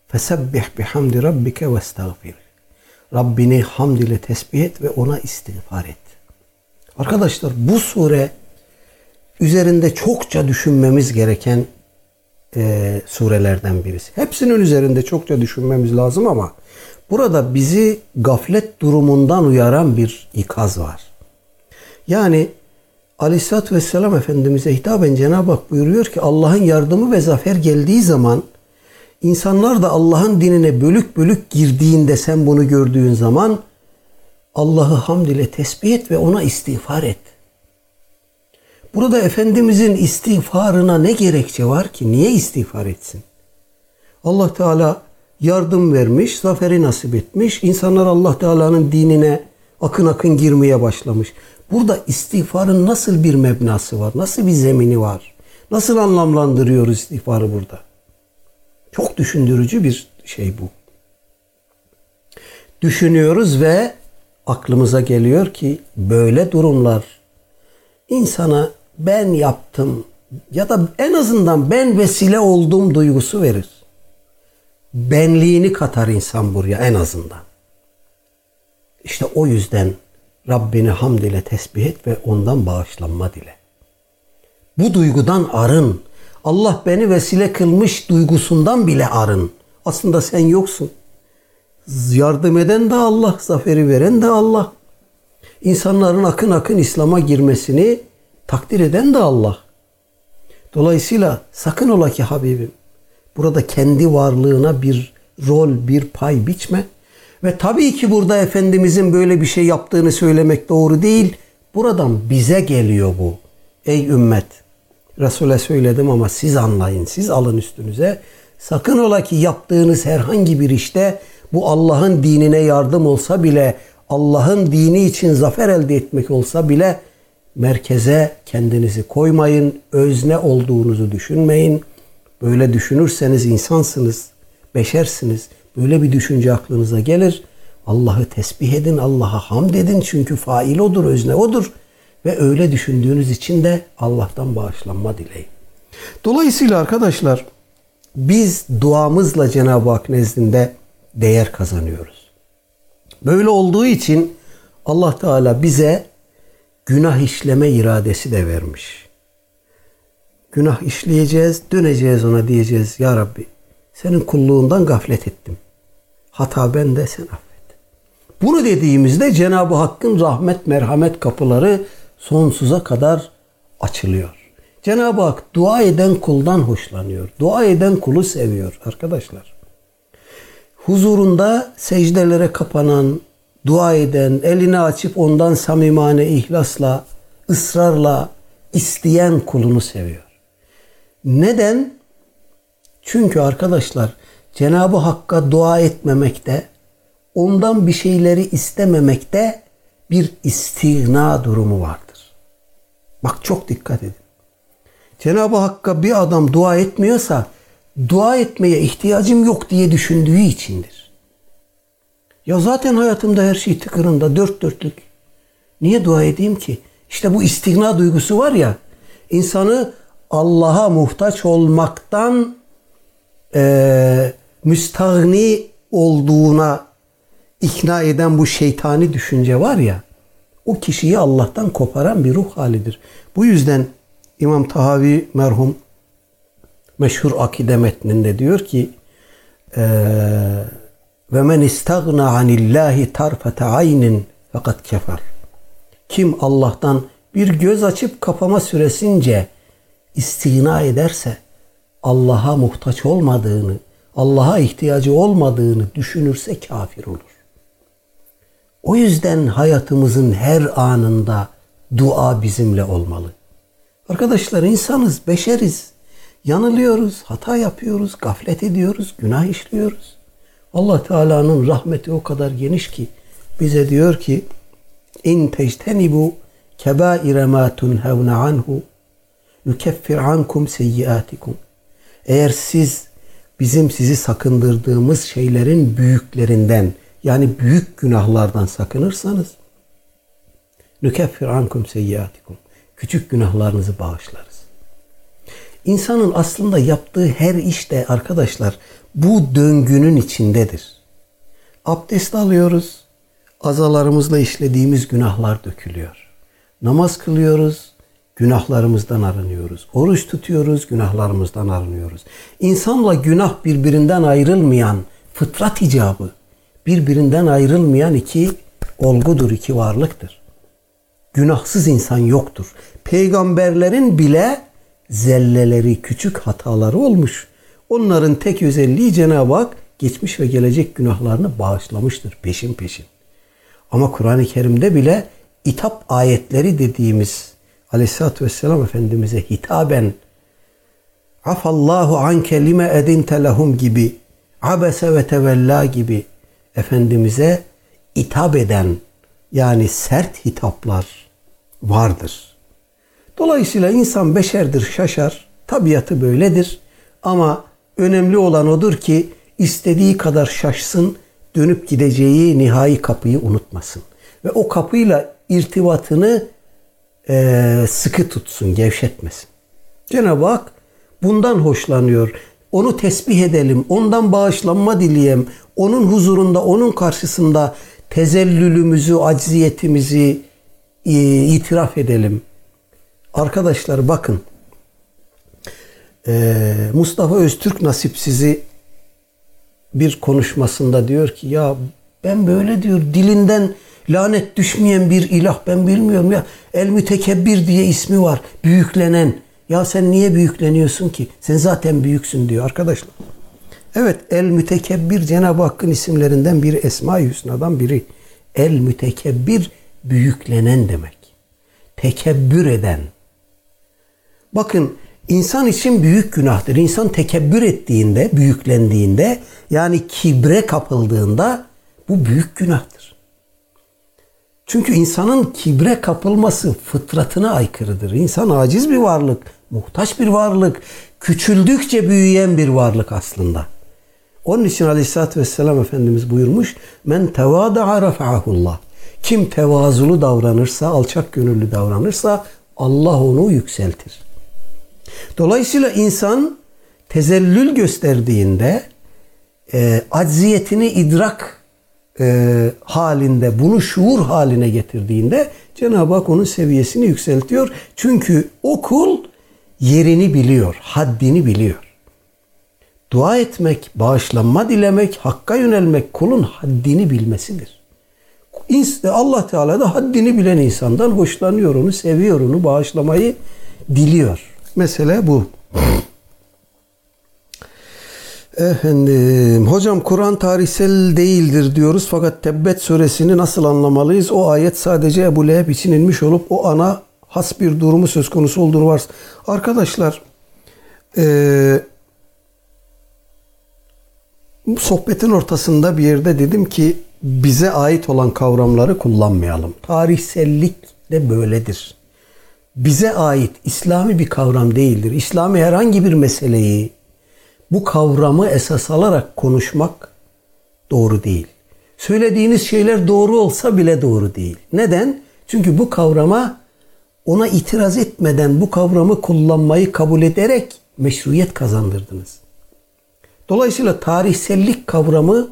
fesebbih bihamdi rabbike ve estağfir. Rabbini hamd ile tesbih et ve ona istiğfar et. Arkadaşlar bu sure üzerinde çokça düşünmemiz gereken e, surelerden birisi. Hepsinin üzerinde çokça düşünmemiz lazım ama burada bizi gaflet durumundan uyaran bir ikaz var. Yani Aleyhisselatü Vesselam Efendimiz'e hitaben Cenab-ı Hak buyuruyor ki Allah'ın yardımı ve zafer geldiği zaman insanlar da Allah'ın dinine bölük bölük girdiğinde sen bunu gördüğün zaman Allah'ı hamd ile tesbih et ve ona istiğfar et. Burada Efendimizin istiğfarına ne gerekçe var ki? Niye istiğfar etsin? Allah Teala yardım vermiş, zaferi nasip etmiş. İnsanlar Allah Teala'nın dinine akın akın girmeye başlamış. Burada istiğfarın nasıl bir mebnası var? Nasıl bir zemini var? Nasıl anlamlandırıyoruz istiğfarı burada? Çok düşündürücü bir şey bu. Düşünüyoruz ve aklımıza geliyor ki böyle durumlar insana ben yaptım ya da en azından ben vesile olduğum duygusu verir. Benliğini katar insan buraya en azından. İşte o yüzden Rabbini hamd ile tesbih et ve ondan bağışlanma dile. Bu duygudan arın. Allah beni vesile kılmış duygusundan bile arın. Aslında sen yoksun. Yardım eden de Allah, zaferi veren de Allah. İnsanların akın akın İslam'a girmesini takdir eden de Allah. Dolayısıyla sakın ola ki Habibim burada kendi varlığına bir rol, bir pay biçme. Ve tabii ki burada Efendimizin böyle bir şey yaptığını söylemek doğru değil. Buradan bize geliyor bu. Ey ümmet! Resul'e söyledim ama siz anlayın, siz alın üstünüze. Sakın ola ki yaptığınız herhangi bir işte bu Allah'ın dinine yardım olsa bile, Allah'ın dini için zafer elde etmek olsa bile merkeze kendinizi koymayın, özne olduğunuzu düşünmeyin. Böyle düşünürseniz insansınız, beşersiniz. Böyle bir düşünce aklınıza gelir. Allah'ı tesbih edin, Allah'a hamd edin çünkü fail odur, özne odur. Ve öyle düşündüğünüz için de Allah'tan bağışlanma dileyin. Dolayısıyla arkadaşlar biz duamızla Cenab-ı Hak nezdinde değer kazanıyoruz. Böyle olduğu için Allah Teala bize günah işleme iradesi de vermiş. Günah işleyeceğiz, döneceğiz ona diyeceğiz. Ya Rabbi senin kulluğundan gaflet ettim. Hata ben de sen affet. Bunu dediğimizde Cenab-ı Hakk'ın rahmet merhamet kapıları sonsuza kadar açılıyor. Cenab-ı Hak dua eden kuldan hoşlanıyor. Dua eden kulu seviyor arkadaşlar. Huzurunda secdelere kapanan, dua eden, elini açıp ondan samimane ihlasla, ısrarla isteyen kulunu seviyor. Neden? Çünkü arkadaşlar Cenab-ı Hakk'a dua etmemekte, ondan bir şeyleri istememekte bir istigna durumu vardır. Bak çok dikkat edin. Cenab-ı Hakk'a bir adam dua etmiyorsa dua etmeye ihtiyacım yok diye düşündüğü içindir. Ya zaten hayatımda her şey tıkırında, dört dörtlük. Niye dua edeyim ki? İşte bu istigna duygusu var ya, insanı Allah'a muhtaç olmaktan e, müstahni olduğuna ikna eden bu şeytani düşünce var ya, o kişiyi Allah'tan koparan bir ruh halidir. Bu yüzden İmam Tahavi merhum meşhur akide metninde diyor ki ve men istagna anillahi tarfete aynin fakat kefer. Kim Allah'tan bir göz açıp kapama süresince istigna ederse Allah'a muhtaç olmadığını, Allah'a ihtiyacı olmadığını düşünürse kafir olur. O yüzden hayatımızın her anında dua bizimle olmalı. Arkadaşlar insanız, beşeriz. Yanılıyoruz, hata yapıyoruz, gaflet ediyoruz, günah işliyoruz. Allah Teala'nın rahmeti o kadar geniş ki bize diyor ki in tectenibu kebaire ma tunhevne anhu yukeffir ankum seyyiatikum. Eğer siz bizim sizi sakındırdığımız şeylerin büyüklerinden yani büyük günahlardan sakınırsanız nükeffir ankum seyyiatikum. Küçük günahlarınızı bağışlarız. İnsanın aslında yaptığı her işte arkadaşlar bu döngünün içindedir. Abdest alıyoruz, azalarımızla işlediğimiz günahlar dökülüyor. Namaz kılıyoruz, günahlarımızdan arınıyoruz. Oruç tutuyoruz, günahlarımızdan arınıyoruz. İnsanla günah birbirinden ayrılmayan fıtrat icabı, birbirinden ayrılmayan iki olgudur, iki varlıktır. günahsız insan yoktur. Peygamberlerin bile zelleleri, küçük hataları olmuş. Onların tek özelliği Cenab-ı Hak geçmiş ve gelecek günahlarını bağışlamıştır peşin peşin. Ama Kur'an-ı Kerim'de bile itap ayetleri dediğimiz Aleyhisselatü Vesselam Efendimiz'e hitaben afallahu anke lime edinte lehum gibi abese ve tevella gibi Efendimiz'e hitap eden yani sert hitaplar vardır. Dolayısıyla insan beşerdir, şaşar. Tabiatı böyledir. Ama önemli olan odur ki istediği kadar şaşsın, dönüp gideceği nihai kapıyı unutmasın. Ve o kapıyla irtibatını e, sıkı tutsun, gevşetmesin. Cenab-ı Hak bundan hoşlanıyor. Onu tesbih edelim, ondan bağışlanma dileyem, onun huzurunda, onun karşısında tezellülümüzü, acziyetimizi e, itiraf edelim. Arkadaşlar bakın, e, Mustafa Öztürk nasip sizi bir konuşmasında diyor ki ya ben böyle diyor dilinden lanet düşmeyen bir ilah ben bilmiyorum ya el mütekebbir diye ismi var büyüklenen ya sen niye büyükleniyorsun ki sen zaten büyüksün diyor arkadaşlar. Evet el mütekebbir Cenab-ı Hakk'ın isimlerinden biri Esma-i Hüsna'dan biri. El mütekebbir büyüklenen demek. Tekebbür eden. Bakın insan için büyük günahtır. İnsan tekebbür ettiğinde, büyüklendiğinde yani kibre kapıldığında bu büyük günahtır. Çünkü insanın kibre kapılması fıtratına aykırıdır. İnsan aciz bir varlık, muhtaç bir varlık, küçüldükçe büyüyen bir varlık aslında. Onun için Aleyhisselatü Vesselam Efendimiz buyurmuş, Men tevâda'a rafa'ahullah. Kim tevazulu davranırsa, alçak gönüllü davranırsa Allah onu yükseltir. Dolayısıyla insan tezellül gösterdiğinde e, acziyetini idrak e, halinde, bunu şuur haline getirdiğinde Cenab-ı Hak onun seviyesini yükseltiyor. Çünkü o kul yerini biliyor, haddini biliyor. Dua etmek, bağışlanma dilemek, hakka yönelmek kulun haddini bilmesidir. Allah Teala da haddini bilen insandan hoşlanıyor, onu seviyor, onu bağışlamayı diliyor. Mesele bu. Efendim, hocam Kur'an tarihsel değildir diyoruz fakat Tebbet suresini nasıl anlamalıyız? O ayet sadece Ebu Leheb için inmiş olup o ana has bir durumu söz konusu olduğunu var. Arkadaşlar, e, bu sohbetin ortasında bir yerde dedim ki bize ait olan kavramları kullanmayalım. Tarihsellik de böyledir. Bize ait İslami bir kavram değildir. İslami herhangi bir meseleyi bu kavramı esas alarak konuşmak doğru değil. Söylediğiniz şeyler doğru olsa bile doğru değil. Neden? Çünkü bu kavrama ona itiraz etmeden bu kavramı kullanmayı kabul ederek meşruiyet kazandırdınız. Dolayısıyla tarihsellik kavramı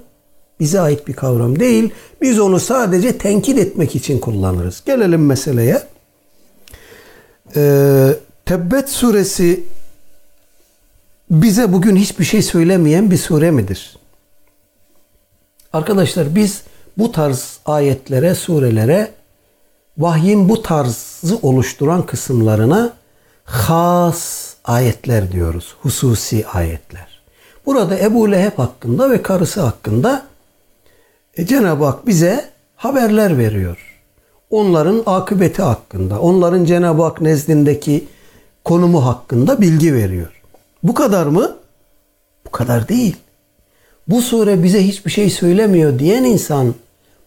bize ait bir kavram değil. Biz onu sadece tenkit etmek için kullanırız. Gelelim meseleye. Ee, Tebbet suresi bize bugün hiçbir şey söylemeyen bir sure midir? Arkadaşlar biz bu tarz ayetlere, surelere vahyin bu tarzı oluşturan kısımlarına has ayetler diyoruz. Hususi ayetler. Burada Ebu Leheb hakkında ve karısı hakkında e, Cenab-ı Hak bize haberler veriyor. Onların akıbeti hakkında, onların Cenab-ı Hak nezdindeki konumu hakkında bilgi veriyor. Bu kadar mı? Bu kadar değil. Bu sure bize hiçbir şey söylemiyor diyen insan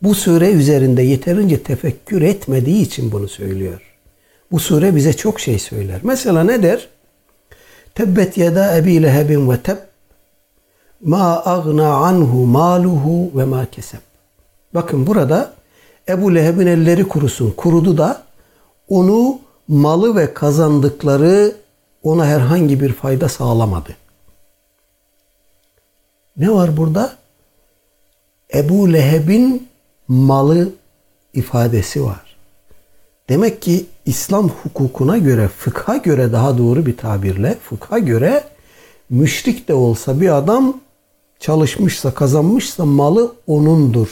bu sure üzerinde yeterince tefekkür etmediği için bunu söylüyor. Bu sure bize çok şey söyler. Mesela ne der? Tebbet yeda ebi lehebin ve teb ma agna anhu maluhu ve ma keseb. Bakın burada Ebu Leheb'in elleri kurusun. Kurudu da onu malı ve kazandıkları ona herhangi bir fayda sağlamadı. Ne var burada? Ebu Leheb'in malı ifadesi var. Demek ki İslam hukukuna göre, fıkha göre daha doğru bir tabirle, fıkha göre müşrik de olsa bir adam çalışmışsa, kazanmışsa malı onundur.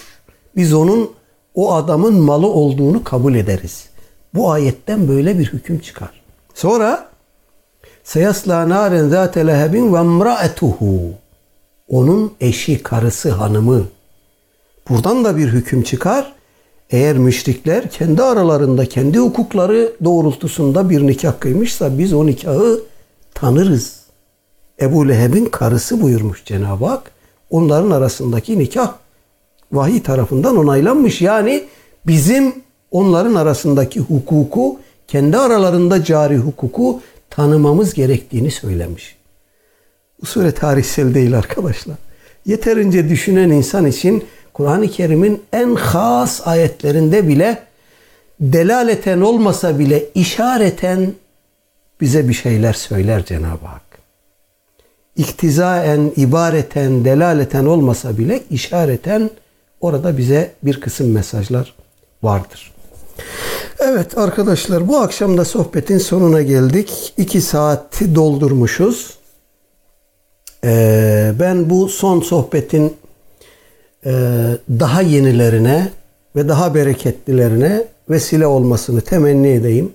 Biz onun o adamın malı olduğunu kabul ederiz. Bu ayetten böyle bir hüküm çıkar. Sonra seyasla naren zâte lehebin ve emraetuhu onun eşi, karısı, hanımı. Buradan da bir hüküm çıkar. Eğer müşrikler kendi aralarında, kendi hukukları doğrultusunda bir nikah kıymışsa biz o nikahı tanırız. Ebu Leheb'in karısı buyurmuş Cenab-ı Hak. Onların arasındaki nikah vahiy tarafından onaylanmış. Yani bizim onların arasındaki hukuku, kendi aralarında cari hukuku tanımamız gerektiğini söylemiş. Bu sure tarihsel değil arkadaşlar. Yeterince düşünen insan için Kur'an-ı Kerim'in en has ayetlerinde bile delaleten olmasa bile işareten bize bir şeyler söyler Cenab-ı Hak. İktizaen, ibareten, delaleten olmasa bile işareten orada bize bir kısım mesajlar vardır. Evet arkadaşlar bu akşam da sohbetin sonuna geldik. İki saati doldurmuşuz. Ee, ben bu son sohbetin e, daha yenilerine ve daha bereketlilerine vesile olmasını temenni edeyim.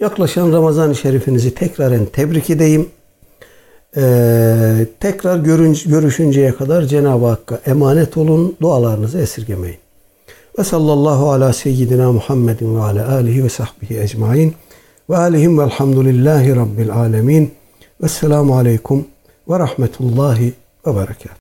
Yaklaşan Ramazan-ı Şerifinizi tekraren tebrik edeyim. Ee, tekrar görünce, görüşünceye kadar Cenab-ı Hakk'a emanet olun. Dualarınızı esirgemeyin. Ve sallallahu ala seyyidina Muhammedin ve ala alihi ve sahbihi ecmain. Ve alihim velhamdülillahi rabbil alemin. Vesselamu aleyküm ve rahmetullahi ve berekat.